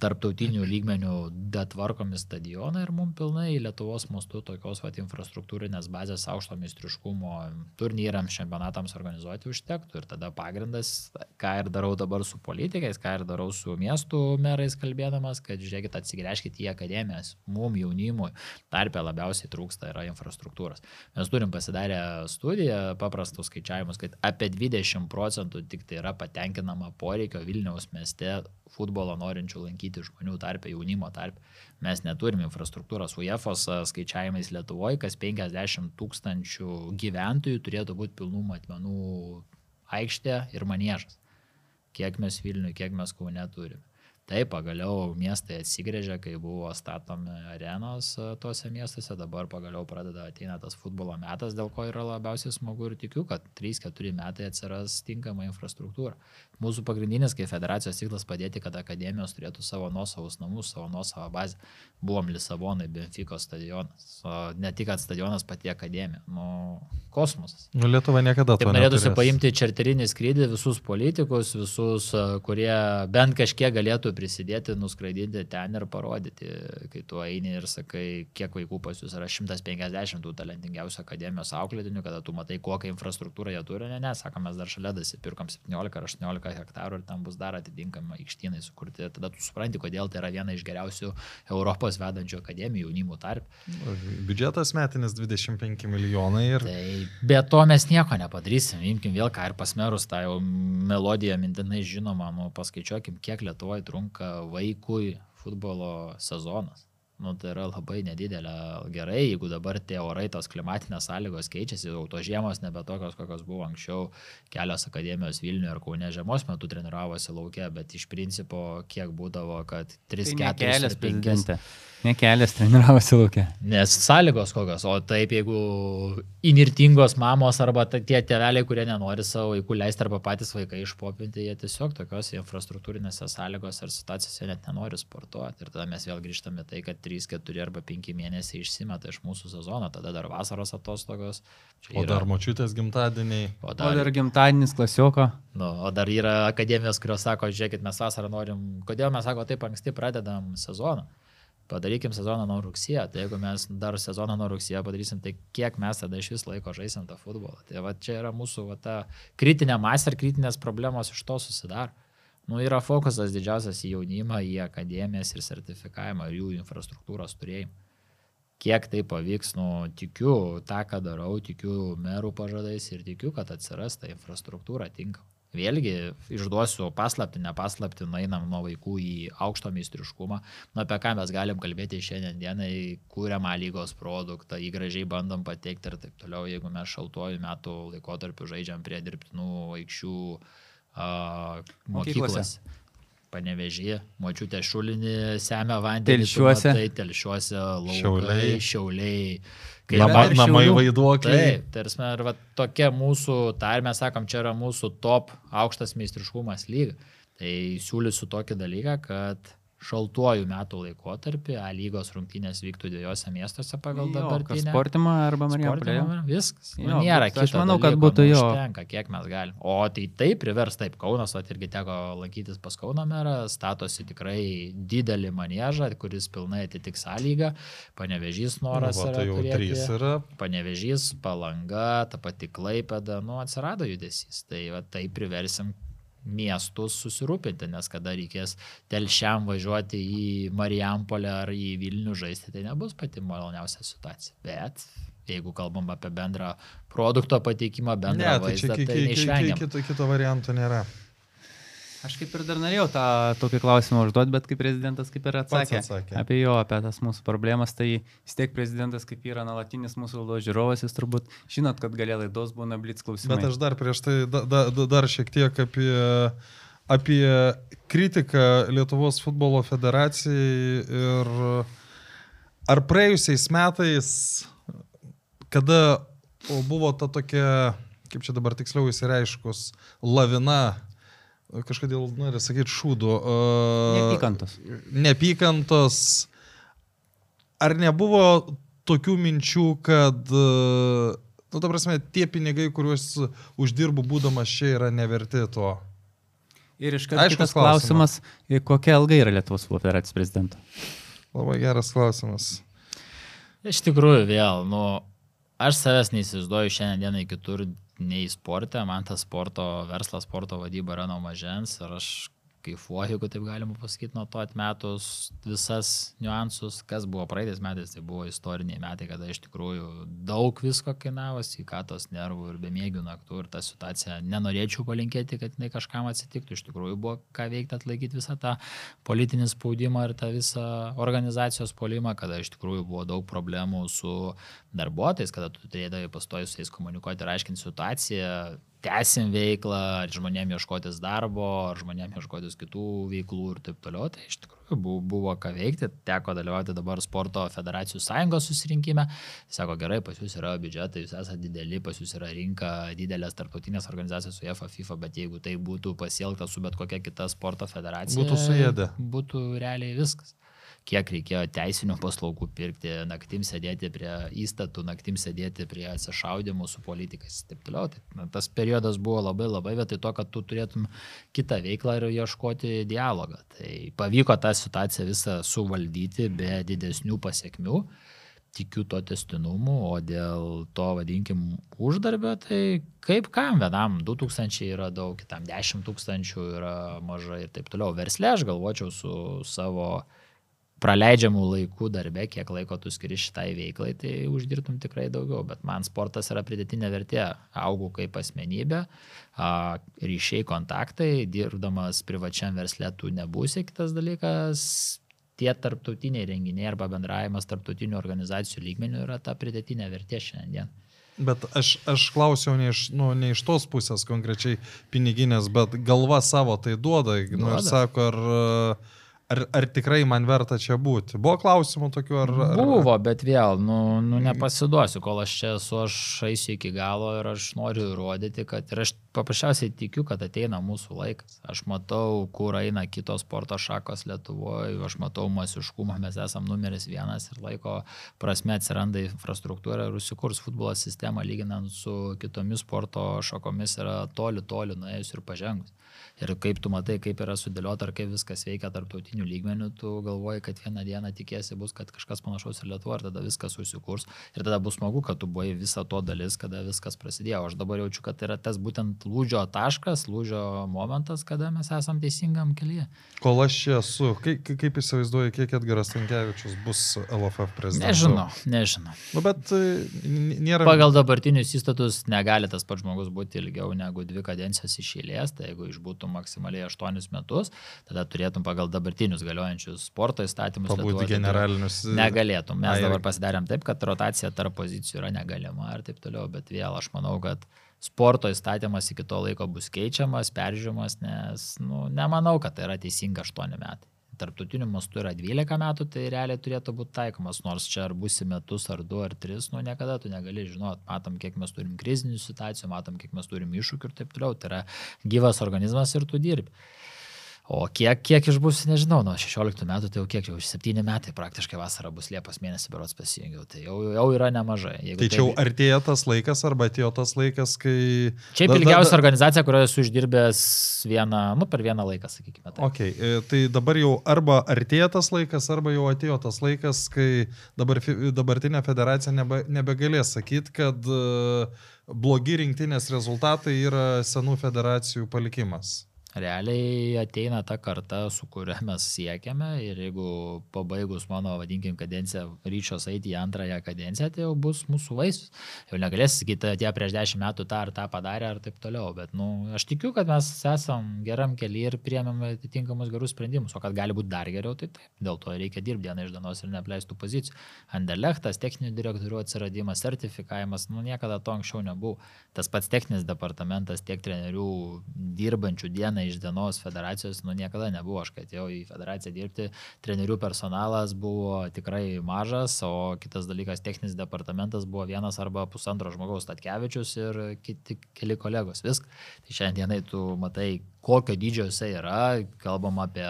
tarptautinių lygmenių detvarkomi stadionai ir mums pilnai Lietuvos mastu tokios vat, infrastruktūrinės bazės aukšto meistriškumo turnyrams, čempionatams organizuoti užtektų. Ir tada pagrindas, ką ir darau dabar su politikais, ką ir darau su miestų merais kalbėdamas, kad žiūrėkit, atsigręžkit į akademijas, mum jaunimui tarpę labiausiai trūksta yra infrastruktūros. Mes turim pasidarę studiją, paprastus skaičiavimus, kad apie 20 procentų tik tai yra patenkinama poreikio Vilniaus mieste futbolo norinčių tūkstančių lankyti žmonių tarpe, jaunimo tarpe. Mes neturime infrastruktūros. UEFOS skaičiavimais Lietuvoje, kas 50 tūkstančių gyventojų turėtų būti pilnų matmenų aikštė ir manėžas. Kiek mes Vilniuje, kiek mes Kaune turime. Taip, pagaliau miestai atsigrėžė, kai buvo statomi arenos tuose miestuose, dabar pagaliau pradeda ateina tas futbolo metas, dėl ko yra labiausiai smagu ir tikiu, kad 3-4 metai atsiras tinkama infrastruktūra. Mūsų pagrindinis kaip federacijos tikslas padėti, kad akademijos turėtų savo nuosavus namus, savo nuosavą bazę. Buvom Lisabonai, Benfico stadionas. O ne tik, kad stadionas pati akademija. Nu, kosmosas. Nu, Lietuva niekada to Taip norėtųsi neturės. paimti čarterinį skrydį visus politikus, visus, kurie bent kažkiek galėtų prisidėti, nuskraidinti ten ir parodyti, kai tu eini ir sakai, kiek vaikų pas jūs yra 150 tų talentingiausių akademijos auklėtinių, kada tu matai, kokią infrastruktūrą jie turi, ne, ne, sakom, mes dar šalia dasipirkom 17 ar 18 hektarų ir tam bus dar atitinkamai aikštynai sukurti. Tada tu supranti, kodėl tai yra viena iš geriausių Europos vedančių akademijų jaunimų tarp. Biudžetas metinis 25 milijonai ir Tai be to mes nieko nepadarysim. Imkim vėl ką ir pasmerus tą jau melodiją mintinai žinoma, nu, paskaičiuokim, kiek Lietuvoje trunka vaikui futbolo sezonas. Nu, tai yra labai nedidelė gerai, jeigu dabar tie orai, tos klimatinės sąlygos keičiasi, jau tos žiemos nebe tokios, kokios buvo anksčiau, kelios akademijos Vilniuje ir Kaune žiemos metu treniravosi laukia, bet iš principo kiek būdavo, kad 3-4 Tai kelias 5 prezidentė. Ne kelias treniravosi laukia. Nes sąlygos kokios, o taip jeigu inirtingos mamos arba tie tėveliai, kurie nenori savo vaikų leisti arba patys vaikai išpopinti, jie tiesiog tokios infrastruktūrinėse sąlygose ir situacijose net nenori sportuoti. Ir tada mes vėl grįžtame tai, kad 3, 4 arba 5 mėnesiai išsimeta iš mūsų sezono, tada dar vasaros atostogos. Čia o yra- dar močiutės gimtadieniai. o O dar, dar gimtadienis klasioko. nu, o dar yra akademijos, kurios sako, žiūrėkit, mes vasarą norim, kodėl mes sako, taip anksti pradedam sezoną. Padarykim sezoną nuo rugsėjo, tai jeigu mes dar sezoną nuo rugsėjo padarysim, tai kiek mes tada iš vis laiko žaisim tą futbolą. Tai va čia yra mūsų va, ta kritinė masė ir kritinės problemos iš to susidaro. Nu, yra fokusas didžiausias į jaunimą, į akademijas ir sertifikavimą ir jų infrastruktūros turėjimą. Kiek tai pavyks, nu, tikiu tą, ką darau, tikiu merų pažadais ir tikiu, kad atsiras ta infrastruktūra tinkama. Vėlgi, išduosiu paslapti, nepaslapti, einam nuo vaikų į aukšto meistriškumą. Nu, apie ką mes galim kalbėti šiandien dienai, kūriamą lygos produktą, jį gražiai bandom pateikti ir taip toliau. Jeigu mes šaltuoju metų laikotarpiu žaidžiam prie dirbtinų aikščių uh, Mokyklose. mokyklos. Panevežė, močiutė šulinį, semia vandenį. Telšiuose. matai, Telšiuose, laukai, Šiauliai. šiauliai. Kai Nama, ir namai vaiduokliai. Taip, tarsi, ir va, tokia mūsų, tai ir mes sakom, čia yra mūsų top aukštas meistriškumas lyga. Tai siūlysiu tokį dalyką, kad šaltuoju metų laikotarpį A lygos rungtynės vyktų dviejose miestuose pagal dabartinę. Sportimą arba Marijampolė. Viskas. Jo, Nu, nėra bet aš kito manau, kad dalyko, būtų nu, jo. Užtenka, kiek mes galim. O tai taip privers, taip Kaunas, o irgi teko lankytis pas Kauno merą, statosi tikrai didelį manėžą, kuris pilnai atitiks sąlygą. Panevežys noras. Nu, va, tai jau turėti- trys yra. Panevežys, palanga, ta pati klaipėda, nu atsirado judesys. Tai va, tai priversim miestus susirūpinti, nes kada reikės telšiam važiuoti į Marijampolę ar į Vilnių žaisti, tai nebus pati maloniausia situacija. Bet jeigu kalbam apie bendrą produkto pateikimą, Ne, bendrą tai čia vaizdą, ki- tai neišvengiam. kito, kito varianto nėra. Aš kaip ir dar norėjau tą tokį klausimą užduoti, bet kaip prezidentas kaip ir atsakė, atsakė. apie jo, apie tas mūsų problemas, tai vis tiek prezidentas kaip yra nuolatinis mūsų laidos žiūrovas, jis turbūt žinot, kad galia laidos būna blitz klausimai. Bet aš dar prieš tai da, da, da, dar šiek tiek apie, apie kritiką Lietuvos futbolo federacijai ir ar praėjusiais metais, kada buvo ta tokia, kaip čia dabar tiksliau įsireiškus, lavina, kažkodėl noriu sakyti šūdų. Uh, Neapykantos. Neapykantos. Ar nebuvo tokių minčių, kad, e, nu, ta prasme, tie pinigai, kuriuos uždirbu būdamas čia, yra neverti to? Ir iš karto kitas klausimas, kokia ilga yra Lietuvos futbolo federacijos prezidento. Labai geras klausimas. Iš tikrųjų, vėl, nu, aš savęs neįsivaizduoju šiandien dienai kitur nei sporte, man tas sporto verslas, sporto vadyba yra nuo mažens ir aš kaifuoju, jeigu taip galima pasakyti, nuo to atmetus visas niuansus, kas buvo praeitais metais, tai buvo istoriniai metai, kada iš tikrųjų daug visko kainavo, sveikatos nervų ir bemėgių naktų ir tą situaciją nenorėčiau palinkėti, kad jinai kažkam atsitiktų, iš tikrųjų buvo ką veikti atlaikyti visą tą politinį spaudimą ir tą visą organizacijos polimą, kada iš tikrųjų buvo daug problemų su darbuotojais, kada tu turėdavai pastojus su jais komunikuoti ir aiškinti situaciją tęsim veiklą, ar žmonėm ieškotis darbo, ar žmonėm ieškotis kitų veiklų ir taip toliau. Tai iš tikrųjų buvo, buvo ką veikti, teko dalyvauti dabar sporto federacijų sąjungos susirinkime. Sako, gerai, pas jūs yra biudžetai, jūs esate dideli, pas jūs yra rinka, didelės tarptautinės organizacijos su UEFA, FIFA, bet jeigu tai būtų pasielgta su bet kokia kita sporto federacija, Būtų suėdę. Būtų realiai viskas kiek reikėjo teisinių paslaugų pirkti, naktim sėdėti prie įstatų, naktim sėdėti prie atsišaudimų su politikais ir taip toliau. Tai, tas periodas buvo labai labai vietoj to, kad tu turėtum kitą veiklą ir ieškoti dialogą. Tai pavyko tą situaciją visą suvaldyti be didesnių pasiekmių. Tikiu to testinumu, o dėl to, vadinkim, uždarbio, tai kaip kam, vienam 2000 yra daug, kitam 10 tūkstančių yra mažai ir taip toliau. Verslė aš galvočiau su savo uh, praleidžiamų laikų darbe, kiek laiko tu skiri šitai veiklai, tai uždirbtum tikrai daugiau, bet man sportas yra pridėtinė vertė. Augau kaip asmenybė, ryšiai, kontaktai, dirbdamas privačiam verslė tu nebūsi, kitas dalykas, tie tarptautiniai renginiai arba bendravimas tarptautinių organizacijų lygmenių yra ta pridėtinė vertė šiandien. Bet aš, aš klausiau ne iš, nu, ne iš tos pusės konkrečiai piniginės, bet galva savo tai duoda. duoda. Nu, ir sako, ar uh, Ar, ar tikrai man verta čia būti? Buvo klausimų tokių, ar... ar... Buvo, bet vėl, nu, nu nepasiduosiu, kol aš čia esu, aš eisiu iki galo ir aš noriu įrodyti, kad ir aš paprasčiausiai tikiu, kad ateina mūsų laikas. Aš matau, kur eina kitos sporto šakos Lietuvoje, aš matau masiškumą, mes esame numeris vienas ir laiko prasme atsiranda infrastruktūra ir užsikurs futbolo sistema lyginant su kitomis sporto šakomis yra toli, toli nuėjus ir pažengus ir kaip tu matai, kaip yra sudėliota, ar kaip viskas veikia tarptautiniu lygmeniu, tu galvoji, kad vieną dieną tikėsi bus, kad kažkas panašaus ir Lietuva, ir tada viskas susikurs. Ir tada bus smagu, kad tu buvai viso to dalis, kada viskas prasidėjo. Aš dabar jaučiu, kad yra tas būtent lūžio taškas, lūžio momentas, kada mes esam teisingam kelyje. Kol aš čia esu, kaip, kaip įsivaizduoju, kiek Edgaras Tankievičius bus LFF prezidentas? Nežinau, nežinau. Nu, bet e, nėra. Pagal dabartinius įstatus negali tas pats žmogus būti ilgiau negu dvi kadencijos iš eilės, tai jeigu išbūtų būtų maksimaliai 8 metus, tada turėtum pagal dabartinius galiojančius sporto įstatymus. Pabūti generalinius. Negalėtum. Mes dabar pasidarėm taip, kad rotacija tarp pozicijų yra negalima ir taip toliau, bet vėl aš manau, kad sporto įstatymas iki to laiko bus keičiamas, peržiūrimas, nes nu, nemanau, kad tai yra teisinga 8 metai tarptautiniu mastu yra 12 metų, tai realiai turėtų būti taikomas, nors čia ar būsi metus, ar du, ar tris, nu niekada tu negali žinot, matom, kiek mes turim krizinių situacijų, matom, kiek mes turim iššūkių ir taip toliau, tai yra gyvas organizmas ir tu dirbi. O kiek, kiek išbus, nežinau, nuo 16 metų, tai jau kiek, jau 7 metai praktiškai vasara bus Liepos mėnesį, berots pasijungiau, tai jau, jau yra nemažai. Jeigu tai čia jau artėja tas laikas, arba atėjo tas laikas, kai... Čia da, ilgiausia da, da... organizacija, kurioje esu išdirbęs vieną, nu, per vieną laiką, sakykime. Tai. Okay, e, tai dabar jau arba artėja tas laikas, arba jau atėjo tas laikas, kai dabar, dabartinė federacija nebe, nebegalės sakyti, kad uh, blogi rinktinės rezultatai yra senų federacijų palikimas realiai ateina ta karta, su kuria mes siekiame ir jeigu pabaigus mano, vadinkim, kadenciją ryčios eiti į antrąją kadenciją, tai jau bus mūsų vaisius. Jau negalės sakyti, tie prieš dešimt metų tą ar tą padarė ar taip toliau, bet nu, aš tikiu, kad mes esam geram keliui ir priemėm atitinkamus gerus sprendimus, o kad gali būti dar geriau, tai taip. Dėl to reikia dirbti dieną iš dienos ir nepleistų pozicijų. Anderlechtas, techninių direktorių atsiradimas, sertifikavimas, nu niekada to anksčiau nebuvo. Tas pats techninis departamentas, tiek trenerių dirbančių dieną iš dienos federacijos, nu niekada nebuvo. Aš, kai atėjau į federaciją dirbti, trenerių personalas buvo tikrai mažas, o kitas dalykas, techninis departamentas buvo vienas arba pusantro žmogaus Tatkevičius ir kiti keli kolegos. Viskas. Tai šiandienai tu matai, kokio dydžio jisai yra, kalbam apie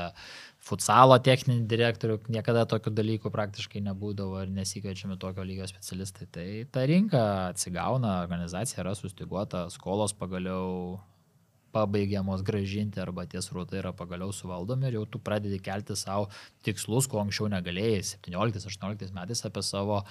futsalo techninį direktorių, niekada tokių dalykų praktiškai nebūdavo ir nesikviečiami tokio lygio specialistai. Tai ta rinka atsigauna, organizacija yra sustiguota, skolos pagaliau pabaigiamos gražinti arba tie srautai yra pagaliau suvaldomi ir jau tu pradedi kelti savo tikslus, ko anksčiau negalėjai 17-18 metais apie savo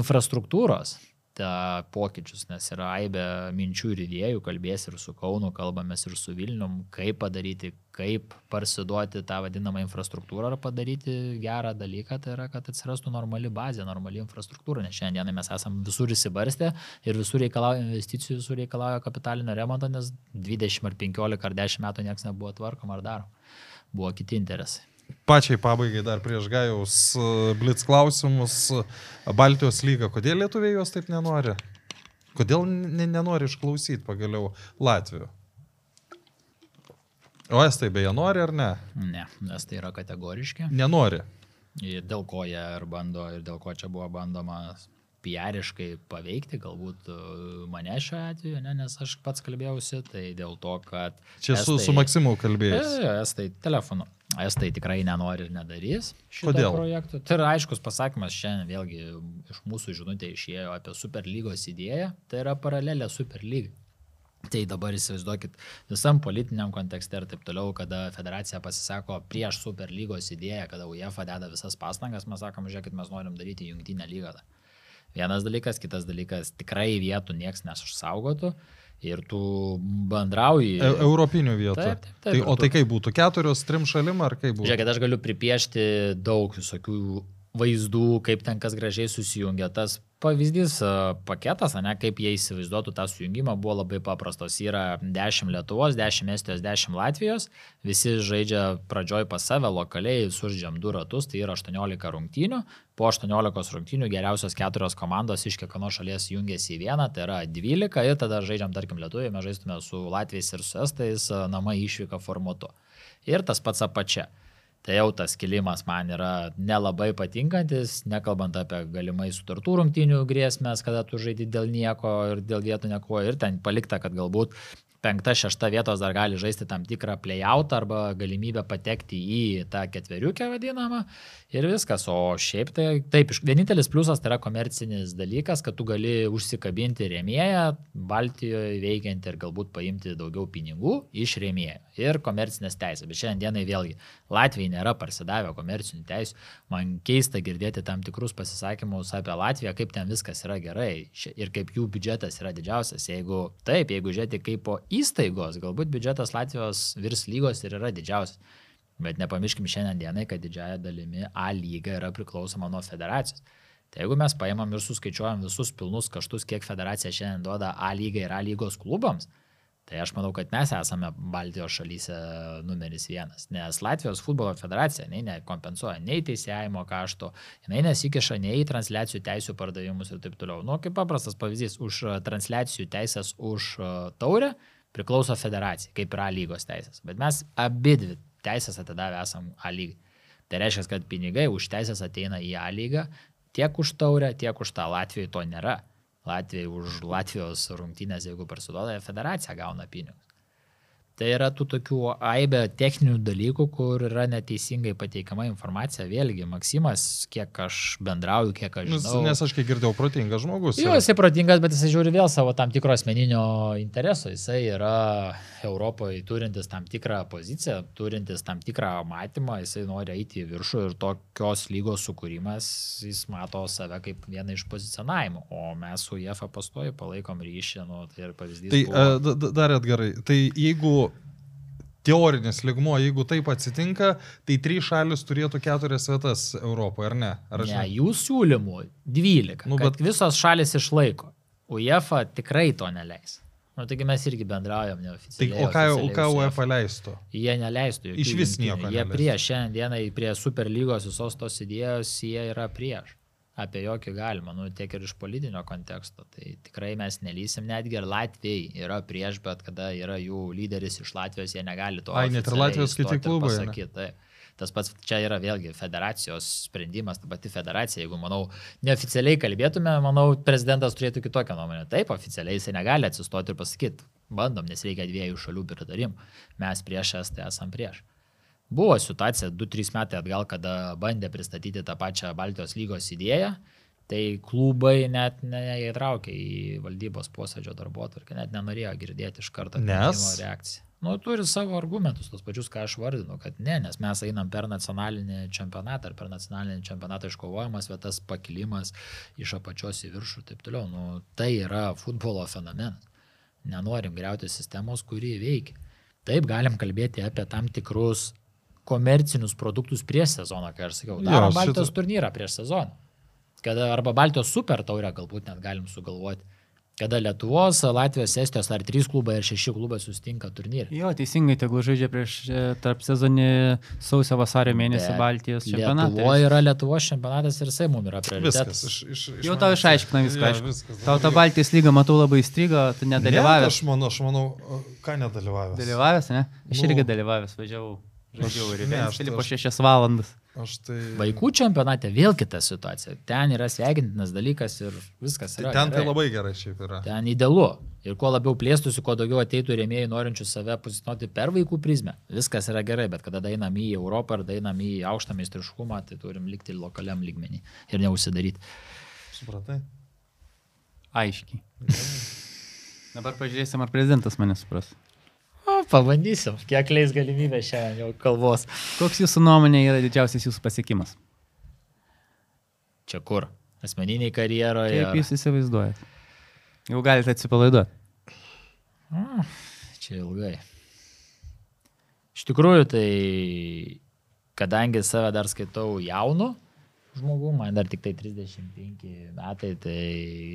infrastruktūros tą pokyčius, nes yra aibė minčių ir idėjų, kalbės ir su Kaunu, kalbamės ir su Vilnium, kaip padaryti, kaip parsiduoti tą vadinamą infrastruktūrą ar padaryti gerą dalyką, tai yra, kad atsirastų normali bazė, normali infrastruktūra, nes šiandien mes esame visur įsibarstę ir visur reikalauja investicijų, visur reikalauja kapitalinio remonto, nes 20 ar 15 ar 10 metų niekas nebuvo tvarkoma ar daroma. Buvo kiti interesai. Pačiai pabaigai dar prieš Gajaus e, blitz klausimus. Baltijos lyga, kodėl lietuviai jos taip nenori? Kodėl ne, nenori išklausyti pagaliau Latvijų? O estai beje nori ar ne? Ne, nes tai yra kategoriški. Nenori. Ir dėl ko jie ir bando, ir dėl ko čia buvo bandoma piariškai paveikti, galbūt e, mane šiuo atveju, ne, nes aš pats kalbėjausi, tai dėl to, kad... Čia su, su Maksimu kalbėjai. Estai telefonu. Estai tikrai nenori ir nedarys šito Kodėl? projekto. Tai yra aiškus pasakymas, šiandien vėlgi iš mūsų žinutė išėjo apie Superlygos idėją, tai yra paralelė Superlygai. Tai dabar įsivaizduokit visam politiniam kontekste ir taip toliau, kada federacija pasisako prieš Superlygos idėją, kada UEFA deda visas pastangas, mes sakom, žiūrėkit, mes norim daryti jungtinę lygą. Vienas dalykas, kitas dalykas, tikrai vietų niekas nesušsaugotų ir tu bendrauji. E Europinių vietų. Taip, taip, taip. Tai, o tu- tai kaip būtų? Keturios, trim šalim ar kaip būtų? Žiūrėkit, aš galiu pripiešti daug visokių vaizdų, kaip ten kas gražiai susijungia. Tas pavyzdys, a, paketas, ne, kaip jie įsivaizduotų tą sujungimą, buvo labai paprastos. Yra 10 Lietuvos, 10 Estijos, 10 Latvijos, visi žaidžia pradžioj pas save lokaliai, suždžiam du ratus, tai yra 18 rungtynių. Po 18 rungtynių geriausios keturios komandos iš kiekvienos šalies jungiasi į vieną, tai yra 12 ir tada žaidžiam, tarkim, Lietuvoje, mes žaistume su Latvijais ir su Estais a, namai išvyka formatu. Ir tas pats apačia. Tai jau tas kilimas man yra nelabai patinkantis, nekalbant apie galimai sutartų rungtynių grėsmės, kada tu žaidži dėl nieko ir dėl vietų nieko. Ir ten palikta, kad galbūt penkta, šešta vietos dar gali žaisti tam tikrą playout arba galimybę patekti į tą ketveriukę vadinamą ir viskas. O šiaip tai taip, vienintelis pliusas tai yra komercinis dalykas, kad tu gali užsikabinti rėmėją Baltijoje veikiantį ir galbūt paimti daugiau pinigų iš rėmėjo ir komercinės teisės. Bet šiandienai vėlgi Latvijai nėra parsidavę komercinių teisų. Man keista girdėti tam tikrus pasisakymus apie Latviją, kaip ten viskas yra gerai ir kaip jų biudžetas yra didžiausias. Jeigu taip, jeigu žiūrėti kaip po įstaigos, galbūt biudžetas Latvijos virs lygos ir yra didžiausias. Bet nepamirškim šiandien dienai, kad didžiaja dalimi A lyga yra priklausoma nuo federacijos. Tai jeigu mes paimam ir suskaičiuojam visus pilnus kaštus, kiek federacija šiandien duoda A lygai ir A lygos klubams, tai aš manau, kad mes esame Baltijos šalyse numeris vienas. Nes Latvijos futbolo federacija nei nekompensuoja nei teisėjimo kašto, jinai nesikiša nei į transliacijų teisų pardavimus ir taip toliau. Nu, kaip paprastas pavyzdys, už transliacijų teisės už e, taurę priklauso federacija, kaip ir A lygos teisės. Bet mes abi dvi teisės atidavę esam A lygai. Tai reiškia, kad pinigai už teisės ateina į A lygą, tiek už taurę, tiek už tą Latvijoje to nėra. Latvijai už Latvijos rungtynės, jeigu parsiduoda, federacija gauna pinigus. Tai yra tų tokių aibė techninių dalykų, kur yra neteisingai pateikama informacija. Vėlgi, Maksimas, kiek aš bendrauju, kiek aš žinau. Nes aš kiek girdėjau, protingas žmogus. Jo, jisai protingas, bet jisai žiūri vėl savo tam tikro asmeninio intereso. Jisai yra Europoje turintis tam tikrą poziciją, turintis tam tikrą matymą, jisai nori eiti į viršų ir tokios lygos sukūrimas, jis mato save kaip vieną iš pozicionavimų. O mes su UEFA pastoju palaikom ryšį, nu, tai ir pavyzdys. Tai buvo- e, da- da- dar atgarai. Tai jeigu teorinis ligmuo, jeigu taip atsitinka, tai trys šalis turėtų keturias vietas Europoje, ar ne? Ar Ne, jų siūlymų 12. Nu, bet visos šalis išlaiko. UEFA tikrai to neleis. Nu, taigi mes irgi bendraujam Tai, neoficialiai. o ką, o ką UEFA leistų? Jie neleistų. jokių Išvis jungtinių. nieko Jie neleistų. prieš šiandienai, prie Superlygos visos tos idėjos, jie yra prieš. Apie jokį galima, nu, tiek ir iš politinio konteksto. Tai tikrai mes nelysim, netgi ir Latvijai yra prieš, bet kada yra jų lyderis iš Latvijos, jie negali to. Ai, net ir Latvijos kiti klubai, ne? pasakyt, tai. Tas pats čia yra vėlgi federacijos sprendimas, ta pati federacija. Jeigu, manau, neoficialiai kalbėtume, manau, prezidentas turėtų kitokią nuomonę. Taip, oficialiai jisai negali atsistoti ir pasakyti, bandom, nes reikia dviejų šalių pritarimų. Mes prieš estai esam prieš. Buvo situacija 2-3 metai atgal, kada bandė pristatyti tą pačią Baltijos lygos idėją, tai klubai net neįtraukė į valdybos posėdžio darbo atvarkę, net nenorėjo girdėti iš karto Nes? reakciją. nu, turi savo argumentus, tos pačius, ką aš vardinu, kad ne, nes mes einam per nacionalinį čempionatą ar per nacionalinį čempionatą iškovojamas vietas, pakilimas iš apačios į viršų ir taip toliau. Nu, tai yra futbolo fenomenas. Nenorim greuti sistemos, kuri veikia. Taip galim kalbėti apie tam tikrus komercinius produktus prieš sezoną, kai aš sakiau, darom šito- Baltijos turnyrą prieš sezoną. Kada arba Baltijos super taurę galbūt net galim sugalvoti. Kada Lietuvos, Latvijos, Estijos ar trys klubai ar šeši klubai sustinka turnyrė. Jo, teisingai, tegul žaidžia prieš e, tarp sezonį sausio vasario mėnesį Bet Baltijos čempionatą. Lietuvoje yra Lietuvos čempionatas ir jisai mums yra prioritetas. Viskas. Iš, iš, iš Jau tau išaiškina viską, Jo, aišku. viskas. Tau ta Baltijos lyga, matau, labai įstrigo, tu Ne, nedalyvavęs. aš manau, aš manau, ką nedalyvavęs. Dalyvavęs, ne? Aš Nu. irgi dalyvavęs, važiavau. Žaidžiau ir Ventspilį po aš- šešias valandas. Aš tai... Vaikų čempionate vėl kita situacija. Ten yra sveikintinas dalykas ir viskas Tai yra. ten tai gerai. labai gerai šiaip yra. Ten idealu. Ir kuo labiau plėstųsi, kuo daugiau ateitų rėmėjai norinčių save pozicionuoti per vaikų prizmę. Viskas yra gerai, bet kada einam į Europą ar einam į aukštą meistriškumą, tai turim likti lokaliam lygmenį ir neusidaryti. Supratai? Aiškiai. Dabar pažiūrėsim, ar prezidentas mane supras. O, pabandysim, kiek leis galimybė šiandien jau kalbos. Koks jūsų nuomonė yra didžiausias jūsų pasiekimas? Čia kur? Asmeniniai karjeroje. Kaip jūs įsivaizduojat? Jau galite atsipalaiduoti. Čia ilgai. Iš tikrųjų, tai kadangi save dar skaitau jaunu žmogų, man dar tik tai 35 metai, tai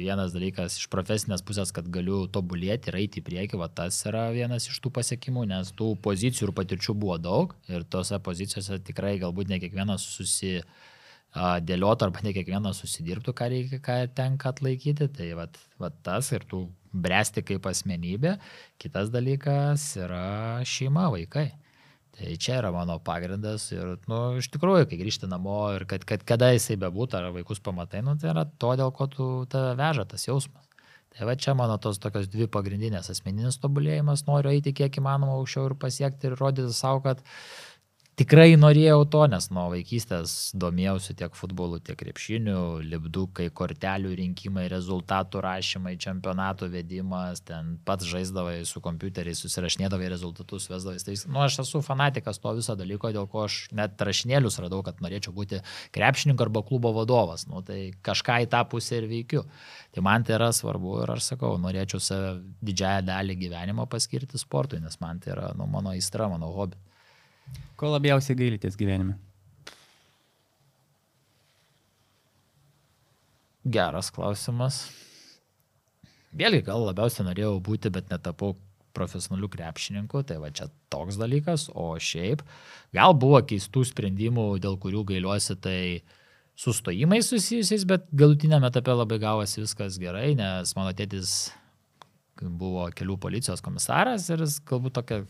vienas dalykas iš profesinės pusės, kad galiu tobulėti ir eiti į priekį, va tas yra vienas iš tų pasiekimų, nes tų pozicijų ir patirčių buvo daug ir tose pozicijose tikrai galbūt ne kiekvienas susi a, dėliotų arba ne kiekvienas susidirbtų, ką, reikia, ką tenka atlaikyti. Tai vat tas ir tų bręsti kaip asmenybė. Kitas dalykas yra šeima, vaikai. Tai čia yra mano pagrindas ir, nu, iš tikrųjų, kai grįžti namo ir kad, kad kada jisai bebūtų, ar vaikus pamatai, nu, tai yra to, dėl ko tu tave veža tas jausmas. Tai va čia mano tos tokios dvi pagrindinės asmeninis tobulėjimas, noriu eiti kiek įmanoma aukščiau ir pasiekti ir rodyti savo, kad tikrai norėjau to, nes nuo vaikystės domėjausi tiek futbolu, tiek krepšiniu, lipdukai, kortelių rinkimai, rezultatų rašymai, čempionatų vedimas, ten pats žaisdavai su kompiuteriais, susirašinėdavai rezultatus, vesdavai. Tai, nu, aš esu fanatikas to viso dalyko, dėl ko aš net rašinėlius radau, kad norėčiau būti krepšininkas arba klubo vadovas. Nu, tai kažką į tą pusę ir veikiu. Tai man tai yra svarbu ir aš sakau, norėčiau save didžiąją dalį gyvenimo paskirti sportui, nes man tai yra nu, mano įstra, mano hobi. Ko labiausiai gailitės gyvenime? Geras klausimas. Vėlgi, gal labiausiai norėjau būti, bet netapau profesionaliu krepšininku, tai va čia toks dalykas, o šiaip gal buvo keistų sprendimų, dėl kurių gailiuosi, tai sustojimai susijusiais, bet galutinėme etape labai gavosi viskas gerai, nes mano tėtis buvo kelių policijos komisaras ir jis galbūt tokia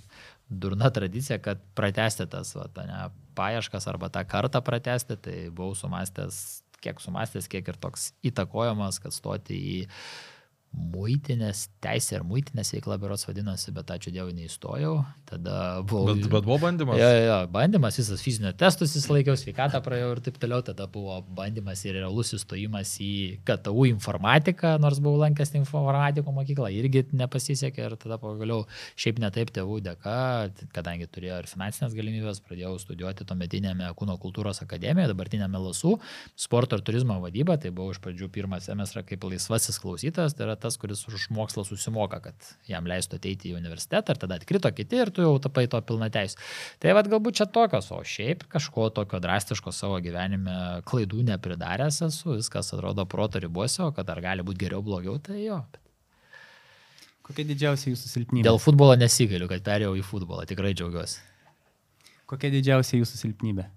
durna tradicija, kad pratesti tas va, ta, ne, paieškas arba tą kartą pratesti, tai buvau sumastęs, kiek sumastęs, kiek ir toks įtakojamas, kad stoti į muitinės teisė ir muitinės veikla berots vadinasi, bet ačiū Dievui neįstojau. Tada buvau... Bet, bet buvo bandymas. Jo, jo, jo, bandymas, visas fizinio testus įsilaikiau, sveikatą praėjau ir taip toliau, tada buvo bandymas ir realus įstojimas į KTU informatiką, nors buvau lankęs informatiko mokyklą, irgi nepasisekė ir tada pagaliau šiaip netaip tėvų dėka, kadangi turėjo ir finansinės galimybės, pradėjau studijuoti tuometinėme kūno kultūros akademijoje, dabartinėme LSU, sporto ir turizmo vadybą, tai buvau iš pradžių pirmą semestrą kaip laisvasis klausytojas, tai yra tas, kuris už mokslą susimoka, kad jam leistų ateiti į universitetą ir tada atkrito kiti ir tu jau tapai to pilna teisė. Tai vad galbūt čia tokios, o šiaip kažko tokio drastiško savo gyvenime klaidų nepridaręs esu, viskas atrodo proto ribose, o kad ar gali būti geriau, blogiau, tai jo. Kokia didžiausia jūsų silpnybė? Dėl futbolo nesigaliu, kad perėjau į futbolą, tikrai džiaugiuosi. Kokia didžiausia jūsų silpnybė?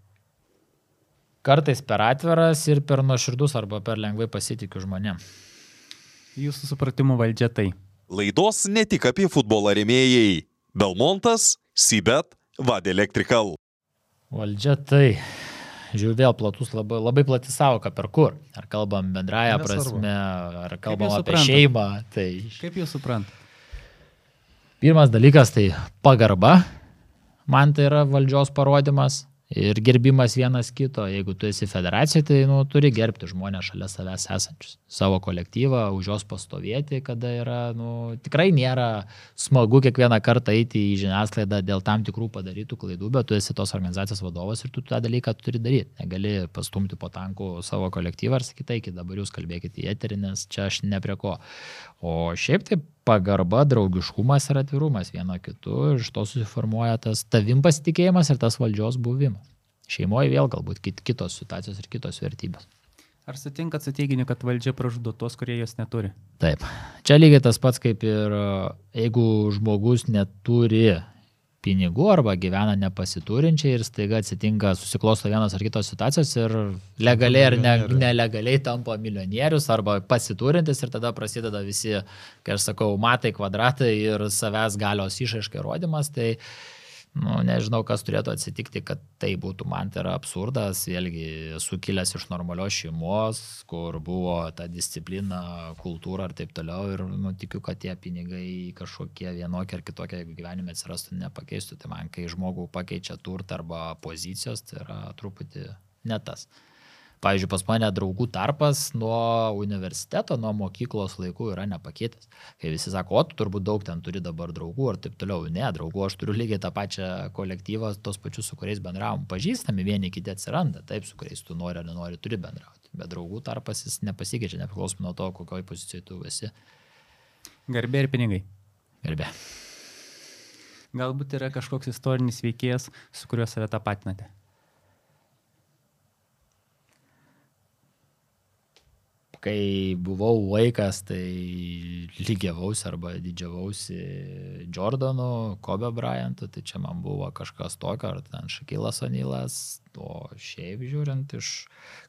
Kartais per atviras ir per nuoširdus arba per lengvai pasitikiu žmonėm. Jūsų supratimu valdžia tai. Laidos ne tik apie futbolą remėjai. Belmontas, Sibet, Vad Electrical. Valdžia tai. Žiūrėjau, vėl platus, labai, labai plati savoka, per kur. Ar kalbam Nesvarbu. prasme, ar kalbam apie suprantat? šeimą. Tai Kaip jūs suprantate? pirmas dalykas tai pagarba. Man tai yra valdžios parodimas. Ir gerbimas vienas kito, jeigu tu esi federacija, tai nu, turi gerbti žmonės šalia savęs esančius, savo kolektyvą, už jos pastovėti, kada yra, nu, tikrai nėra smagu kiekvieną kartą eiti į žiniasklaidą dėl tam tikrų padarytų klaidų, bet tu esi tos organizacijos vadovas ir tu tą dalyką turi daryti. Negali pastumti po tankų savo kolektyvą ir sakyti, eikit dabar jūs kalbėkite į eterį, nes čia aš ne prie ko. O šiaip tai pagarba, draugiškumas ir atvirumas vieno kitu iš to susiformuoja tas tavim pasitikėjimas ir tas valdžios buvimas. Šeimoje vėl galbūt kit- kitos situacijos ir kitos vertybės. Ar sutinkat su teiginiu, kad valdžia pražudo tos, kurie jos neturi? Taip. Čia lygiai tas pats kaip ir e, jeigu žmogus neturi pinigų arba gyvena nepasiturinčiai ir staiga atsitinka, susiklosto vienas ar kitos situacijos ir legaliai ar ne, nelegaliai tampa milijonierius arba pasiturintis ir tada prasideda visi, kai aš sakau, matai kvadratai ir savęs galios išaiškai rodimas, tai nu, nežinau, kas turėtų atsitikti, kad tai būtų. Man tai yra absurdas, vėlgi esu kilęs iš normalios šeimos, kur buvo ta disciplina, kultūra ir taip toliau. Ir nu, tikiu, kad tie pinigai kažkokie vienokie ar kitokie, jeigu gyvenime atsirastų, nepakeistų. Tai man, kai žmogų pakeičia turtą arba pozicijos, tai yra truputį ne tas. Pavyzdžiui, pas mane draugų tarpas nuo universiteto, nuo mokyklos laikų yra nepakitęs. Kai visi sako, o tu turbūt daug ten turi dabar draugų ir taip toliau. Ne, draugų aš turiu lygiai tą pačią kolektyvą, tos pačius, su kuriais bendravom. Pažįstami vieni kiti atsiranda, taip, su kuriais tu nori ar nenori, turi bendrauti. Bet draugų tarpas jis nepasikeičia, nepriklausomai nuo to, kokioje pozicijoje tu esi. Garbė ir pinigai. Gerbė. Galbūt yra kažkoks istorinis veikėjas, su kuriuo save tapatinate. Kai buvau vaikas, tai lygiavausi arba didžiavausi Jordanu, Kobe Bryantu, tai čia man buvo kažkas tokio, ar ten Šakilas Onilas, o šiaip žiūrint iš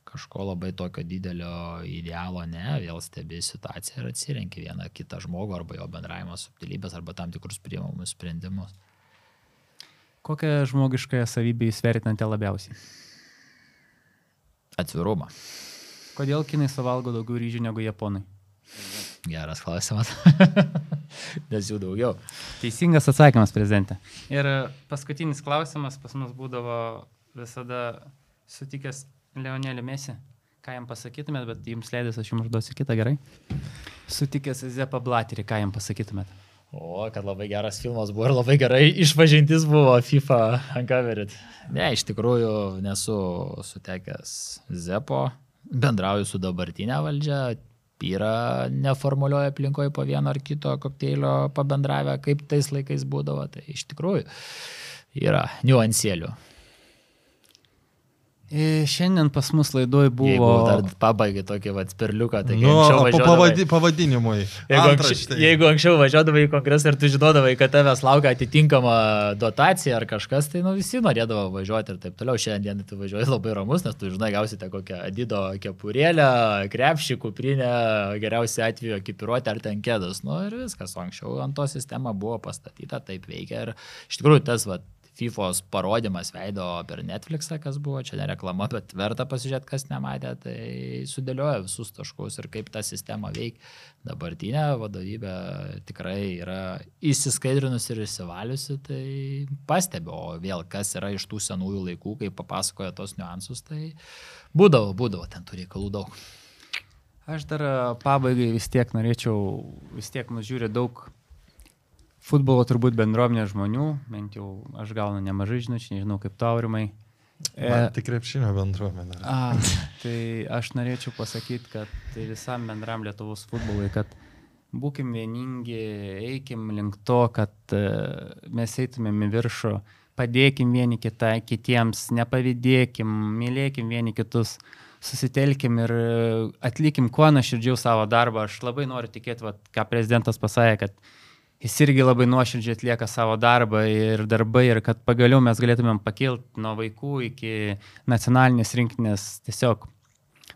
kažko labai tokio didelio idealo, ne, vėl stebi situaciją ir atsirenki vieną kitą žmogų arba jo bendravimo subtilybės arba tam tikrus priimamus sprendimus. Kokią žmogiškąją savybę jūs vertinate labiausiai? Atvirumą. Kodėl kinai suvalgo daugiau ryžių negu japonai? Geras klausimas. Nes jų daugiau. Teisingas atsakymas, prezidentė. Ir paskutinis klausimas pas mus būdavo visada sutikęs Leonelį Mesį. Ką jam pasakytumėt, bet jums leidęs aš jums užduosiu kitą gerai. Sutikęs Zepą Blaterį, ką jam pasakytumėt? O, kad labai geras filmas buvo ir labai gerai išpažintis buvo FIFA uncovered. Ne, iš tikrųjų nesu sutekęs Zepo, bendrauju su dabartinė valdžia, yra neformalioje aplinkoje po vieno ar kito kokteilio pabendravę, kaip tais laikais būdavo, tai iš tikrųjų yra niuansėlių. E, Šiandien pas mus laidoj Jeigu buvo... dar pabaigai tokį vat sperliuką, tai Nu, anksčiau pavadi, pavadinimui. Jeigu anksčiau, Antraštėj. jeigu anksčiau važiuodavai į kongresą ir tu žinodavai, kad tavęs laukia atitinkama dotacija ar kažkas, tai nu, visi norėdavo važiuoti ir taip toliau. Šiandien tu važiuoji labai ramus, nes tu žinai, gausite kokią Adido kepurėlę, krepšį, kuprinę, geriausiu atveju ekipiruoti ar ten kėdus. Nu ir viskas, anksčiau ant to sistema buvo pastatyta, taip veikia ir iš tikrųjų tas va, FIFOS parodimas veido per Netflixą, kas buvo, čia ne reklama, bet verta pasižiūrėti, kas nematė, tai sudėlioja visus taškus ir kaip ta sistema veikia. Dabartinė vadovybė tikrai yra įsiskaidrinusi ir įsivaliusi, tai pastebiu, o vėl kas yra iš tų senųjų laikų, kai papasakoja tos niuansus, tai būdavo, būdavo, ten turi reikalų daug. Aš dar pabaigai vis tiek norėčiau, vis tiek mus žiūri daug futbolo turbūt bendruomenės žmonių, bent jau aš gaunu nemažai žinučių, nežinau kaip taurimai. Man tik krepšinio bendruomenė. A, tai aš norėčiau pasakyti, kad tai visam bendram Lietuvos futbolui, kad būkim vieningi, eikim link to, kad e, mes eitumėm į viršų, padėkim vieni kita, kitiems, nepavydėkim, mylėkim vieni kitus, susitelkim ir e, atlikim kuo nuoširdžiau savo darbą. Aš labai noriu tikėti, vat, ką prezidentas pasakė, kad jis irgi labai nuoširdžiai atlieka savo darbą ir darbai ir kad pagaliau mes galėtumėm pakilti nuo vaikų iki nacionalinės rinktinės. Tiesiog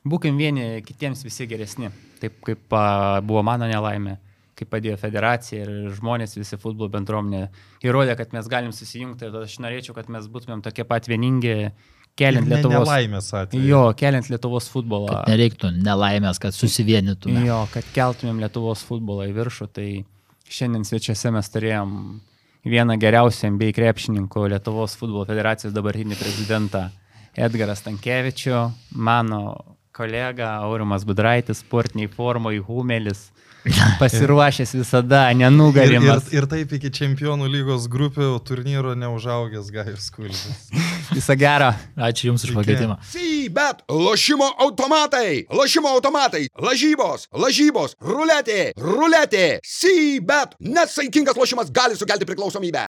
būkim vieni kitiems visi geresni, taip kaip a, buvo mano nelaimė, kaip padėjo federacija ir žmonės, visi futbolo bendruomenė įrodė, kad mes galim susijungti ir aš norėčiau, kad mes būtumėm tokie pat vieningi, keliant Ne- Lietuvos. Nelaimės atveju. Jo, keliant Lietuvos futbolą. Kad nereiktų nelaimės, kad susivienytume. Jo, kad keltumėm Lietuvos futbolą į viršų, tai šiandien svečiuose mes turėjom vieną geriausių NBA krepšininkų Lietuvos futbolo federacijos dabartinį prezidentą Edgarą Stankievičių, mano kolega Aurimas Budraitis, sportiniai formoj Humelis, pasiruošęs visada, Ir, ir, nenugarimas. ir taip iki čempionų lygos grupių turnyro neužaugęs Gajus Kulbis. Visą gerą. Ačiū Jums už pakvietimą. Sybet, lošimo automatai, lošimo automatai, lažybos, lažybos, ruletė, ruletė, Sybet, nesaikingas lošimas gali sukelti priklausomybę.